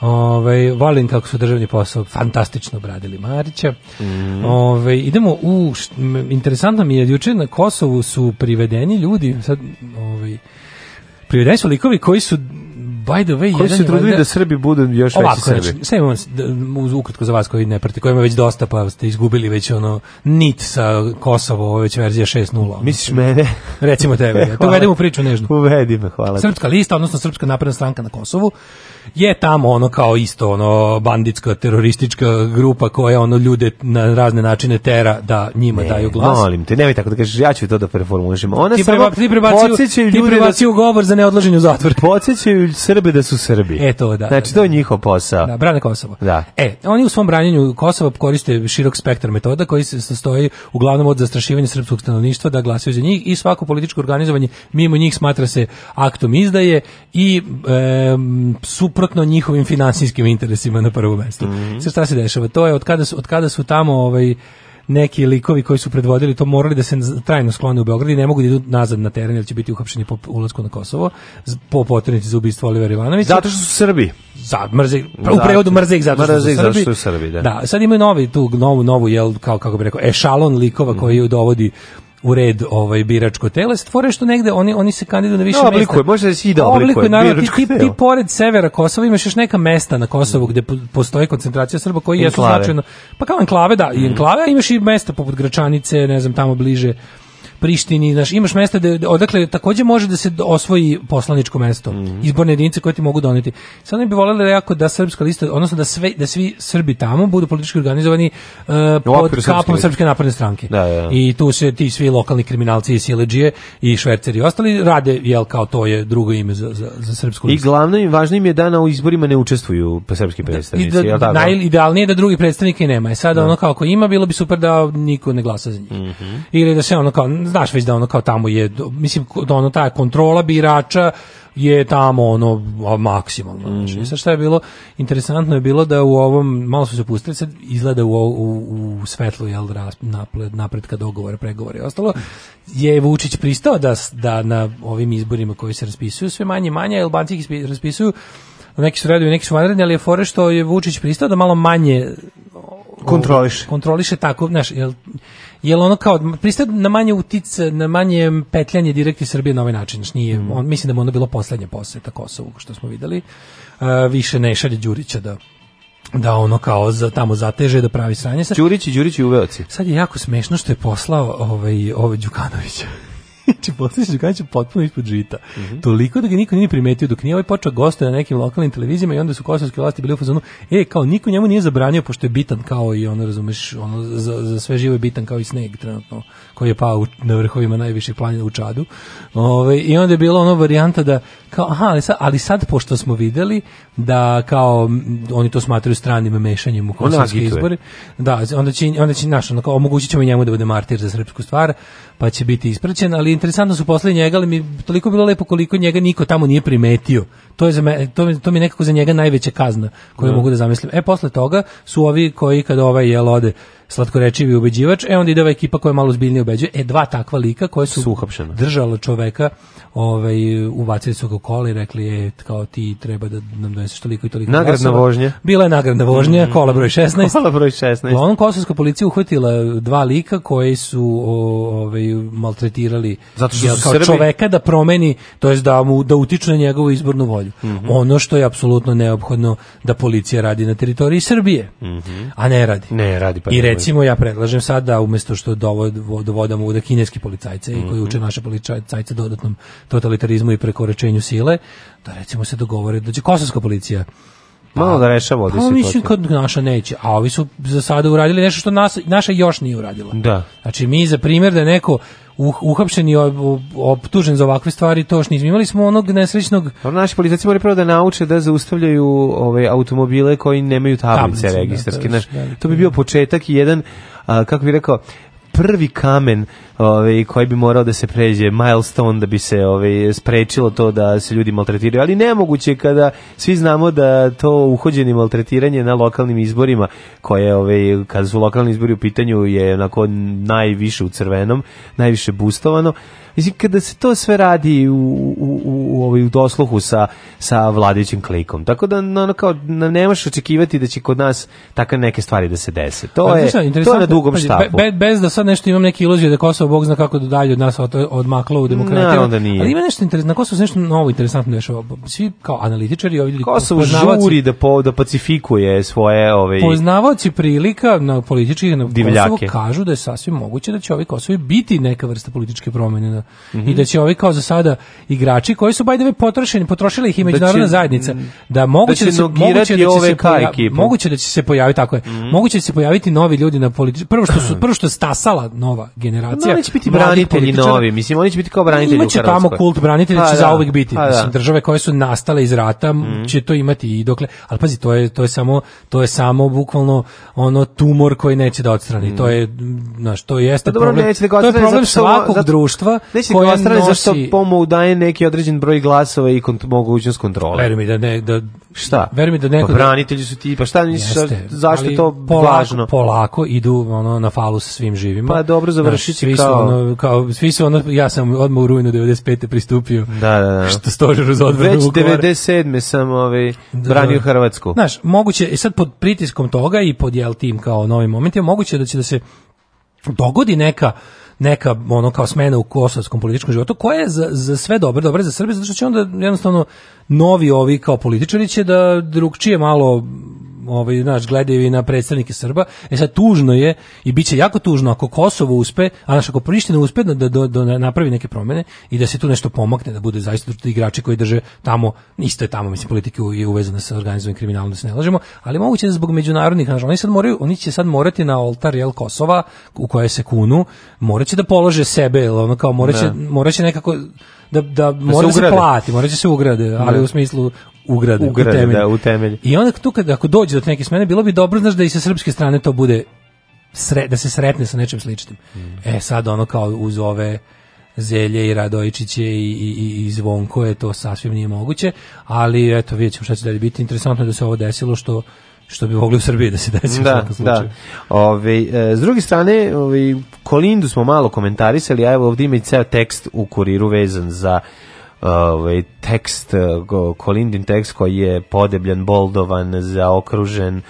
Ove, ovaj, valim kako su državni posao fantastično obradili Marića. Mm. Ove, ovaj, idemo u, št, interesantno mi je, juče na Kosovu su privedeni ljudi, sad, ove, ovaj, privedeni su likovi koji su by the way, koji se trudili da Srbi budu još ovako, veći Srbi. Znači, sve imamo ukratko za vas koji ne prati, kojima već dosta, pa ste izgubili već ono nit sa Kosovo, ovo već verzija 6.0. Misliš mene? (laughs) Recimo tebe. ja. to (laughs) priču nežno. Uvedi me, hvala. Srpska lista, odnosno Srpska napredna stranka na Kosovu, je tamo ono kao isto ono banditska teroristička grupa koja ono ljude na razne načine tera da njima ne, daju glas. Molim te, nemoj tako da kažeš ja ću to da preformulišem. Ona ti preba, ti prebacuju, ti prebacuju da, govor za neodloženje u zatvor. (laughs) Podsećaju Srbe da su Srbi. E to da. Znači da, to je da. njihov posao. Da, brane Kosovo. Da. E, oni u svom branjenju Kosova koriste širok spektar metoda koji se sastoji uglavnom od zastrašivanja srpskog stanovništva da glasaju za njih i svako političko organizovanje mimo njih smatra se aktom izdaje i e, su suprotno njihovim finansijskim interesima na prvo mesto. Mm -hmm. Sve šta se dešava? To je od kada su, od kada su tamo ovaj, neki likovi koji su predvodili to morali da se trajno sklone u Beograd i ne mogu da idu nazad na teren jer će biti uhapšeni po ulasku na Kosovo po potrebnici za ubistvo Olivera Ivanovića. Zato što su Srbi. Za, mrze, pa u prevodu mrze ih zato što su Srbi. Zato što su Srbi da. da. sad imaju novi tu, novu, novu, jel, kao, kako bi rekao, ešalon likova mhm. koji ju dovodi u red ovaj biračko telo stvore što negde oni oni se kandiduju na više no, oblikuje, mesta. Može da se i da oblikuje. Naravno, ti, ti, ti, pored severa Kosova imaš još neka mesta na Kosovu gde postoji koncentracija Srba koji jesu značajno pa kao enklave da i enklave a imaš i mesta poput Gračanice, ne znam tamo bliže Prištini, znaš, imaš mesta da, odakle takođe može da se osvoji poslaničko mesto, mm -hmm. izborne jedinice koje ti mogu doneti. Sad ne bi voleli jako da srpska lista, odnosno da, sve, da svi Srbi tamo budu politički organizovani uh, pod kapom srpske, napredne stranke. Da, da, da. I tu se ti svi lokalni kriminalci i sileđije i šverceri i ostali rade, jel, kao to je drugo ime za, za, za srpsku listu. I glavno i važno je da na izborima ne učestvuju pa srpski da, predstavnici, da, i da, jel Najidealnije da drugi predstavnike nema. I e sad da. ono kako ima, bilo bi super da niko ne glasa za njih. Mm -hmm. Ili da se ono kao, znaš već da ono kao tamo je, mislim, da ono ta kontrola birača je tamo ono maksimalno. Mm -hmm. Sad šta je bilo, interesantno je bilo da u ovom, malo su se pustili, sad izgleda u, u, u svetlu jel, napred, napredka dogovora, pregovora i ostalo, je Vučić pristao da, da na ovim izborima koji se raspisuju sve manje i manje, Albanci ih raspisuju, neki su redovi, neki su vanredni, ali je fore što je Vučić pristao da malo manje kontroliše. kontroliše tako, znaš, jel, jel ono kao pristaje na manje utic, na manje petljanje direktni Srbije na ovaj način, znači nije, mhm. on, mislim da mu ono bilo poslednje poseta Kosovu što smo videli. Uh, više ne šalje Đurića da da ono kao za, tamo zateže da pravi sranje. sa Đurići Đurići uveoci. Sad je jako smešno što je poslao ovaj, ovaj Đukanovića. (laughs) znači, Bosnić Đukanović je potpuno ispod žita. Mm -hmm. Toliko da ga niko nije primetio dok nije ovaj počeo goste na nekim lokalnim televizijama i onda su kosovske vlasti bili u fazonu, e, kao niko njemu nije zabranio, pošto je bitan kao i ono, razumeš, ono, za, za sve živo je bitan kao i sneg trenutno koji je pao na vrhovima najviših planina u Čadu. Ove, I onda je bilo ono varijanta da, kao, aha, ali sad, ali sad pošto smo videli da kao oni to smatraju stranim mešanjem u kosovske izbore, da, onda će, onda će naš, ono, kao, omogućit ćemo njemu da bude martir za srpsku stvar, pa će biti ispraćen, ali interesantno su posle njega, ali mi toliko bilo lepo koliko njega niko tamo nije primetio. To je za me, to, to mi je nekako za njega najveća kazna koju mm. mogu da zamislim. E, posle toga su ovi koji kad ovaj jel ode slatkorečivi ubeđivač, e onda ide ova ekipa koja je malo zbiljnije ubeđuje, e dva takva lika koje su Suhapšena. držala čoveka, ovaj, uvacili su ga u kola i rekli, je kao ti treba da nam doneseš toliko i toliko Nagradna glasova. vožnja. Bila je nagradna vožnja, mm. kola broj 16. Kola broj 16. Onom kosovska policija uhvatila dva lika koji su ovaj, maltretirali Zato što jel, kao Srbi... čoveka da promeni, to jest da, mu, da utiču na njegovu izbornu volju. Mm -hmm. Ono što je apsolutno neophodno da policija radi na teritoriji Srbije, mm -hmm. a ne radi. Ne radi. Pa I Recimo ja predlažem sad da umesto što dovod, dovodamo u da kineski policajce mm -hmm. koji mhm. uče naše policajce dodatnom totalitarizmu i prekoračenju sile, da recimo se dogovore da će kosovska policija Malo da rešava ovdje pa, mislim kad naša neće, a ovi su za sada uradili nešto što nas, naša još nije uradila. Da. Znači mi za primjer da neko uh, uhapšen i optužen za ovakve stvari, to još nismo. Imali smo onog nesrećnog... Pa naši policajci moraju prvo da nauče da zaustavljaju ove ovaj, automobile koji nemaju tablice, tablice da, registarske. Da, da, da, to bi bio početak i jedan, a, kako bi rekao, prvi kamen ovaj, koji bi morao da se pređe, milestone da bi se ovaj, sprečilo to da se ljudi maltretiraju, ali nemoguće kada svi znamo da to uhođeni maltretiranje na lokalnim izborima koje ovaj, kada su lokalni izbori u pitanju je onako najviše u crvenom, najviše bustovano, Mislim, kada se to sve radi u, u, u, u, ovaj, u dosluhu sa, sa vladajućim klikom. Tako da, ono, kao, ne možeš očekivati da će kod nas takve neke stvari da se dese. To, pa, je, znači, to je na dugom štapu. Be, bez da sad nešto imam neke iluzije da Kosovo, Bog zna kako da dalje od nas od, odmaklo u demokratiju. Da nije. Ali ima nešto interesantno, na Kosovo se nešto novo interesantno dešava. Svi kao analitičari, ovi ljudi, Kosovo žuri da, po, da pacifikuje svoje... Ove, ovaj, poznavaoci prilika na političkih na Kosovo kažu da je sasvim moguće da će ovi Kosovi biti neka vrsta političke promjene na godina. Mm -hmm. I da će ovi kao za sada igrači koji su bajdeve potrošeni, potrošili ih i da međunarodna da zajednica, da moguće da, će da se moguće da će se moguće da će se pojaviti tako je. Mm -hmm. Moguće da će se pojaviti novi ljudi na politici. Prvo što su prvo što stasala nova generacija. No, će biti branitelji novi, mislim oni će biti kao branitelji Imaće u tamo kult branitelji pa će da, zauvek biti. A, pa da. mislim države koje su nastale iz rata mm. će to imati i dokle. Al pazi, to je to je samo to je samo bukvalno ono tumor koji neće da odstrani. Mm. To je znaš, to jeste pa problem. da to je problem svakog društva Neće koja nosi... zašto POMO daje neki određen broj glasova i kont mogućnost kontrole. Veruj mi da ne... Da, šta? Veruj mi da neko... Pa branitelji su ti, pa šta misliš, zašto je to polako, važno? Polako idu ono, na falu sa svim živima. Pa dobro, završit će kao... Ono, kao... Svi su ono, ja sam odmah u rujnu 95. pristupio. Da, da, da. Što stožer uz odbranu Već 97. sam ovaj, da, branio da, Hrvatsku. Znaš, moguće, e sad pod pritiskom toga i pod jel tim kao novim momentima, moguće da će da se dogodi neka neka ono kao smena u kosovskom političkom životu koja je za, za sve dobro, dobro za Srbiju zato što će onda jednostavno novi ovi kao političari će da drugčije malo ovaj naš gledaju na predstavnike Srba. E sad tužno je i biće jako tužno ako Kosovo uspe, a naš ako Priština uspe da, da, da, da napravi neke promene i da se tu nešto pomakne, da bude zaista igrači koji drže tamo, isto je tamo, mislim, politike je uvezana sa organizovanim kriminalom, da se ne lažemo, ali moguće da zbog međunarodnih, znaš, oni, sad moraju, oni će sad morati na oltar, jel, Kosova, u koje se kunu, moraće da polože sebe, jel, ono kao, moraće, ne. Da. moraće nekako da, da, da mora da se, ugrade. se plati, mora se ugrade, ali ne. u smislu ugrade, ugrade u, temelj. Da, u temelj. I onda tu kad ako dođe do neke smene, bilo bi dobro znaš da i sa srpske strane to bude sre, da se sretne sa nečim sličnim. Mm. E sad ono kao uz ove Zelje i Radojičiće i, i, i Zvonko je to sasvim nije moguće, ali eto vidjet ćemo šta će da biti. Interesantno da se ovo desilo što što bi mogli u Srbiji da se desi da, u Da. da. Ove, e, s druge strane, ove, ovaj, Kolindu smo malo komentarisali, a evo ovdje ima i ceo tekst u kuriru vezan za ovaj tekst Kolindin eh, tekst koji je podebljan, boldovan, zaokružen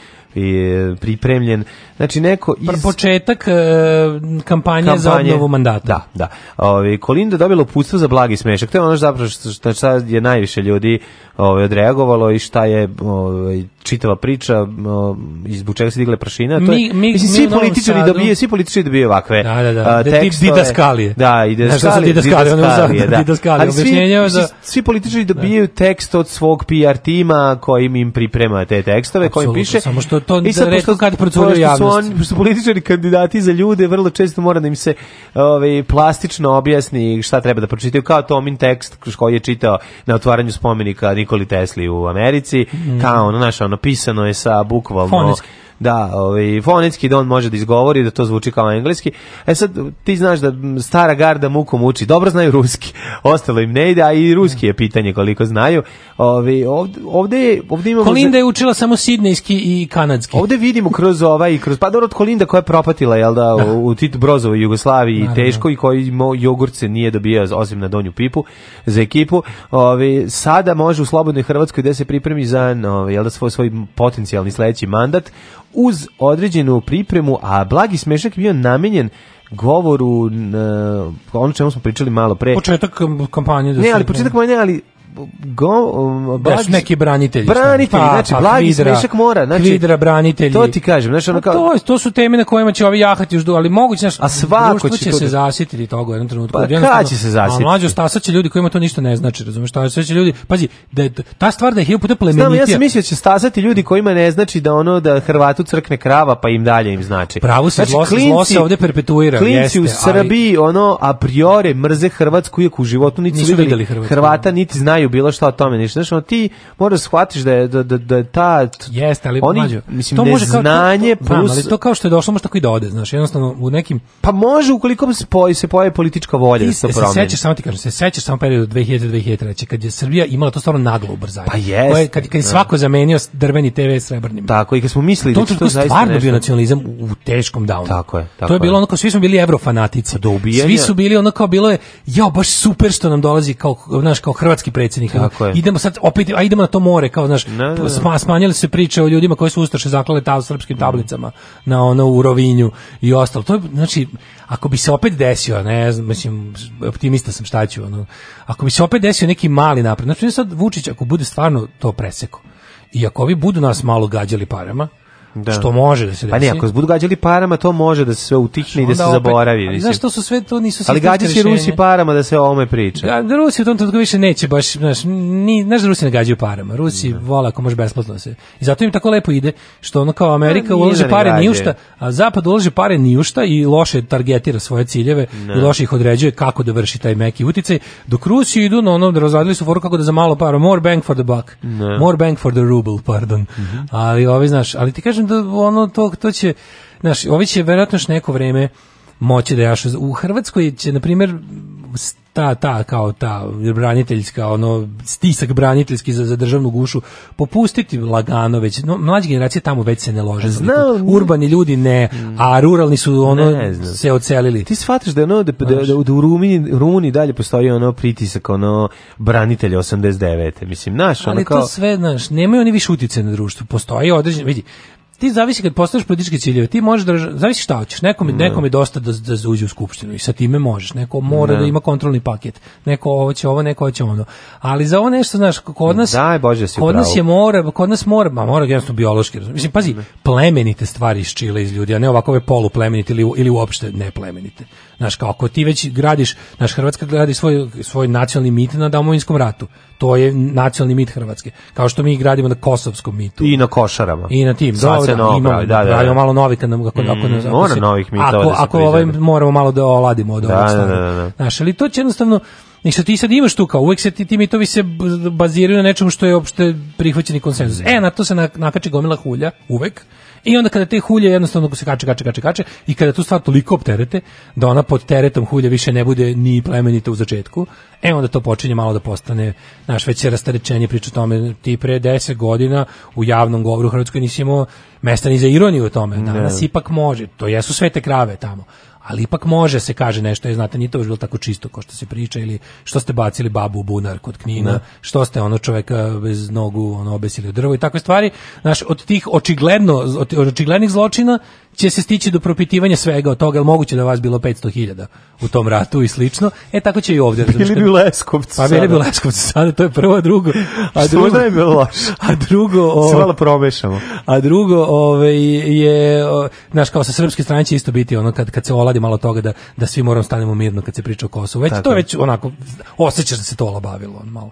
pripremljen. Znači neko iz... početak e, kampanje, kampanje, za obnovu mandata. Da, da. Ovi, Kolinda dobila uputstvo za blagi smešak. To je ono zapravo što, što je najviše ljudi ovaj, odreagovalo i šta je ovaj, čitava priča o, izbog čega se digle prašina. To je, mi, mi, svi, mi političari dobije, svi političari dobije ovakve da, da, da. A, da, tekstove. Didaskalije. Da, i didaskalije. Didaskalije, didaskalije, da. didaskalije. Ali svi, za... Da- svi političari dobijaju da. tekst od svog PR tima kojim im priprema te tekstove, kojim piše. Samo što to I e, sad, redko kad procurio javnost. Su, su političari kandidati za ljude, vrlo često mora da im se ovaj, plastično objasni šta treba da pročitaju, kao Tomin tekst koji je čitao na otvaranju spomenika Nikoli Tesli u Americi, mm. kao ono, naš, ono, pisano je sa bukvalno... Fonetski Da, ovaj, fonetski da on može da izgovori, da to zvuči kao engleski. E sad, ti znaš da stara garda mukom uči, dobro znaju ruski, (laughs) ostalo im ne ide, a i ruski je pitanje koliko znaju. Ovaj, ovde, ovde, ovde imamo... Kolinda je učila samo sidnejski i kanadski. Ovde vidimo kroz ovaj, kroz, pa dobro od Kolinda koja je propatila, je da, da, u, u Tito Brozovoj Jugoslaviji i teško i koji jogurt se nije dobijao osim na donju pipu za ekipu. Ovaj, sada može u Slobodnoj Hrvatskoj da se pripremi za ovaj, jel da, svoj, svoj potencijalni sledeći mandat uz određenu pripremu, a blagi smešak bio namenjen govoru, e, ono čemu smo pričali malo pre. Početak kampanje. Da ne, ali početak kampanje, ali go, Baš um, neki branitelji. Branitelji, pa, znači, pa, pa blagi kvidra, mora. Znači, kvidra, branitelji. To ti kažem. Znači, ono pa kao... to, to su teme na kojima će ovi jahati uždu, ali moguće, znaš, a svako će, će to... se da- zasititi toga u jednom trenutku. Pa, kada će se zasititi? A mlađo će ljudi kojima to ništa ne znači, razumiješ, će ljudi, pazi, da je, ta stvar da je hiljopute plemenitija. Znam, ja sam mislio da će stasati ljudi kojima ne znači da ono da Hrvatu crkne krava, pa im dalje im znači. Pravo se, znači, zlo, klinci, zlo se ovde perpetuira. Klinci jeste, u Srbiji, ali... ono, a priori mrze Hrvatsku, iako u životu niti su videli Hrvata, niti znaju znaju bilo šta o tome ništa. Znači, ono, ti moraš da shvatiš da je, da, da, da je ta... Jeste, ali oni, mađu, mislim, to može znanje kao, to, to, plus... Znam, ali to kao što je došlo, može tako i da ode, znaš, jednostavno u nekim... Pa može ukoliko se, pojavi, se pojavi politička volja da se promeni. sećaš, samo ti kažem, se sećaš samo periodu 2000-2003, kad je Srbija imala to stvarno naglo ubrzanje. Pa jest. Koje, kad, kad je da. svako zamenio drveni TV srebrnim. Tako, i kad smo mislili da to, to zaista stvarno nešto. bio nacionalizam u, u teškom downu. Tako je. Tako to je bilo ono kao, svi smo bili evrofanatici. Pa svi su bili ono kao, bilo je, jo, baš super što nam dolazi kao, znaš, kao hrvatski pred predsjednika. Idemo sad opet, a idemo na to more, kao znaš, no, no, smanjile se priče o ljudima koji su ustaše zaklale ta srpskim mm. tablicama na ono u Rovinju i ostalo. To je, znači, ako bi se opet desio, ne znam, mislim, optimista sam šta ću, ono, ako bi se opet desio neki mali napred, znači sad Vučić ako bude stvarno to preseko, i ako ovi budu nas malo gađali parama, da. što može da se desi. Pa ne, ako se budu gađali parama, to može da se sve utihne i da se opet, zaboravi. Ali znaš što su sve to, nisu Ali gađa se Rusi parama da se o ovome priča. Da, da Rusi u tom trenutku više neće baš, znaš, ni, znaš da Rusi ne gađaju parama. Rusi da. vola ako može besplatno da se. I zato im tako lepo ide, što ono kao pa Amerika da, ulože pare ni ušta, a Zapad ulože pare ni ušta i loše targetira svoje ciljeve da. i loše ih određuje kako da vrši taj meki uticaj, dok Rusi idu na ono da razvadili su foru kako da za malo para, more bang for the buck, da. more bang for the ruble, pardon. Mm -hmm. Ali ovi, znaš, ali ti kažem kažem da ono to, to će, znaš, ovi će verovatno još neko vreme moći da jašu. U Hrvatskoj će, na primjer, ta, ta, kao ta braniteljska, ono, stisak braniteljski za, za državnu gušu, popustiti lagano već, no, mlađe generacije tamo već se ne lože. Znam. Urbani ljudi ne, a ruralni su, ono, ne, se ocelili. Ti shvataš da, ono, da, da, da, da u Rumuniji, Rumuniji dalje postoji, ono, pritisak, ono, branitelja 89. Mislim, naš, ono, kao Ali to sve, znaš, nemaju oni više utjece na društvo. Postoji određen, vidi, ti zavisi kad postaviš političke ciljeve, ti možeš da zavisi šta hoćeš. Nekom ne. Mm. nekom je dosta da da uđe u skupštinu i sa time možeš. Neko mora da ne. da ima kontrolni paket. Neko hoće ovo, neko hoće ono. Ali za ovo nešto znaš kod nas Daj Bože da si Kod nas je mora, kod nas mora, ma mora jednostavno biološki. Mislim pazi, plemenite stvari iz Čile iz ljudi, a ne ovakove poluplemenite ili ili uopšte ne plemenite. Naš kao ako ti već gradiš, naš Hrvatska gradi svoj, svoj nacionalni mit na domovinskom ratu. To je nacionalni mit Hrvatske. Kao što mi gradimo na kosovskom mitu. I na košarama. I na tim. Sad se novo da, da, da. malo novi kad nam, ako, mm, ako, ne, ako, mora novih mita ako, da ako ovaj, moramo malo da oladimo od da, ovog da, da, da, da. Znaš, ali to će jednostavno, nek ti sad imaš tu kao uvek se ti, ti mitovi se baziraju na nečemu što je opšte prihvaćeni konsenzus. E, na to se na, nakači gomila hulja, uvek. I onda kada te hulje jednostavno se kače, kače, kače, kače i kada tu stvar toliko opterete da ona pod teretom hulja više ne bude ni plemenita u začetku, e onda to počinje malo da postane naš veće rastarečenje priča o tome ti pre 10 godina u javnom govoru u Hrvatskoj nisi imao mesta ni za ironiju o tome. Danas ne. Da. ipak može, to jesu sve te krave tamo ali ipak može se kaže nešto, je, znate, nije to bilo tako čisto kao što se priča ili što ste bacili babu u bunar kod Knina, ne. Da. što ste ono čoveka bez nogu ono obesili u drvo i takve stvari. Znaš, od tih očigledno od očiglednih zločina će se stići do propitivanja svega od toga, je moguće da vas bilo 500.000 u tom ratu i slično. E tako će i ovdje. Bili bi u Leskovcu. Pa bili bi u Leskovcu sada, to je prvo, drugo. A drugo, Što je bilo loše. (laughs) A drugo, o, da promešamo. A drugo, ovaj je znaš kao sa srpske strane će isto biti ono kad kad se oladi malo toga da da svi moramo stanemo mirno kad se priča o Kosovu. Već tako. to već onako osjećaš da se to olabavilo on malo.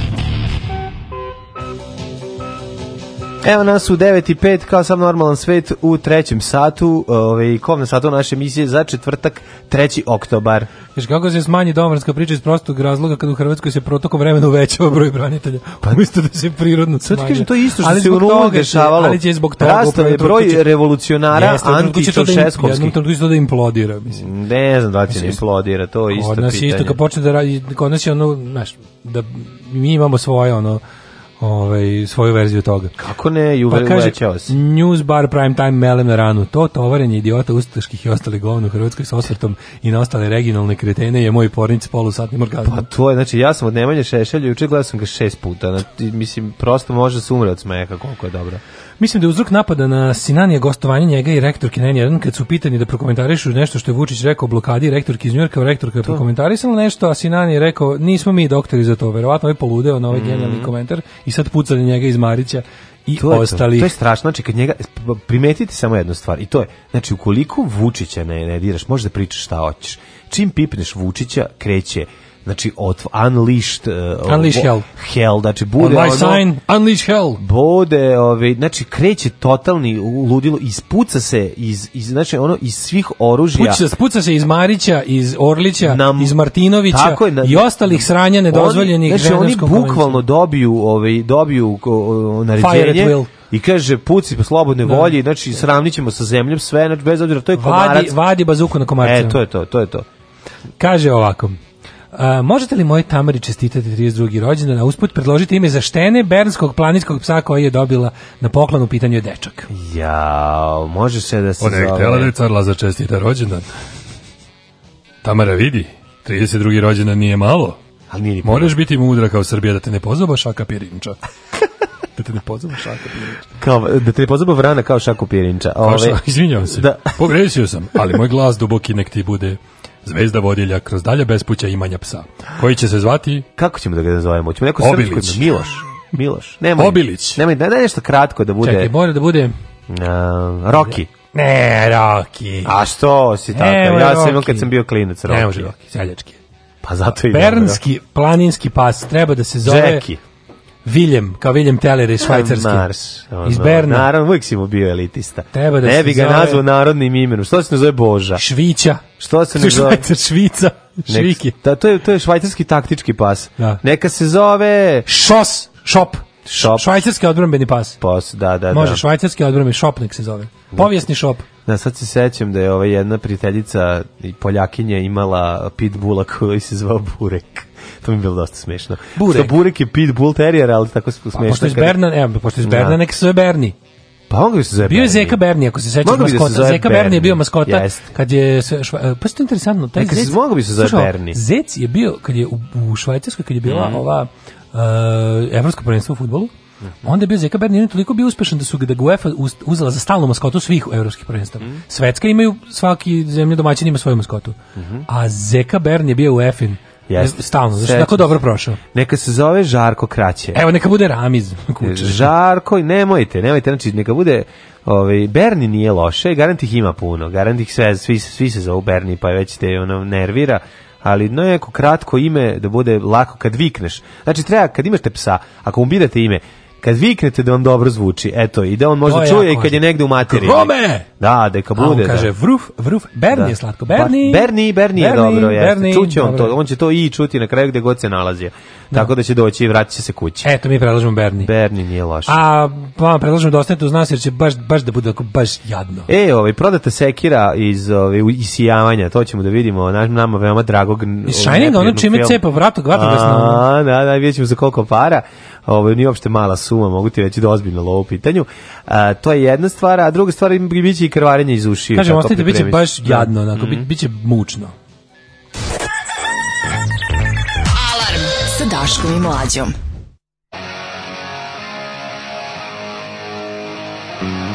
Evo nas u 9 kao sam normalan svet, u trećem satu, ovaj, kovne satu naše emisije za četvrtak, 3. oktobar. Viš kako se smanji domarska priča iz prostog razloga kad u Hrvatskoj se protokom vremena uvećava broj branitelja, pa, umjesto da se prirodno smanji. Sad kažem, to je isto što se u Rumu dešavalo. Ali će zbog toga. Rastao je broj će, revolucionara da antičošeskovski. Jednom trenutku će to da implodira. Mislim. Mm, ne znam da će da implodira, to je isto pitanje. Kod nas je isto, kad počne da radi, kod nas je ono, znaš, da mi imamo svoje ono, ovaj, svoju verziju toga. Kako ne, i uve, pa kaže, si. News bar prime time melem na ranu. To tovarenje idiota ustaških i ostali govno u Hrvatskoj s osvrtom i na ostale regionalne kretene je moj pornic polusatnim orgazmom. Pa to je, znači ja sam od Nemanja Šešelja, juče gledao sam ga šest puta. Znači, mislim, prosto može se umre od smeha koliko je dobro. Mislim da je uzrok napada na Sinanije gostovanje njega i rektor Kinen jedan kad su pitani da prokomentarišu nešto što je Vučić rekao o blokadi, rektor iz Njujorka, rektorka je prokomentarisala nešto, a Sinanije rekao nismo mi doktori za to, verovatno je poludeo na ovaj mm. genijalni komentar i sad puca pucali njega iz Marića i to ostali. to. to je strašno, znači kad njega primetiti samo jednu stvar i to je, znači ukoliko Vučića ne, ne diraš, možeš da pričaš šta hoćeš. Čim pipneš Vučića, kreće znači od unleashed uh, e, unleashed hell hell znači bude ono, sign unleashed hell bude ovaj znači kreće totalni ludilo ispuca se iz, iz znači ono iz svih oružja puca se puca se iz Marića iz Orlića na, iz Martinovića je, na, i ostalih sranja nedozvoljenih znači oni bukvalno dobiju ovaj dobiju o, naređenje i kaže puci po slobodnoj da. volji, znači sravnićemo sa zemljom sve, znači bez obzira to je komarac. Vadi, vadi bazuku na komarcu. E, to je to, to je to. Kaže ovakom A, možete li moje Tamari čestitati 32. rođendan, a usput predložite ime za štene bernskog planinskog psa koji je dobila na poklon u pitanju je dečak. Jao, može se da se Ona je zove... htjela da je car Lazar čestita rođendan. Tamara vidi, 32. rođendan nije malo. Ali nije ni Moraš biti mudra kao Srbija da te ne pozaba šaka pirinča. (laughs) da te ne pozaba šaka pirinča. Kao, da te ne pozaba vrana kao šaku pirinča. Ove... Kao ša, izvinjavam se, da. pogrešio sam, ali moj glas duboki nek ti bude zvezda vodilja kroz dalje bespuća imanja psa, koji će se zvati... Kako ćemo da ga zovemo? Ćemo neko Obilić. Miloš. Miloš. Nemoj, Obilić. Nemoj, da nešto kratko da bude... Čekaj, mora da bude... Uh, Roki. Ne, Roki. A što si tako? Ja sam imao kad sam bio klinac Roki. Ne može Roki, seljački. Pa zato i Bernski dobro. planinski pas treba da se zove... Jackie. Viljem, kao Viljem Teller iz Švajcarske. Mars. Ono, iz Berna. Naravno, uvijek si mu bio elitista. Treba da ne bi ga zove... nazvao narodnim imenom. Što se ne zove Boža? Švića. Što se ne zove? Švajcar, Švica. Šviki. Da, to, je, to je švajcarski taktički pas. Da. Neka se zove... Šos. Šop. Šop. Švajcarski odbrambeni pas. Pas, da, da, da, Može, švajcarski odbrambeni šop nek se zove. Povijesni šop. Da, sad se sećam da je ova jedna prijateljica i Poljakinja imala pitbula koji se zvao Burek to mi je bilo dosta smešno. Burek. Što burek je pit bull terrier, ali tako pa, smešno. A pošto je Bernan, evo, pošto je Bernan, da. neka se zove Berni. Pa on ga se zove Bio je Zeka Berni, ako se sećaš da maskota. Zeka Berni je bio maskota yes. kad je... Šva... E, pa što je interesantno, taj Neka zec... Mogu bi se zove Berni. Zec je bio, kad je u, u Švajcarskoj, kad je bila mm. ova uh, evropsko prvenstvo u futbolu, mhm. Onda je bio Zeka Berni, on je toliko bio uspešan da su ga da UEFA uzela za stalnu maskotu svih evropskih prvenstava. Mm Svetska imaju, svaki zemlja domaćin ima svoju maskotu. Mm -hmm. A Zeka Berni je bio UEFIN. Jeste. Stalno, zašto tako dobro prošao. Neka se zove Žarko kraće. Evo, neka bude Ramiz (laughs) Kuče. Žarko, nemojte, nemojte, znači neka bude Ovaj Berni nije loše, garantih ima puno. Garantih sve svi svi se zovu Berni, pa već te ono nervira ali no je kratko ime da bude lako kad vikneš. Znači treba kad imate psa, ako mu birate ime, kad viknete da on dobro zvuči, eto, i da on možda čuje i kad je negde u materiji. Krome! Da, deka bude. A on da. kaže da. vruf, vruf, Berni da. je slatko, Berni. Berni, Berni je dobro, jeste. Čuće on to, on će to i čuti na kraju gde god se nalazi. Da. Tako da će doći i vratit će se kući. Eto, mi predlažemo Berni. Berni nije loš. A pa predlažemo da ostanete uz nas jer će baš, baš da bude baš jadno. E, ovaj, prodata sekira iz ovaj, sijavanja, to ćemo da vidimo, naš, nama veoma dragog. Iz Shininga, ono čime cepa vratok, na A, da, da, vidjet ćemo za koliko para ovo ovaj, nije uopšte mala suma, mogu ti reći da ozbiljno lovo pitanju. A, to je jedna stvar, a druga stvar biće i krvarenje iz ušiju. Kažem, ostavite, bit će baš da. jadno, onako, mm -hmm. bit će mučno. Alarm sa Daškom i Mlađom. Mm.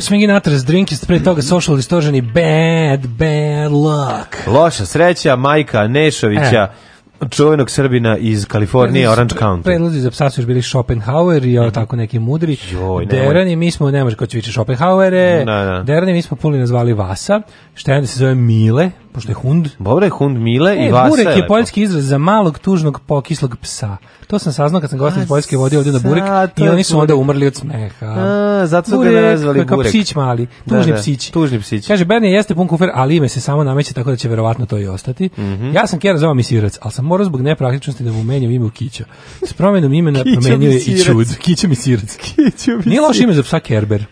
Swingin' Atres, Drinkist, pre toga Social Distortion Bad, Bad Luck. Loša sreća, Majka Nešovića, e. čuvenog Srbina iz Kalifornije, Predlazi, Orange County. Predlazi za psa su još bili Schopenhauer i mm tako neki mudri. Joj, Derani, mi smo, ne može ko će vići Schopenhauere, na, da, na. Da. Derani, mi smo puli nazvali Vasa, što je onda se zove Mile, pošto je hund. Dobro je hund Mile e, i Vasa. Burek je, je poljski izraz za malog, tužnog, pokislog psa. To sam saznao kad sam gostin iz Poljske vodio ovdje na Burek i oni su onda umrli od smeha. A, zato su ga nazvali Burek. psić mali, da, tužni da, da, psić. Tužni psić. Kaže, Berne jeste pun kufer, ali ime se samo nameće tako da će verovatno to i ostati. Mm -hmm. Ja sam Kjera zvao mi sirac, ali sam morao zbog nepraktičnosti da mu menjam ime u Kića. S promenom imena promenio je i čud. Kića mi sirac. Kića mi sirac. Nije loš ime za psa Kerber.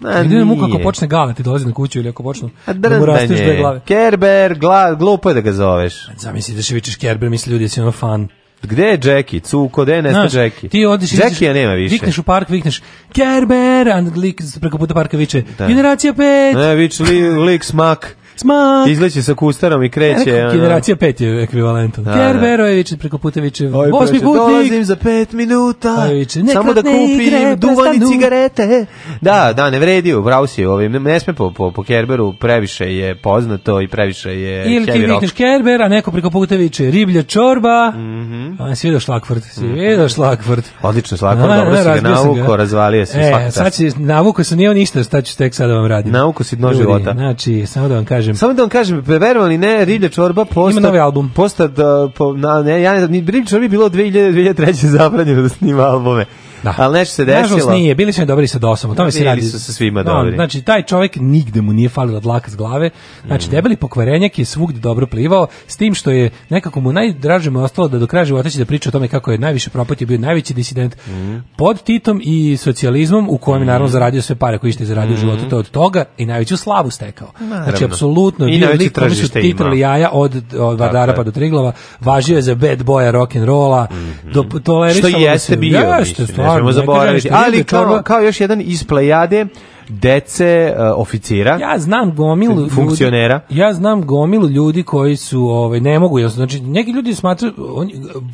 Ne, ne, mu kako počne gale ti dolazi na kuću ili ako počne, da mu rasteš dve glave. Kerber, gla, glupo je da ga zoveš. Zamisli da vičeš Kerber, misli ljudi da si ono fan. Gde je Jackie? Cuko, gde je nesta Jackie? Ti odiš, Jackie nema više. Vikneš u park, vikneš Kerber, a lik preko puta parka viče da. Generacija 5. Ne, viče li, lik smak. Smak. Izleće sa kustarom i kreće. Ja, generacija 5 je ekvivalentan. Da, Kerberojević da. preko Puteviće. Osmi putnik. Dolazim za 5 minuta. Ojeviće, samo da kupim igre, duvani cigarete. Da, da, ne vredi, bravo si ovim. Ne sme po, po, po Kerberu, previše je poznato i previše je Ili ti vikneš Kerber, neko preko Puteviće riblja čorba. Mm -hmm. A si vidio šlakvrt, si mm -hmm. vidio mhm. šlakvrt. Odlično šlakvrt, dobro si ga navuko, razvalio si. E, sad si navuko, sam nije ništa, šta ću tek sad da vam radim. Navuko si dno života. Znači, samo da vam kažem, kažem. Samo da vam kažem, verovali ne, Riblja čorba posta... Ima novi album. Posta, da, po, na, ne, ja ne, Riblja čorba je bilo 2000, 2003. zabranjeno da snima albume. Da. Ali nešto se desilo. Nažalost nije, bili su dobri sa dosom, o tome se radi. su sa svima da, dobri. On, znači, taj čovjek nigde mu nije falio dlaka s glave, znači, mm. debeli pokvarenjak je svugdje dobro plivao, s tim što je nekako mu najdraže mu ostalo da do kraja života će da priča o tome kako je najviše propatio, bio najveći disident mm. pod Titom i socijalizmom, u kojem je mm. naravno zaradio sve pare koje je zaradio u mm. životu, to od toga i najveću slavu stekao. Naravno. Znači, apsolutno, bio lik, su titrali jaja od, od Vardara pa do Triglava, važio je za bad boya rock'n'rolla, mm -hmm. do, to je Što jeste bio, ja, ne smemo zaboraviti. Ali kao, kao još jedan iz plejade, dece uh, oficira. Ja znam gomilu funkcionera. Ljudi, ja znam gomilu ljudi koji su ovaj ne mogu jasno znači neki ljudi smatraju on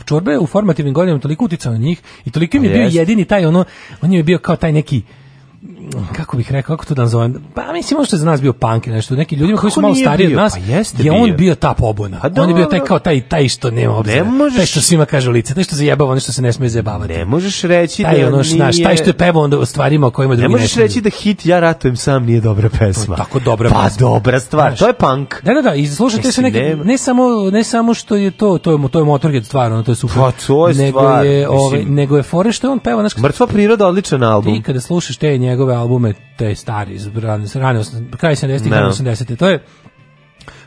čorbe u formativnim godinama toliko uticao na njih i toliko im je bio jedini taj ono on je bio kao taj neki kako bih rekao, kako to da nazovem, pa mislim možda za nas bio punk nešto, neki ljudima koji su malo stariji od nas, pa je bio. on bio ta pobuna. Pa da, on je bio da, taj da. kao taj, taj što nema obzira, ne možeš... taj što svima kaže lice, taj što zajebava, ono što se ne smije zajebavati. Ne možeš reći taj, da ono, nije... Naš, taj što je pevao onda o stvarima o kojima drugi ne možeš reći da hit Ja ratujem sam nije dobra pesma. tako dobra pa, pesma. dobra stvar, Znaš, to je punk. Da, da, da, i slušajte se neki, nema. ne, samo, ne samo što je to, to je, to je Motorhead stvar, ono, to je super. Pa, to je nego stvar. Je, ove, ovaj, nego je fore što on peva. Mrtva priroda, odličan album. I kada slušaš te njegove njegove albume, te stari, rane, rane, kraj 70-ih, no. 80 To je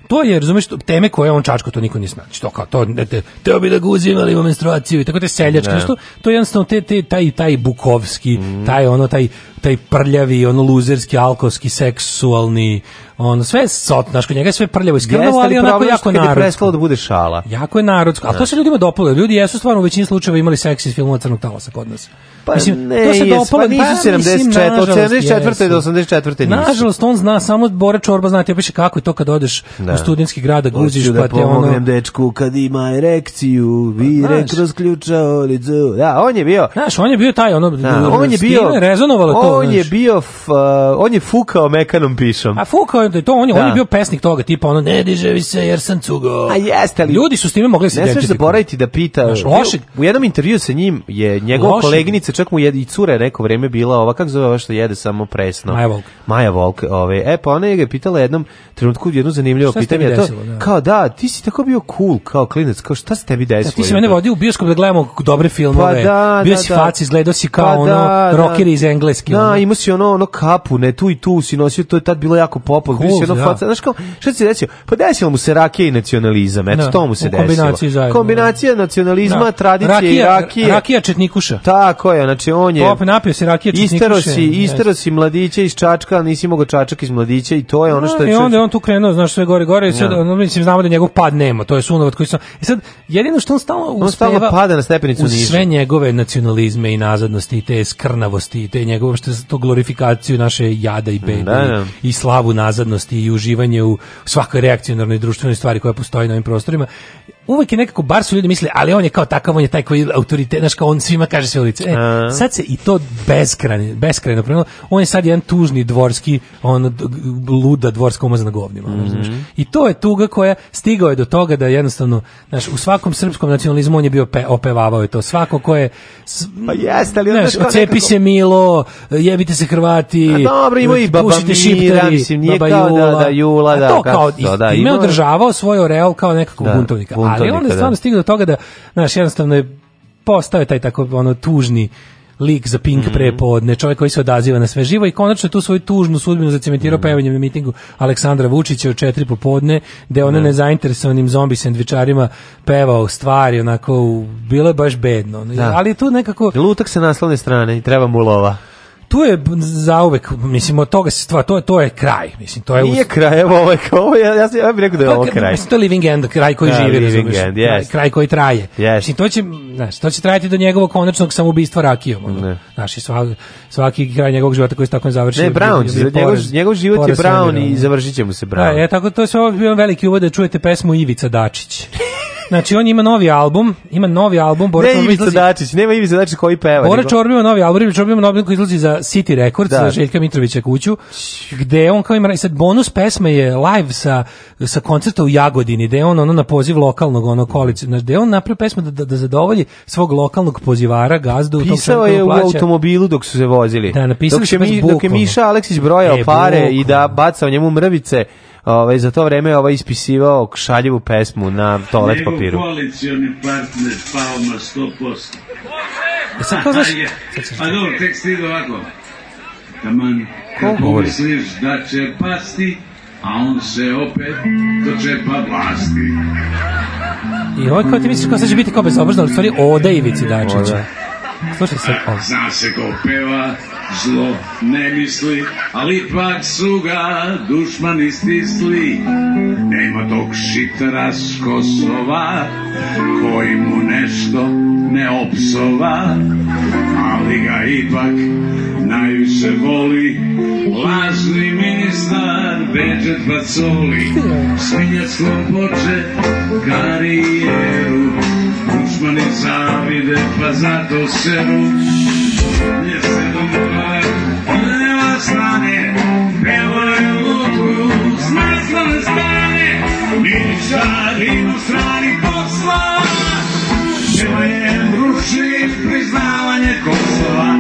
to je, razumeš, teme koje on čačko, to niko nije Znači, To kao, to, ne, te, teo bi da ga uzim, ali ima menstruaciju i tako te seljačke. Ne. To, to je jednostavno te, te, taj, taj Bukovski, mm. taj ono, taj taj prljavi, ono luzerski, alkovski, seksualni, on sve je sot, znaš, kod njega je sve prljavo iskrvalo, ali onako jako narodsko. Jeste prestalo da bude šala? Jako je narodsko, ali to se ljudima dopalo. Ljudi jesu stvarno u većini slučajeva imali seks iz filmova Crnog talasa kod nas. Pa mislim, ne, to se jes, pa dopalo, pa nisu 74, od 74. do 84. nisu. Nažalost, on zna, samo Bore Čorba zna, ti opiše kako je to kad odeš da. u studentski grad da guziš, da pa te da pomognem dečku kad ima erekciju, vire kroz ključa, olicu. Da, on je bio... Znaš, on je bio taj, ono, da, on je bio, rezonovalo on je bio, f, uh, on je fukao mekanom pišom. A fukao je to, on je, da. on je bio pesnik toga, tipa ono, ne diževi se jer sam cugo. A jeste, li? Ljudi su s time mogli se Ne smeš zaboraviti da pita, znaš, lošeg, u jednom intervju sa njim je njegova koleginica, čak mu je i cure rekao neko vreme bila ova, kako zove ova što jede samo presno? Maja Volk. Maja Volk, ove. E, pa ona je ga pitala jednom trenutku, jedno zanimljivo šta pitanje. desilo, to, da. Kao da, ti si tako bio cool, kao klinac, kao šta se tebi desilo? Da, ti si mene vodio u bioskop da gledamo dobre filmove. Pa da, bio da, si da. da. faci, izgledao si kao pa ono, da, da. rockeri iz engleski. Da, ima si ono, ono kapu, ne, tu i tu si nosio, to je tad bilo jako popov. Cool, ono da. faca, znaš kao, šta se desio? Pa desilo mu se rakija i nacionalizam, eto, da, to mu se desilo. Kombinaciji zajedno. Kombinacija da. nacionalizma, da. tradicije rakija, i rakije. Rakija četnikuša. Tako je, znači on je... Pop, napio se rakija četnikuša. Istero si, istero si mladića iz Čačka, nisi mogao Čačak iz mladića i to je ono da, što je... I onda je on tu krenuo, znaš, sve gore, gore, i sad, ja. mislim, znamo da njegov pad nema, to je sunovat koji sam... I e sad, jedino što on stalno uspeva... On stalno pada na stepenicu niže. sve njegove nacionalizme i nazadnosti i te skrnavosti i te njegove, to glorifikaciju naše jada i bede da, da. i slavu nazadnosti i uživanje u svakoj reakcionarnoj društvenoj stvari koja postoji na ovim prostorima uvek je nekako bar su ljudi mislili, ali on je kao takav, on je taj koji autoritet, znaš kao on svima kaže sve ulice. E, sad se i to beskrajno, beskrajno promenilo. On je sad jedan tužni dvorski, on luda dvorska umazana govnima. Mm -hmm. I to je tuga koja stigao je do toga da jednostavno, znaš, u svakom srpskom nacionalizmu on je bio pe, opevavao je to. Svako ko je... S, pa jeste, ali znaš, ocepi nekako... se Milo, jebite se Hrvati. A dobro, ima i Baba Mira, mislim, nije baba kao da, da Jula, da. To kao, to, da, ima održavao svoj oreol kao nekakvog da, buntovnika. buntovnika. Ali on je da. stvarno stigao do toga da, znaš, jednostavno je postao taj tako ono tužni lik za Pink mm prepodne, čovjek koji se odaziva na sve živo i konačno tu svoju tužnu sudbinu zacementirao mm pevanjem na mitingu Aleksandra Vučića u četiri popodne, gde ona da. mm nezainteresovanim zombi sendvičarima pevao stvari, onako, bilo je baš bedno. Da. Ali tu nekako... Lutak se slavne strane i treba mu lova tu je zauvek, mislim, od toga se stvar, to, je to je kraj, mislim, to je... Nije uz... kraj, evo, ovo je, ovo je, ja, ja bih rekao da je pa ovo kraj. Mislim, to je living end, kraj koji da, živi, living razumiješ, end, yes. kraj koji traje. Yes. Mislim, to će, znaš, to će trajati do njegovog konačnog samoubistva rakijom, ono, svaki, svaki kraj njegovog života koji se tako završi. Ne, Brown, je, njegov, njegov život je Brown i završit mu se da, Brown. Da, je, tako, to je sve ovog bio veliki uvod da čujete pesmu Ivica Dačić. (laughs) Znači on ima novi album, ima novi album Bora Ne Ivica Dačić, nema Ivica Dačić koji peva. Bora Čorba ima novi album, Bora Čorba ima novi koji izlazi za City Records, da. za Željka Mitrovića kuću, gde on kao ima i sad bonus pesma je live sa sa koncerta u Jagodini, gde on ono na poziv lokalnog ono kolice, znači gde on napravio pesmu da, da, da zadovolji svog lokalnog pozivara gazdu Pisao je u automobilu dok su se vozili. Da, napisali dok, mi, dok je Miša Aleksić brojao e, pare bukvalno. i da bacao njemu mrvice ovaj, za to vreme je ovaj ispisivao šaljivu pesmu na toalet papiru. Nego koalicijoni partner pao na 100%. E sad to znaš... Pa dobro, tekst ide ovako. Taman, kako misliš da će pasti, a on se opet dočepa vlasti. I ovaj kao ti misliš kao sad će biti kao bezobrazno, ali stvari ode Ivici Dačića. Slušaj se. ovo. Zna se ko peva, zlo ne misli, ali pak su ga dušmani stisli. Nema tog šitara s Kosova, koji mu nešto ne opsova, ali ga ipak najviše voli. Lažni ministar Beđet Pacoli, svinjackom poče karijeru, dušmani zavide pa zato se Yes slane, pevaju luku, s naslovne strane, nišar strani posla. Čemajem ruši priznavanje Kosova.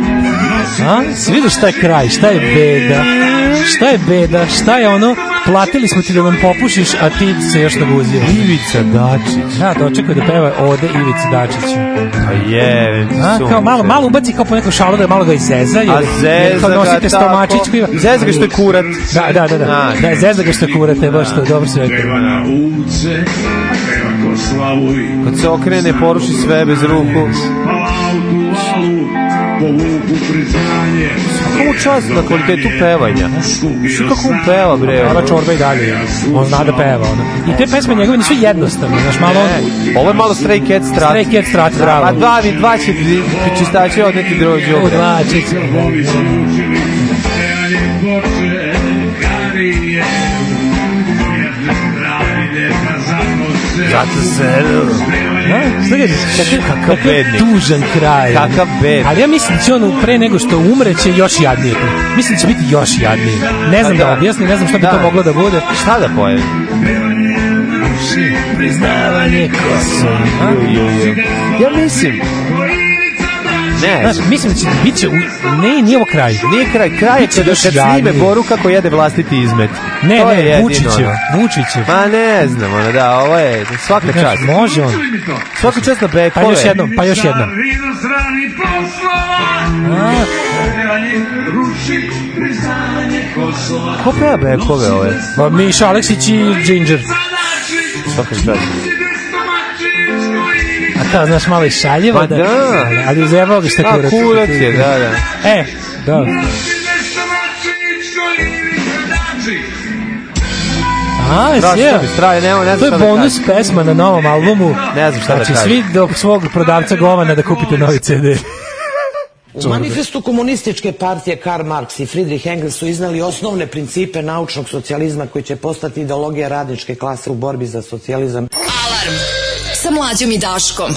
A, si vidiš šta je kraj, šta je beda, šta je beda, šta je ono platili smo ti da nam popušiš, a ti se još naguzio. Ivica Dačić. Da, to dočekuje da peva ode Ivica Dačiću. Pa je, a, kao malo, malo ubaci kao po neko šalo da je malo ga izeza. Jer, a zeza jer nosite stomačić. Koji... Zeza ga što je kurat. Da, da, da. da. A, da, da zeza ga što je kurat, je baš da. to, dobro se rekao. Treba na ulice, treba ko slavuj. Kad se okrene, poruši sve bez ruku. Palautu, alu, povuku priznanje svaka čast na kvalitetu pevanja. Što kako on peva, bre? Peva čorba i dalje. On zna da peva. Ona. I te pesme njegove nisu jednostavne. Znaš, malo on... Ovo je malo Stray Cat Strat. Stray Cat Strat, pa bravo. A dva, dva će čistače odneti drođe. U dva će se... Zato se... Znači, kakav bednik. tužan kraj. Kakav bednik. Ali ja mislim da će on pre nego što umre će još jadnije. Mislim da će biti još jadnije. Ne znam pa da, da objasni, ne znam šta bi to da. moglo da bude. Šta da pojem? Priznavanje ko Ja mislim, Ne. Znaš, mislim da će biti će, ne, nije ovo kraj. Nije kraj, kraj je kada kad da snime Boru kako jede vlastiti izmet. Ne, to ne, Vučićev, Vučićev. Ma ne znam, ono, da, ovo je svaka čast. Može on. Svaka čast na bekove. Pa još jednom, pa još jednom. Ko peva bekove ove? Pa Miša Aleksić i Ginger. Svaka čast ostao, znaš, malo i šaljivo. Pa da, da. Ali uzjebao ga šta kurac. A, kurac je, da, da. E, dobro. A, sjeo. Straje, nema, ne znam to je da bonus da pesma na novom albumu. Ne znam šta znači, da Znači, svi do svog prodavca govana da kupite novi CD. U manifestu komunističke partije Karl Marx i Friedrich Engels su iznali osnovne principe naučnog socijalizma koji će postati ideologija radničke klase u borbi za socijalizam. Alarm! sa mlađom i Daškom.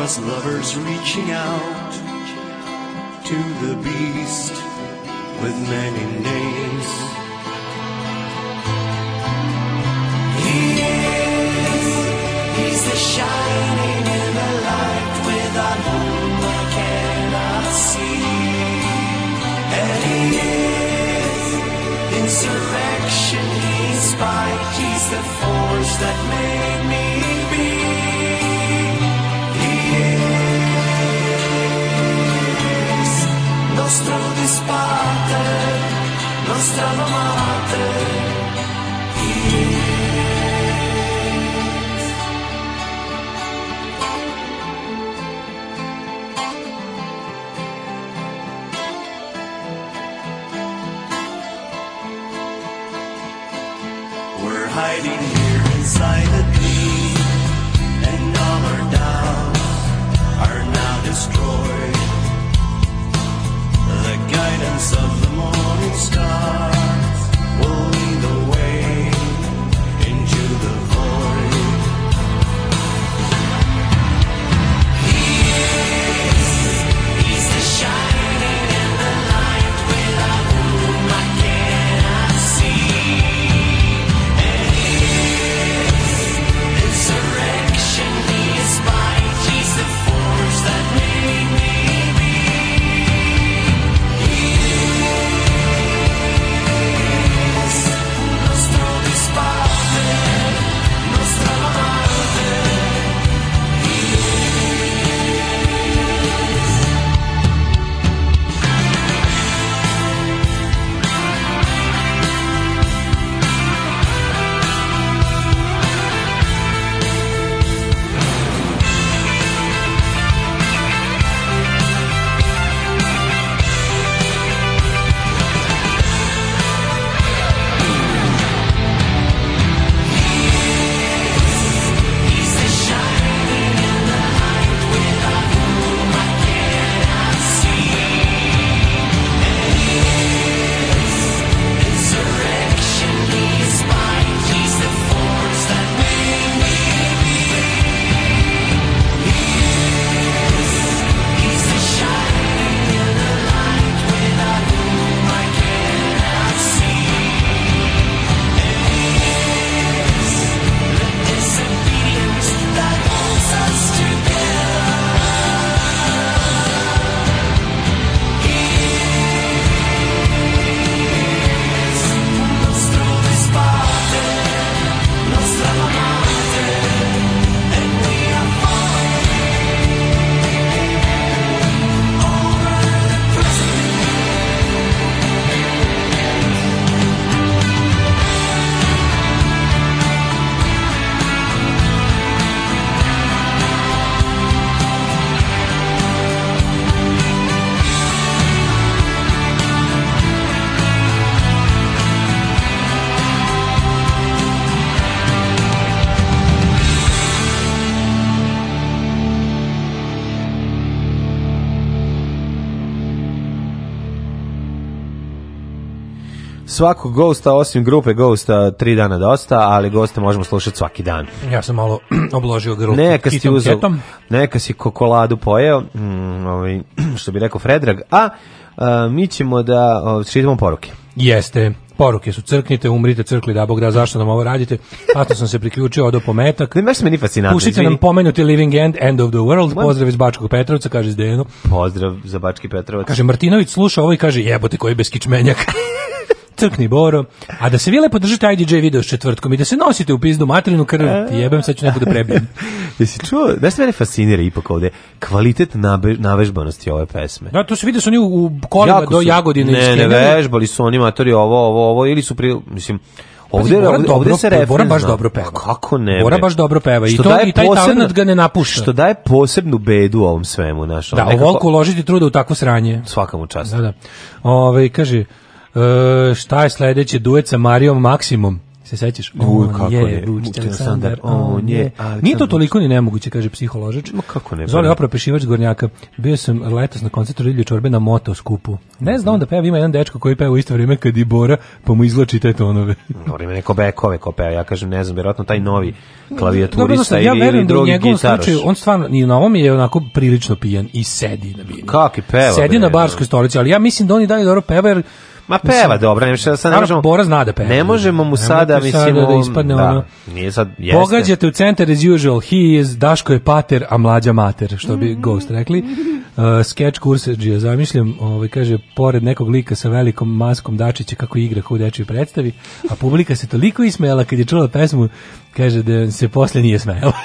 us lovers reaching out to the beast with many names. He is, he's the shining in the light without whom I cannot see. And he is insurrection, he's spite, he's the force that made me. nostro nostra amate. We're hiding guidance of the morning star. svakog gosta osim grupe gosta tri dana dosta, ali goste možemo slušati svaki dan. Ja sam malo (clears throat) obložio grupu. neka si uzeo, neka si kokoladu pojeo, mm, ovaj, (clears throat) što bi rekao Fredrag, a, a mi ćemo da čitamo poruke. Jeste, poruke su crknite, umrite, crkli da Bog da, zašto nam ovo radite? Pato sam se priključio od opometak. Ne, baš meni fascinantno. Pušite nam pomenuti Living End, End of the World. Pozdrav iz Bačkog Petrovca, kaže Zdeno. Pozdrav za Bački Petrovac. Kaže, Martinović sluša ovo i kaže, jebote koji beskičmenjak. (laughs) crkni Boro, a da se vi lepo držite IDJ video s četvrtkom i da se nosite u pizdu materinu krv, e. ti jebem, sad ću neko da prebijem. (laughs) Jesi čuo, da se mene fascinira ipak ovde, kvalitet nabe, navežbanosti ove pesme. Da, to se vide da su oni u kolima do Jagodine. Ne, ne, vežbali su oni matori ovo, ovo, ovo, ili su, pri, mislim, Ovde, Bora ovde, dobro, ovde se refren Bora baš dobro peva. Kako ne? Bora baš dobro peva i to i taj talenat ga ne napušta. Što daje posebnu bedu ovom svemu, našo. Da, nekako... uložiti truda u takvo sranje. Svaka u čast. Da, da. Ove, ovaj, kaže, E, šta je sledeće? Duet sa Marijom Maksimom. Se sećaš? On Uj, kako je, Vučić Aleksandar, on je. Aleksandar. Nije to toliko ni nemoguće, kaže psiholožač. Ma kako ne? Zoli opra pešivač Gornjaka. Bio sam letos na koncertu Rilje Čorbe na moto skupu. Ne znam da peva, ima jedan dečko koji peva u isto vrijeme kad i Bora, pa mu izlači te tonove. (laughs) Dobro, ima neko bekove ko peva, ja kažem, ne znam, vjerojatno taj novi klavijaturista ili, ja ili da drugi gitaraš. Slučaju, on stvarno, i na ovom je onako prilično pijan i sedi na bini. Kako peva? Sedi be, na barskoj stolici, ali ja mislim da oni dalje dobro peva, jer Ma peva dobro, ne, da sad ne možemo. Bora zna da peva. Ne možemo mu sada, sada da ispadne da, ono. Nije sad jeste. Pogađate u centar as usual. He is Daško je pater, a mlađa mater, što bi Ghost rekli. (laughs) Uh, sketch kurseđija, zamišljam, ovaj, kaže, pored nekog lika sa velikom maskom Dačića kako igra u dečjoj predstavi, a publika se toliko ismejala kad je čula pesmu, kaže da se posle nije smejala. (laughs)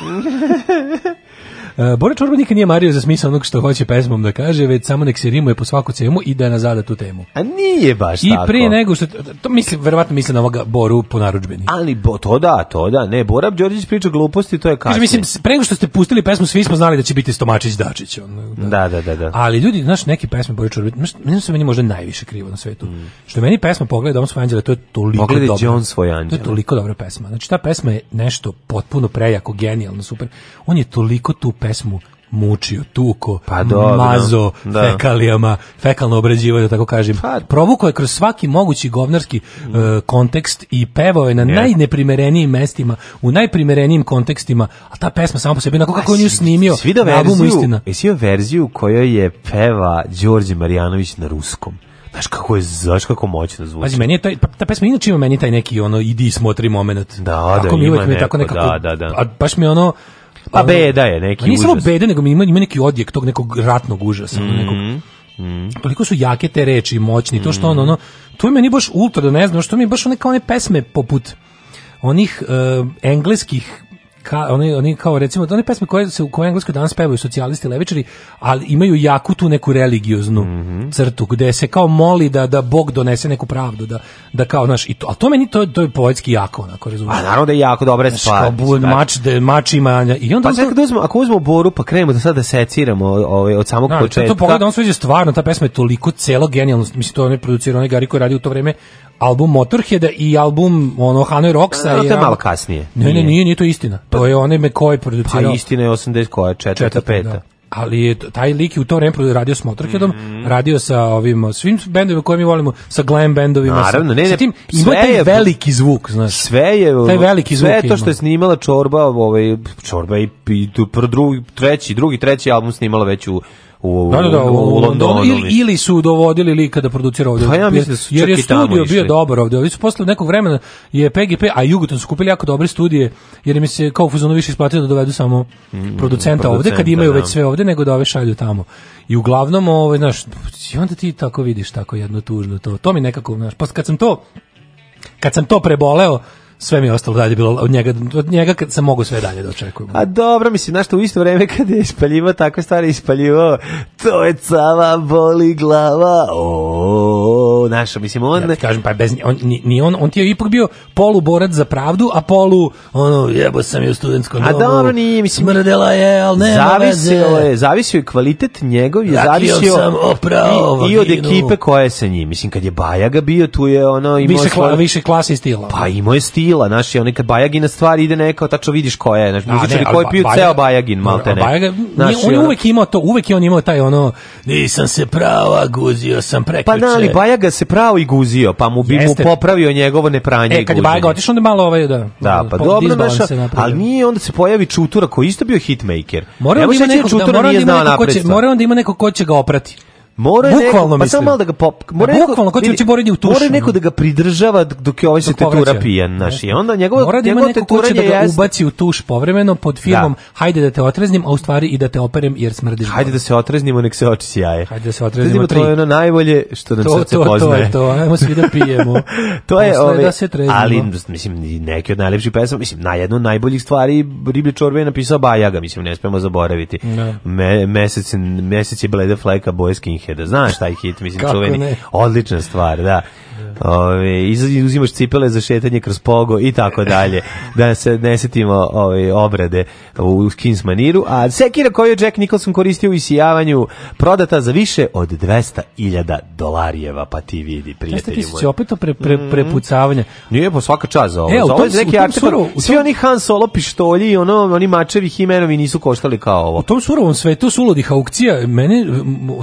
Uh, e, Bora Čorba nikad nije mario za smisao onog što hoće pesmom da kaže, već samo nek se rimuje po svaku cemu i da nazada tu temu. A nije baš I tako. I prije nego što, to mislim, verovatno mislim na ovoga Boru po naručbeni. Ali bo, to da, to da, ne, Bora Đorđić priča gluposti, to je kasnije. Mislim, pre nego što ste pustili pesmu, svi smo znali da će biti Stomačić Dačić. On, da. da, da, da, da. Ali ljudi, znaš, neke pesme Bora Čorba, meni se meni možda najviše krivo na svetu. Mm. Što meni pesma Pogleda Dom svoj anđele, to je toliko Pogledaj dobro. John svoj anđele. To je toliko dobra pesma. Znači, ta pesma je nešto potpuno prejako, genijalno, super. On je toliko tu pesmu mučio, tuko, pa mazo da. fekalijama, fekalno obrađivao, da tako kažem. Pa, Provukao je kroz svaki mogući govnarski uh, kontekst i pevao je na yeah. najneprimerenijim mestima, u najprimerenijim kontekstima, a ta pesma samo po sebi, na kako on ju snimio, svi da istina. istina. Jesi verziju kojoj je peva Đorđe Marjanović na ruskom? Znaš kako je, znaš kako moćno zvuči. Pazi, meni je taj, pa ta pesma inače ima meni taj neki ono idi i smotri moment. Da, da, ima neko, tako nekako, da, da, da. A baš mi ono, Pa beda je neki pa nije užas. Nije samo beda, nego ima, ima neki odjek tog nekog ratnog užasa, mm -hmm. nekog Mm. Toliko su jake te reči, moćni, to što ono, ono, to je meni baš ultra, da ne znam, što mi je baš one kao one pesme poput onih uh, engleskih ka, oni, oni kao recimo one pesme koje se u koje engleskoj danas pevaju socijalisti levičari, ali imaju jaku tu neku religioznu mm -hmm. crtu gde se kao moli da da Bog donese neku pravdu da da kao naš i to, a to meni to to je poetski jako onako razumeš. A pa, naravno da je jako dobra stvar. Kao bud, da. mač de mač ima i onda pa sad kad uzmemo ako uzmemo Boru pa krenemo da sad da seciramo ovaj od samog na, početka. To pogledaj da on sve je stvarno ta pesma je toliko celo genijalno mislim to on je producirao onaj Gari koji radi u to vreme album Motorhead i album ono Hanoi Rocksa. No, to je malo kasnije. Ne, ne, nije, nije to istina. To je pa onaj koji producirao. Pa istina je 80 koja, četvrta, peta. Da. Ali je taj lik je u to vreme radio s Motorheadom, mm. radio sa ovim svim bendovima koje mi volimo, sa glam bendovima. Naravno, ne, ne, sa tim, ima taj je, veliki zvuk, znaš. Sve je, taj veliki sve zvuk je to što je snimala Čorba, ovaj, Čorba i, i, i drugi, treći, drugi, treći album snimala već u u, da, da, da, u, u Londonu. Ili, ili su dovodili lika kada producirao ovdje. Pa ja mislim da su Jer je studio bio dobar ovdje. Ovi su posle nekog vremena je PGP, a Jugoton su kupili jako dobre studije, jer im se kao fuzono više isplatio da dovedu samo producenta, mm, producenta ovdje, kad imaju da. već sve ovdje, nego da ove šalju tamo. I uglavnom, ovaj, znaš, i onda ti tako vidiš tako jedno tužno to. To mi nekako, znaš, pa kad sam to kad sam to preboleo, sve mi je ostalo dalje bilo od njega od njega kad sam mogao sve dalje da očekujem. A dobro, mislim nešto u isto vrijeme kad je ispaljivao takve stvari ispaljivo, to je cava boli glava. O, naša, mislim on ja ti kažem pa bez on ni, on on ti je ipak bio polu borac za pravdu, a polu ono jebo sam je u studentskom da, domu. A dobro ni mislim mrdela je, al ne zavisilo je, zavisio je kvalitet njegov, je ja, zavisio sam opravo, i, i od ekipe koja je sa njim. Mislim kad je Bajaga bio tu je ono imao više, kla, više klase i stila. Pa imao je stila, naši onaj kad Bajagina stvar ide neka, tačno vidiš ko je, znači muzičari koji piju ceo Bajagin, malte ne. Bajaga, on je uvek imao to, uvek je on imao taj ono nisam se prava guzio sam prekjuče. Pa da, ali Bajaga se pravo i guzio, pa mu bi Jeste. mu popravio njegovo nepranje e, kad i guženje. je Baga otišao, onda malo ovaj, da. Da, da pa dobro, baš, ali nije, onda se pojavi Čutura koji isto bio hitmaker. Mora Evo, da ima neko, da, mora da ima neko ko će, da ima neko ko će ga oprati. Mora neko, pa samo malo da ga pop, da, mora neko, bukvalno ko će ući u tušu. Mora neko da ga pridržava dok je ovaj se tetura pijan, znači onda njegov mora da ima neko ko će da ga ubaci u tuš povremeno pod filmom, da. hajde da te otreznim, a u stvari i da te operem jer smrdiš. Hajde da se otreznimo, nek se oči sjaje. Hajde da se otreznimo, to je ono najbolje što nam to, srce poznaje. To, to, ajmo svi da pijemo. (laughs) to je ove, ovaj- da se treznimo. Ali mislim neki od najlepših pesama, mislim na jednu najboljih stvari Riblje čorbe je napisao Bajaga, mislim ne smemo zaboraviti. Da. Mesec mesec je bleda fleka Boyskin Motorheada. Znaš taj hit, mislim, Kako čuveni. Ne? Odlična stvar, da. Da. Ove, uzimaš cipele za šetanje kroz pogo i tako dalje. Da se ne setimo ove, obrade u Kings maniru. A sekira koju je Jack Nicholson koristio u isijavanju prodata za više od 200.000 dolarijeva, pa ti vidi, prijatelji moji. opet to pre, pre, mm-hmm. prepucavanje. Nije po pa svaka čast za ovo. E, za ovo je neki artefakt. Svi oni Han Solo pištolji i ono, oni mačevi himenovi nisu koštali kao ovo. U tom surovom svetu su suludih aukcija, mene,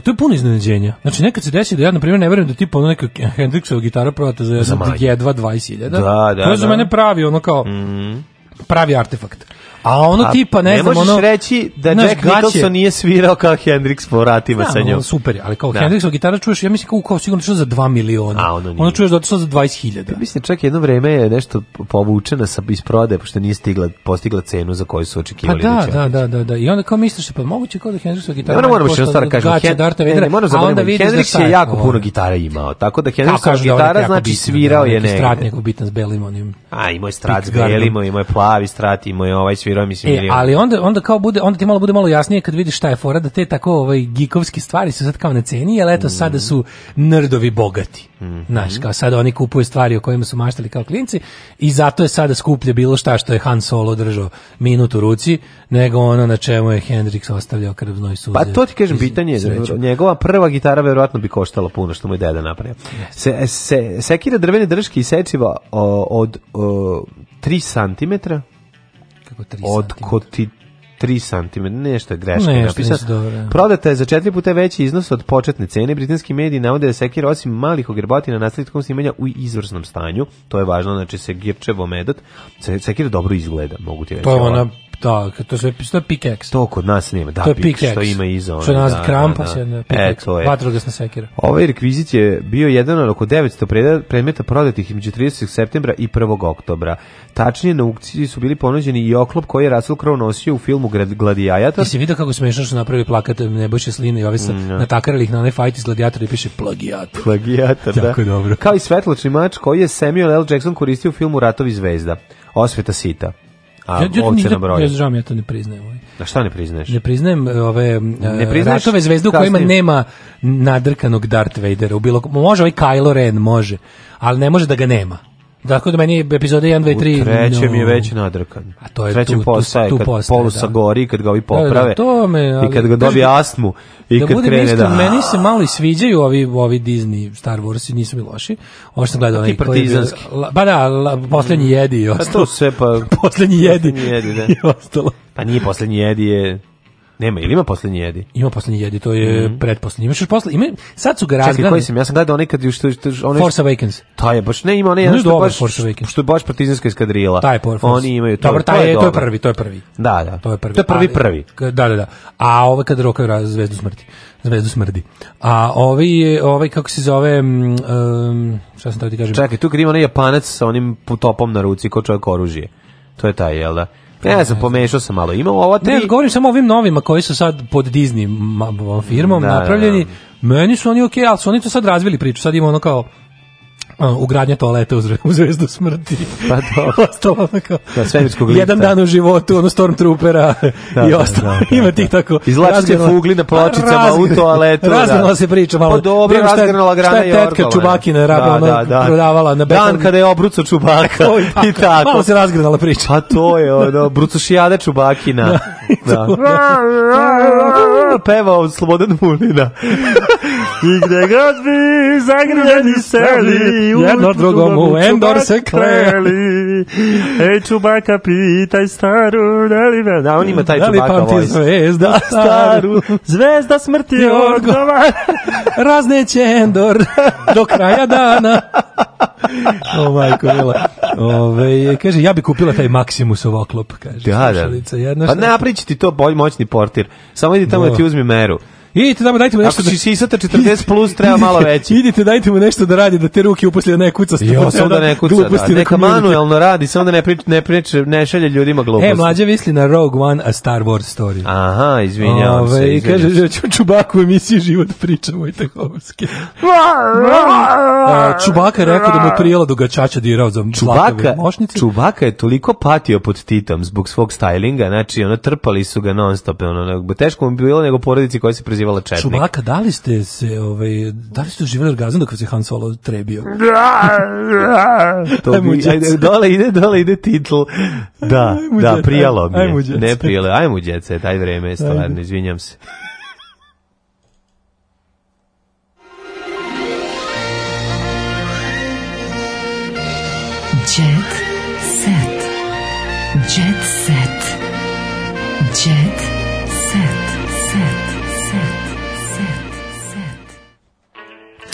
to je puno iznenađenja. Znači, nekad se desi da ja, na primjer, ne verujem da tipa ono neka Hendrixova gitara prodata za, za jedva 20.000. Da, da, Kroz da. mene pravi ono kao mm. pravi artefakt. A ono a, tipa, ne, ne znam, ono... Ne možeš reći da znaš, Jack Nicholson nije svirao kao Hendrix po vratima sa njom. super, ali kao da. Hendrixova gitara čuješ, ja mislim kao, kao sigurno čuješ za 2 miliona. A ono nije. Ono čuješ da otišla za 20.000. Mislim, čak jedno vreme je nešto povučena sa, iz prodaje, pošto nije stigla, postigla cenu za koju su očekivali. Pa da, da, da, da, da. I onda kao misliš pa moguće kao da Hendrixo gitara... Ne, moramo što stvar kažem, Hen, ne, ne, moram zaboraviti, Hendrix je jako puno gitara imao, tako da Hendrixo gitara znači svirao je negde. Strat neko bitan s belim onim. A, imao je strat s belim, imao je plavi strat, imao je ovaj svirao kopirao, mislim. E, ali onda, onda kao bude, onda ti malo bude malo jasnije kad vidiš šta je fora, da te tako ovaj, gikovski stvari su sad kao na ceni, ali eto mm. sada su nerdovi bogati. Mm -hmm. Znaš, kao sad oni kupuju stvari o kojima su maštali kao klinci i zato je sada skuplje bilo šta što je Han Solo držao minut u ruci, nego ono na čemu je Hendrix ostavljao krvnoj suze. Pa to ti kažem, pitanje je, njegova prva gitara verovatno bi koštala puno što mu je deda napravio. Se, se, sekira drvene drške i sečiva od, od, od 3 cm Kako 3 Odkoti 3 cm, nešto je greška. Nešto je dobro. Prodata je za četiri puta veći iznos od početne cene. Britanski mediji navode da sekira osim malih ogrbatina nastavitkom snimanja u izvrsnom stanju. To je važno, znači se girčevo medat. Sekira dobro izgleda, mogu ti reći. To je ona da, to sve to je pickaxe. To kod nas nema, da, to je pickaxe, što ima iza ona. Što nas da, da, krampa da, da. jedna e, je. vatrogasna sekira. Ovaj rekvizit je bio jedan od oko 900 predmeta prodatih između 30. septembra i 1. oktobra. Tačnije na aukciji su bili ponuđeni i oklop koji je Russell Crowe nosio u filmu Gladiator. Jesi vidio kako smešno što napravili plakat Nebojše Sline i ove sa mm, no. Da. natakarali ih na onaj fight iz Gladiatora i piše plagijator. Plagijator, da. Tako dobro. Kao i svetločni mač koji je Samuel L. Jackson koristio u filmu Ratovi zvezda. Osveta sita. A ja, ja, ovce na Ja, žao mi, ja to ne priznajem. Ovaj. A šta ne priznaješ? Ne priznajem e, ove e, ne priznaješ ratove zvezdu kasnije. kojima nema nadrkanog Darth Vadera. U bilo, može ovaj Kylo Ren, može, ali ne može da ga nema. Dakle, da meni je epizoda 1, 2, 3... U trećem no. je već nadrkan. A to je trećem tu, postaje, tu, tu kad polusa da. gori, kad ga ovi poprave, da, da, me, ali, i kad ga dobije astmu, i da kad krene iskren, da... Meni se malo i sviđaju ovi, ovi Disney Star Wars, i nisu mi loši. Ovo što sam gledao... Ti partizanski. La, ba pa da, la, poslednji jedi i ostalo. Pa to sve pa... (laughs) poslednji jedi. Poslednji jedi, da. (laughs) I ostalo. Pa nije poslednji jedi, je Nema, ili ima poslednji jedi? Ima poslednji jedi, to je mm -hmm. pretposlednji. Imaš još posle, ima, sad su ga razgrani. Čekaj, koji sam, ja sam gledao onaj kad, što, što, onaj, Force Awakens. Ta je, baš ne, ima onaj, no, što, baš, Force Awakens. što je baš partizanska eskadrila. Taj je Force. Oni imaju, to, Dobar, taj to je, je, to je prvi, to je prvi. Da, da. To je prvi. To je prvi, prvi. A, da, da, da. A ovo ovaj kad roka zvezdu smrti. Zvezdu smrdi. A ovaj je, ovaj kako se zove, um, šta sam teo da ti kažem? Čekaj, tu kad ima onaj japanac sa onim putopom na ruci ko čovjek oružje. To je taj, jel da? Ja ne znam, pomešao sam malo. Imamo ova tri... Ne, govorim samo ovim novima koji su sad pod Disney firmom da, napravljeni. Da, da. Meni su oni okej, okay, ali su oni to sad razvili priču. Sad ima ono kao ugradnja toaleta uz, u zvezdu smrti. Pa to. (laughs) Ostalo kao, da, svemirskog lifta. Jedan dan u životu, ono Stormtroopera da, (laughs) i da, ostalo. Da, da, da, Ima tih tako. Izlačite fugli na pa pločicama razgr... u toaletu. Razgrnula da. se priča malo. Pa dobro, Prima, razgrnula grana i Šta je tetka Čubakina da, da, da. prodavala na beton. Dan kada je obruco Čubaka. (laughs) I tako. Malo se razgrnula priča. Pa to je ono, brucošijada Čubakina. Da. da. Pevao Slobodan Mulina. I gde god bi zagrljeni seli krili, jedno drugomu endor se kleli. Ej, Čubaka, pitaj staru, da li ve... Da, on ima taj da Čubaka voice. Da li zvezda staru, zvezda smrti Jorgova. (laughs) Razneće endor (laughs) do kraja dana. (laughs) o majko, mila. Ove, kaže, ja bi kupila taj Maximus oklop, kaže. Da, da. Jedna pa ne, napriči ti to bolj moćni portir. Samo idi tamo da, da ti uzmi meru. Idite tamo, dajte mu nešto. Ako da... sisata 40 plus, treba malo veći. Idite, dajte mu nešto da radi, da te ruke uposli da ne kuca. Jo, samo da ne kuca, da. Neka manuelno radi, samo da ne prič, ne prič, ne šalje ljudima gluposti. E, mlađe misli na Rogue One, a Star Wars story. Aha, izvinjavam Ove, se. I kaže, da ću Čubaku u emisiji život priča Vojta Hovski. Čubaka rekao da mu je prijela do gačača dirao za Čubaka, mošnice. Čubaka je toliko patio pod Titom zbog svog stylinga, znači ono trpali su ga non stop, ono, teško mu bilo nego porodici koja se prezivaju nazivala četnik. Čubaka, da li ste se, ovaj, da li ste živjeli orgazam dok se Han Solo trebio? (laughs) Da, da, to bi, ajde, dole ide, dole ide titl. Da, ajde, da, prijalo mi je. ne prijalo, ajmo djece, taj vreme je stvarno, izvinjam se. Jet set. Jet set.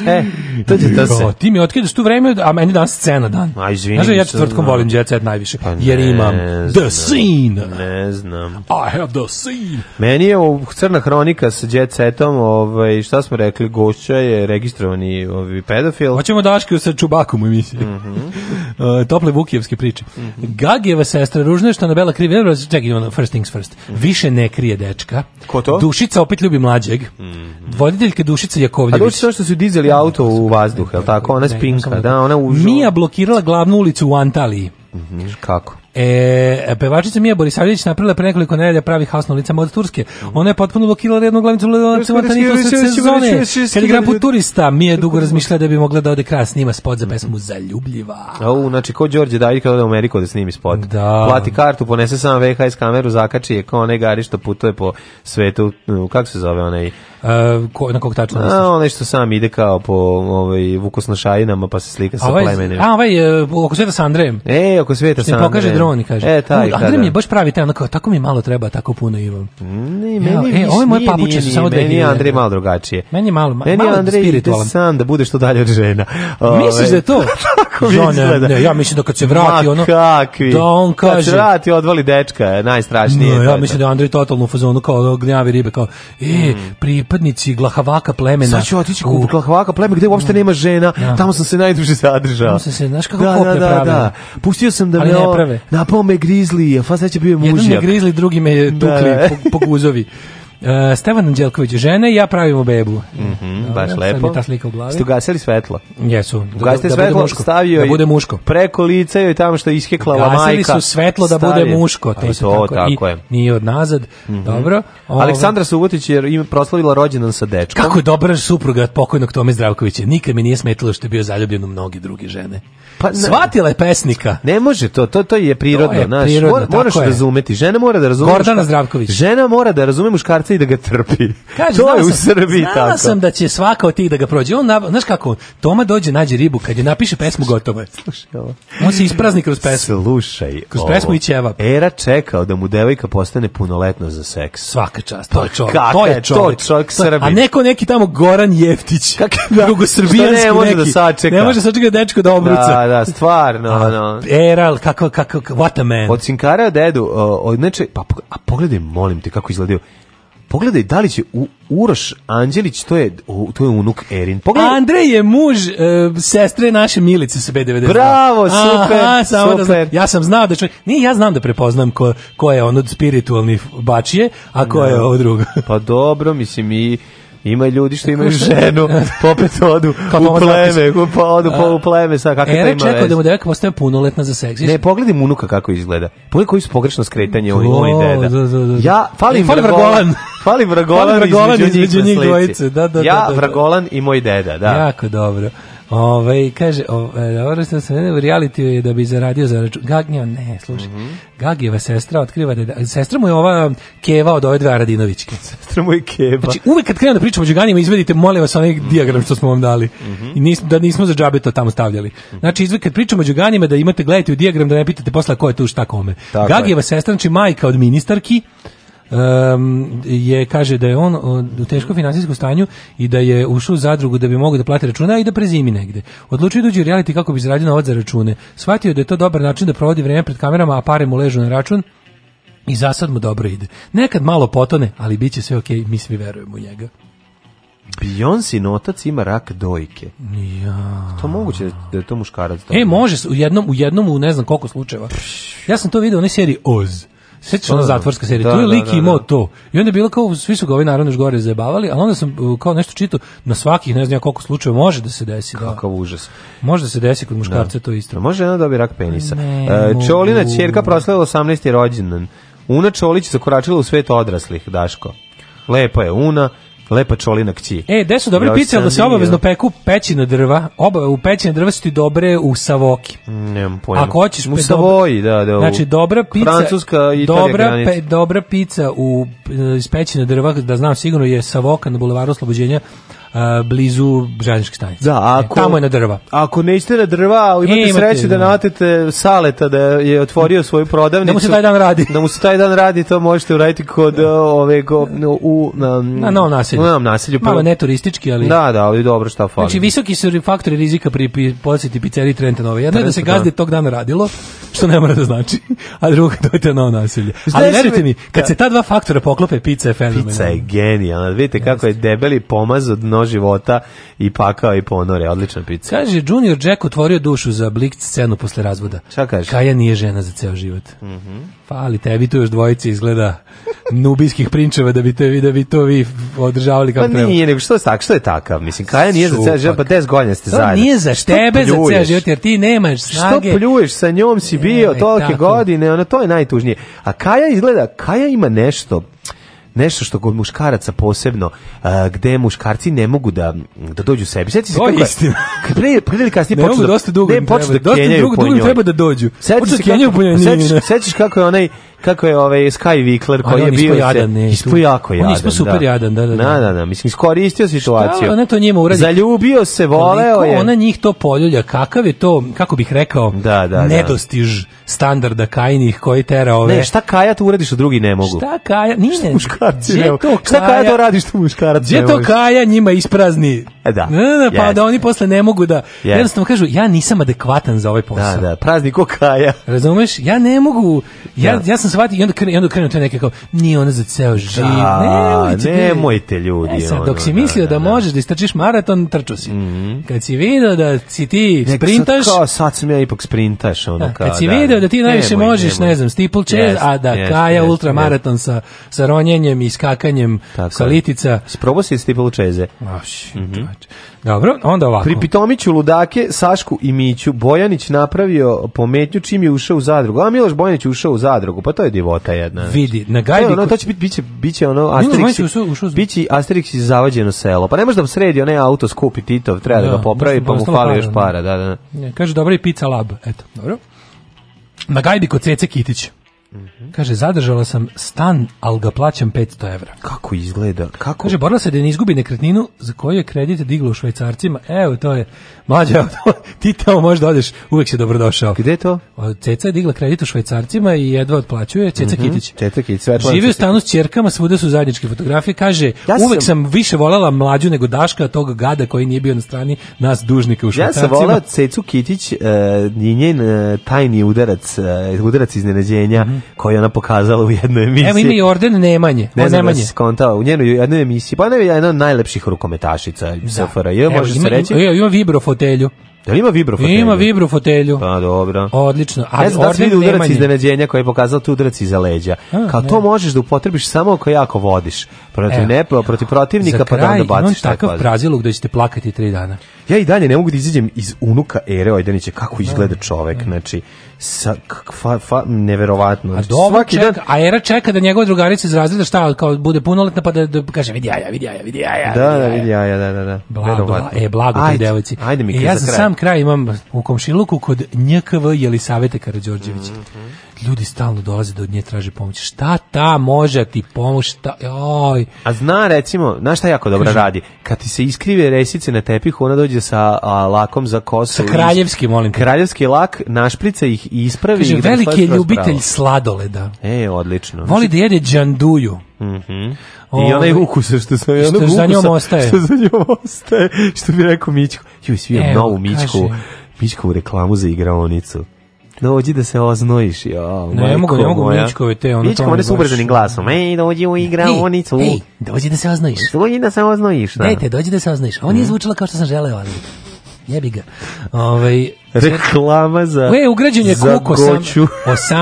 E, to će to se. Ti mi otkriš tu vreme, a meni danas scena dan. A izvinim Znaš, da ja četvrtkom no. volim Jet Set najviše, pa jer imam znam, The Scene. Ne znam. I have The Scene. Meni je u crna hronika sa Jet Setom, ovaj, šta smo rekli, gošća je registrovani ovaj, pedofil. Hoćemo daške sa Čubakom u emisiji. Mm -hmm. uh, tople Vukijevske priče. Mm -hmm. Gagijeva sestra Ružna, što na Bela krivi, da čekaj, ono, first things first. Mm -hmm. Više ne krije dečka. Ko to? Dušica opet ljubi mlađeg. Mm -hmm. Voditeljka Dušica Jakovljević. A Dušica što su dizeli ostavi auto u vazduh, je tako? Ona spinka, da, ona užu. Mija blokirala glavnu ulicu u Antaliji. Mhm, kako? E, pevačica Mija Borisavljević napravila pre nekoliko nedelja pravi haos na ulicama od Turske. Ona je potpuno blokirala jednu glavnicu u Antaliji Antanito sezone. Kad igra po turista, Mija dugo razmišlja da bi mogla da ode kraja snima spot za pesmu Zaljubljiva. Au, znači ko Đorđe David kada ode u Ameriku da snimi spot. Da. Plati kartu, ponese sam VHS kameru, zakači je kao onaj gari što putuje po svetu, kako se zove onaj Uh, ko, na kog tačno misliš? A, onaj sam ide kao po ovaj, šajinama, pa se slika sa ovaj, plemenima. A ovaj uh, oko sveta sa Andrejem. E, oko sveta sa Andrejem. pokaže dron kaže. E, taj, U, da, Andrej mi da. je baš pravi taj, onako, tako mi malo treba, tako puno imam. Ne, meni ja, e, ovo je moje papuče su samo da Meni je Andrej da. malo drugačije. Meni je malo, meni malo Andrej spiritualan. Meni san da bude što dalje od žena. Ove, ovaj. misliš da je to? tako ja, ne, ne, ja mislim da kad se vrati Ma, ono, kakvi. da on kaže. Kad se vrati odvali dečka, najstrašnije. No, ja mislim da je Andrej totalno u fazonu kao gnjavi ribe, kao, e, mm. pri pripadnici glahavaka plemena. Sad ću otići u glahavaka plemena gde uopšte nema žena, ja. Da. tamo sam se najduže zadržao. Tamo sam se, znaš kako da, koplja da, da, da, Pustio sam da me napao me grizli, a fa sad će bio mužjak. Jedan me grizli, drugi me tukli da. po, po guzovi. (laughs) Uh, Stevan Anđelković, žene i ja pravimo bebu. Mhm, mm baš Dobre, lepo. Ta slika u glavi. Ste ugasili svetlo. Jesu. Da Ugasite da, svetlo, muško. stavio da bude muško. Preko lica joj tamo što iskekla ova majka. Ugasili su svetlo da bude muško, to, to se tako, tako i, je. Nije od nazad. Mm -hmm. Dobro. Ove... Ovaj- Aleksandra Subotić je proslavila rođendan sa dečkom. Kako je dobra supruga pokojnog Tome Zdravkovića. Nikad mi nije smetilo što je bio zaljubljen u mnoge druge žene. Pa, Svatila je pesnika. Ne može to, to, to je prirodno. To je prirodno naš, mor, moraš razumeti. Žena mora da razume. Gordana Zdravković. Žena mora da razume muškarca muškarca i da ga trpi. Kaže, to je u Srbiji znala tako. Znala sam da će svaka od tih da ga prođe. On, znaš kako, Toma dođe, nađe ribu, kad je napiše pesmu, gotovo je. Slušaj ovo. On se isprazni kroz pesmu. Slušaj Kroz ovo. pesmu i ćevap. Era čekao da mu devojka postane punoletna za seks. Svaka čast, pa to je čovjek. to je čovjek. To čovjek Srbin. A neko neki tamo Goran Jeftić, (laughs) (laughs) drugosrbijanski ne može da neki. Da sačeka. Ne može da sačekati dečko da obruca. Da, da, stvarno. A, no. Era, kako, kako, what a man. Od Sinkara dedu, o, o, neče, pa, a pogledaj, molim te, kako izgledaju Pogledaj da li će u Uroš Anđelić, to je u, to je unuk Erin. Pogledaj. Andrej je muž e, sestre naše Milice sa B92. Bravo, super. Aha, super. Da ja sam znao da čovjek, nije ja znam da prepoznam ko, ko je on od spiritualnih bačije, a ko no. Da. je ovo drugo. pa dobro, mislim i Ima ljudi što imaju (laughs) ženu, popet odu pa pa u pleme, pa odu po u pleme, sa kako ima. čekao da mu devojka postane punoletna za seks. Ne, pogledaj mu unuka kako izgleda. Pogledaj koji su pogrešno skretanje, oni da, oni deda. Da, da, ja, e, fali vragolan. (laughs) Fali vragolan između njih dvojice. Da, da, ja, vragolan i moj deda, da. Jako dobro. Ove, kaže, ove, dobro ste se ne reality je da bi zaradio za račun. Gagnja, ne, slušaj. Mm -hmm. Gagijeva sestra otkriva da, da, sestra mu je ova um, keva od ove dve Aradinovićke. (laughs) Sestra mu je keva. Znači, uvek kad krenu da pričamo o džuganima, izvedite, molim vas, onaj mm -hmm. dijagram što smo vam dali. Mm -hmm. I nis, da nismo za džabe to tamo stavljali. Mhm. Znači, izvek kad pričamo o džuganima, da imate, gledajte u dijagram, da ne pitate posla ko je tu šta kome. Tako Gagijeva je. sestra, znači majka od ministarki, um, je kaže da je on u teškom finansijskom stanju i da je ušao u zadrugu da bi mogao da plati račune i da prezimi negde. Odlučio da uđe u reality kako bi zaradio novac za račune. Shvatio da je to dobar način da provodi vreme pred kamerama, a pare mu ležu na račun. I za sad mu dobro ide. Nekad malo potone, ali bit će sve ok, mi svi verujemo u njega. Beyoncé notac ima rak dojke. Ja. To moguće da je to muškarac. E, može u jednom u jednom u ne znam koliko slučajeva. Ja sam to video u onoj seriji Oz. Sećaš ono da, da. zatvorska serija, da, tu je da, lik da, da, to. I onda je bilo kao, svi su ga ovaj naravno gore zajebavali, a onda sam uh, kao nešto čitao, na svakih, ne znam koliko slučajeva, može da se desi. Kakav užas. Može da se desi kod muškarca, to isto. Pa može jedna dobi rak penisa. Ne, uh, Čolina čerka proslavila 18. rođendan. Una Čolić zakoračila u svet odraslih, Daško. Lepa je Una, Lepa čolina kći. E, gde su dobre pice, ali da se obavezno peku peći na drva, oba, u pećina drva su ti dobre u Savoki. Mm, nemam pojma. Ako hoćeš... U Savoji, da, da. Znači, dobra pica... Francuska i dobra, pe, dobra pica u, e, iz pećina drva, da znam sigurno, je Savoka na bulevaru oslobođenja, uh, blizu željezničke stanice. Da, e, ako, e, tamo je na drva. Ako ne na drva, imate, imate sreće da, da. natete Saleta da je otvorio svoju prodavnicu. Da mu se taj dan radi. Da mu se taj dan radi, to možete uraditi kod da. ove go, u na, na novom naselju. Na novom naselju. Malo ne turistički, ali Da, da, ali dobro šta fali. Znači visoki su faktori rizika pri posjeti pizzerije Trenta Nove. Jedno je da se da. gazde tog dana radilo, što ne mora da znači, a drugo to je na novo naselje. Ali verujte mi, kad se ta dva faktora poklope, pizza je fenomenalna. Pizza je genijalna. Vidite kako je debeli pomaz od dno života i pakao i ponore. Odlična pizza. Kaže, Junior Jack otvorio dušu za Blikt scenu posle razvoda. Šta kaže? Kaja nije žena za ceo život. Mm -hmm. Pa, ali tebi tu još dvojice izgleda nubijskih prinčeva da bi, te, da bi to vi održavali kao pa treba. Pa nije, nego što je, tak, što je takav? Mislim, Kaja nije Supak. za ceo život, pa 10 godina ste to zajedno. nije za tebe za ceo život, jer ti nemaš snage. Što pljuješ, sa njom si e, bio tolke godine, ono, to je najtužnije. A Kaja izgleda, Kaja ima nešto nešto što kod muškaraca posebno, a, uh, gde muškarci ne mogu da, da dođu sebi. Sjeti se to kako je Kad (laughs) pre, pre ili kasnije počnu da, dosta dugo ne, počnu da Dosta dugo, treba da dođu. Sjetiš se da kako, kako je onaj kako je ovaj Sky Vikler koji je bio jadan, ne, jako jadan. On je da. super da. jadan, da, da, da. Da, da, da, mislim iskoristio situaciju. Šta ona to njima uradi? Zaljubio se, voleo je. Ona njih to poljulja, kakav je to, kako bih rekao, da, da, da. nedostiž standarda kajnih koji tera ove. Ne, šta Kaja tu uradiš, drugi ne mogu. Šta Kaja? Nije. Muškarci. Šta Kaja to radiš, što muškarac. Gdje to Kaja njima isprazni E, da. Ne, ne, pa yes. da oni posle ne mogu da yes. jednostavno kažu ja nisam adekvatan za ovaj posao. Da, da, praznik kaja. Razumeš? Ja ne mogu ja da. ja sam shvatio i onda krenu, i onda krenu te neke kao ni ona za ceo da, život. ne, nemojte, nemojte ljudi. Ne, sad, dok ono, si da, mislio da, da, da, možeš da istrčiš maraton, trčao si. Mm -hmm. Kad si video da si ti Nek, sprintaš, sad, kao, sad sam ja ipak sprintaš ono da, kao. Kad si video da ti najviše nemoj, možeš, nemoj. ne znam, steeplechase, yes, a da yes, kaja yes, ultramaraton yes. sa sa ronjenjem i skakanjem sa litica. Sprobo si steeplechase. Mm mhm. -hmm znači. Dobro, onda ovako. Pri Pitomiću, Ludake, Sašku i Miću, Bojanić napravio pometnju čim je ušao u zadrugu. A Miloš Bojanić ušao u zadrugu, pa to je divota jedna. Vidi, na gajbi... To, ono, to će biti, biće, biće ono Asterix, ušao, ušao... biće Asterix zavađeno selo. Pa ne može da sredi onaj auto skupi Titov, treba da, da ga popravi, pa mu fali još da. para. Da, da. Kaže, dobro i pizza lab. Eto, dobro. Na gajbi kod Cece Kitića. Mhm. Kaže, zadržala sam stan, ali ga plaćam 500 evra. Kako izgleda? Kako? Kaže, borila se da ne izgubi nekretninu za koju je kredit diglo u švajcarcima. Evo, to je, mlađa, (laughs) ti tamo možda odeš, uvek si dobrodošao. Gde je to? Ceca je digla kredit u švajcarcima i jedva otplaćuje. Ceca mm -hmm. Kitić. Ceca Kitić, Svetlana Živi u stanu s čerkama, svuda su zajedničke fotografije. Kaže, ja uvek sam... sam više volela mlađu nego Daška, tog gada koji nije bio na strani nas dužnika u švajcarcima. Ja sam volao Cecu Kitić uh, njen uh, tajni udarac, uh, udarac iznenađenja. Mm -hmm koji je ona pokazala u jednoj emisiji. Evo ima i orden Nemanje. Ne znam nemanje. Da skontao, u njenoj jednoj emisiji, pa ona je jedna od najlepših rukometašica da. SFRJ, može se reći. Ima, ima vibro fotelju. Da li ima vibro fotelju? Ima vibro fotelju. Pa dobro. Odlično. A ne znam da si vidio udarac nemanje. iznenađenja koji je pokazao tu udarac iza leđa. A, Kao ne. to možeš da upotrebiš samo ako jako vodiš. Protiv ne, protiv protivnika pa da onda baciš. Za kraj takav prazilog da ćete plakati tri dana. Ja i dalje ne mogu da izađem iz unuka Ere Ojdanića kako da. izgleda čovek. Znači, sa fa, fa, neverovatno. A znači, dobro čeka, dan... a era čeka da njegova drugarica iz razreda šta kao bude punoletna pa da, da kaže vidi jaja, vidi jaja, vidi jaja. Da, vidi da, jaja, da, vidi jaja, da, da, da. Blago, bla, e blago ajde, toj devojci. Ajde mi e, ja za kraj. sam kraj imam u komšiluku kod NKV Jelisavete Karađorđević. Mm -hmm ljudi stalno dolaze da od nje traže pomoć. Šta ta može da ti pomoć? Šta, oj. A zna recimo, znaš šta jako dobro radi? Kad ti se iskrive resice na tepihu, ona dođe sa a, lakom za kosu. Sa kraljevski, molim Kraljevski lak, našprica ih i ispravi. Kažem, da veliki je ljubitelj pravo. sladoleda. E, odlično. Voli znači- da jede džanduju. Mhm. Mm I ovaj- onaj ukus što se onog što za njom ostaje. Što za njom ostaje. Što bi rekao Mićko. Ju, svi novu Mićku. Mićkovu reklamu za igraonicu dođi da se oznojiš. Jo, ne, mogu, ne mogu Mičkove te. Ono Mičkove one su ubrzanim glasom. Ej, dođi u igraonicu. Ej, dođi da se oznojiš. Dođi da se oznojiš. Da. Dajte, dođi da se oznojiš. On je mhm. zvučala kao što sam želeo, ali jebi ga. Ovaj reklama za E, ugrađen je kuko sam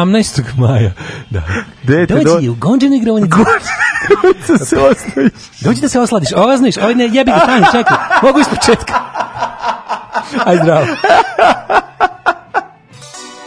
18. maja. Da. Dete, dođi do... u Gonđinu igravanje. Gonđinu da se osladiš. Dođi da se osladiš. Ova znaš, ne jebi ga, tamo čekaj. Mogu iz početka. Aj zdravo.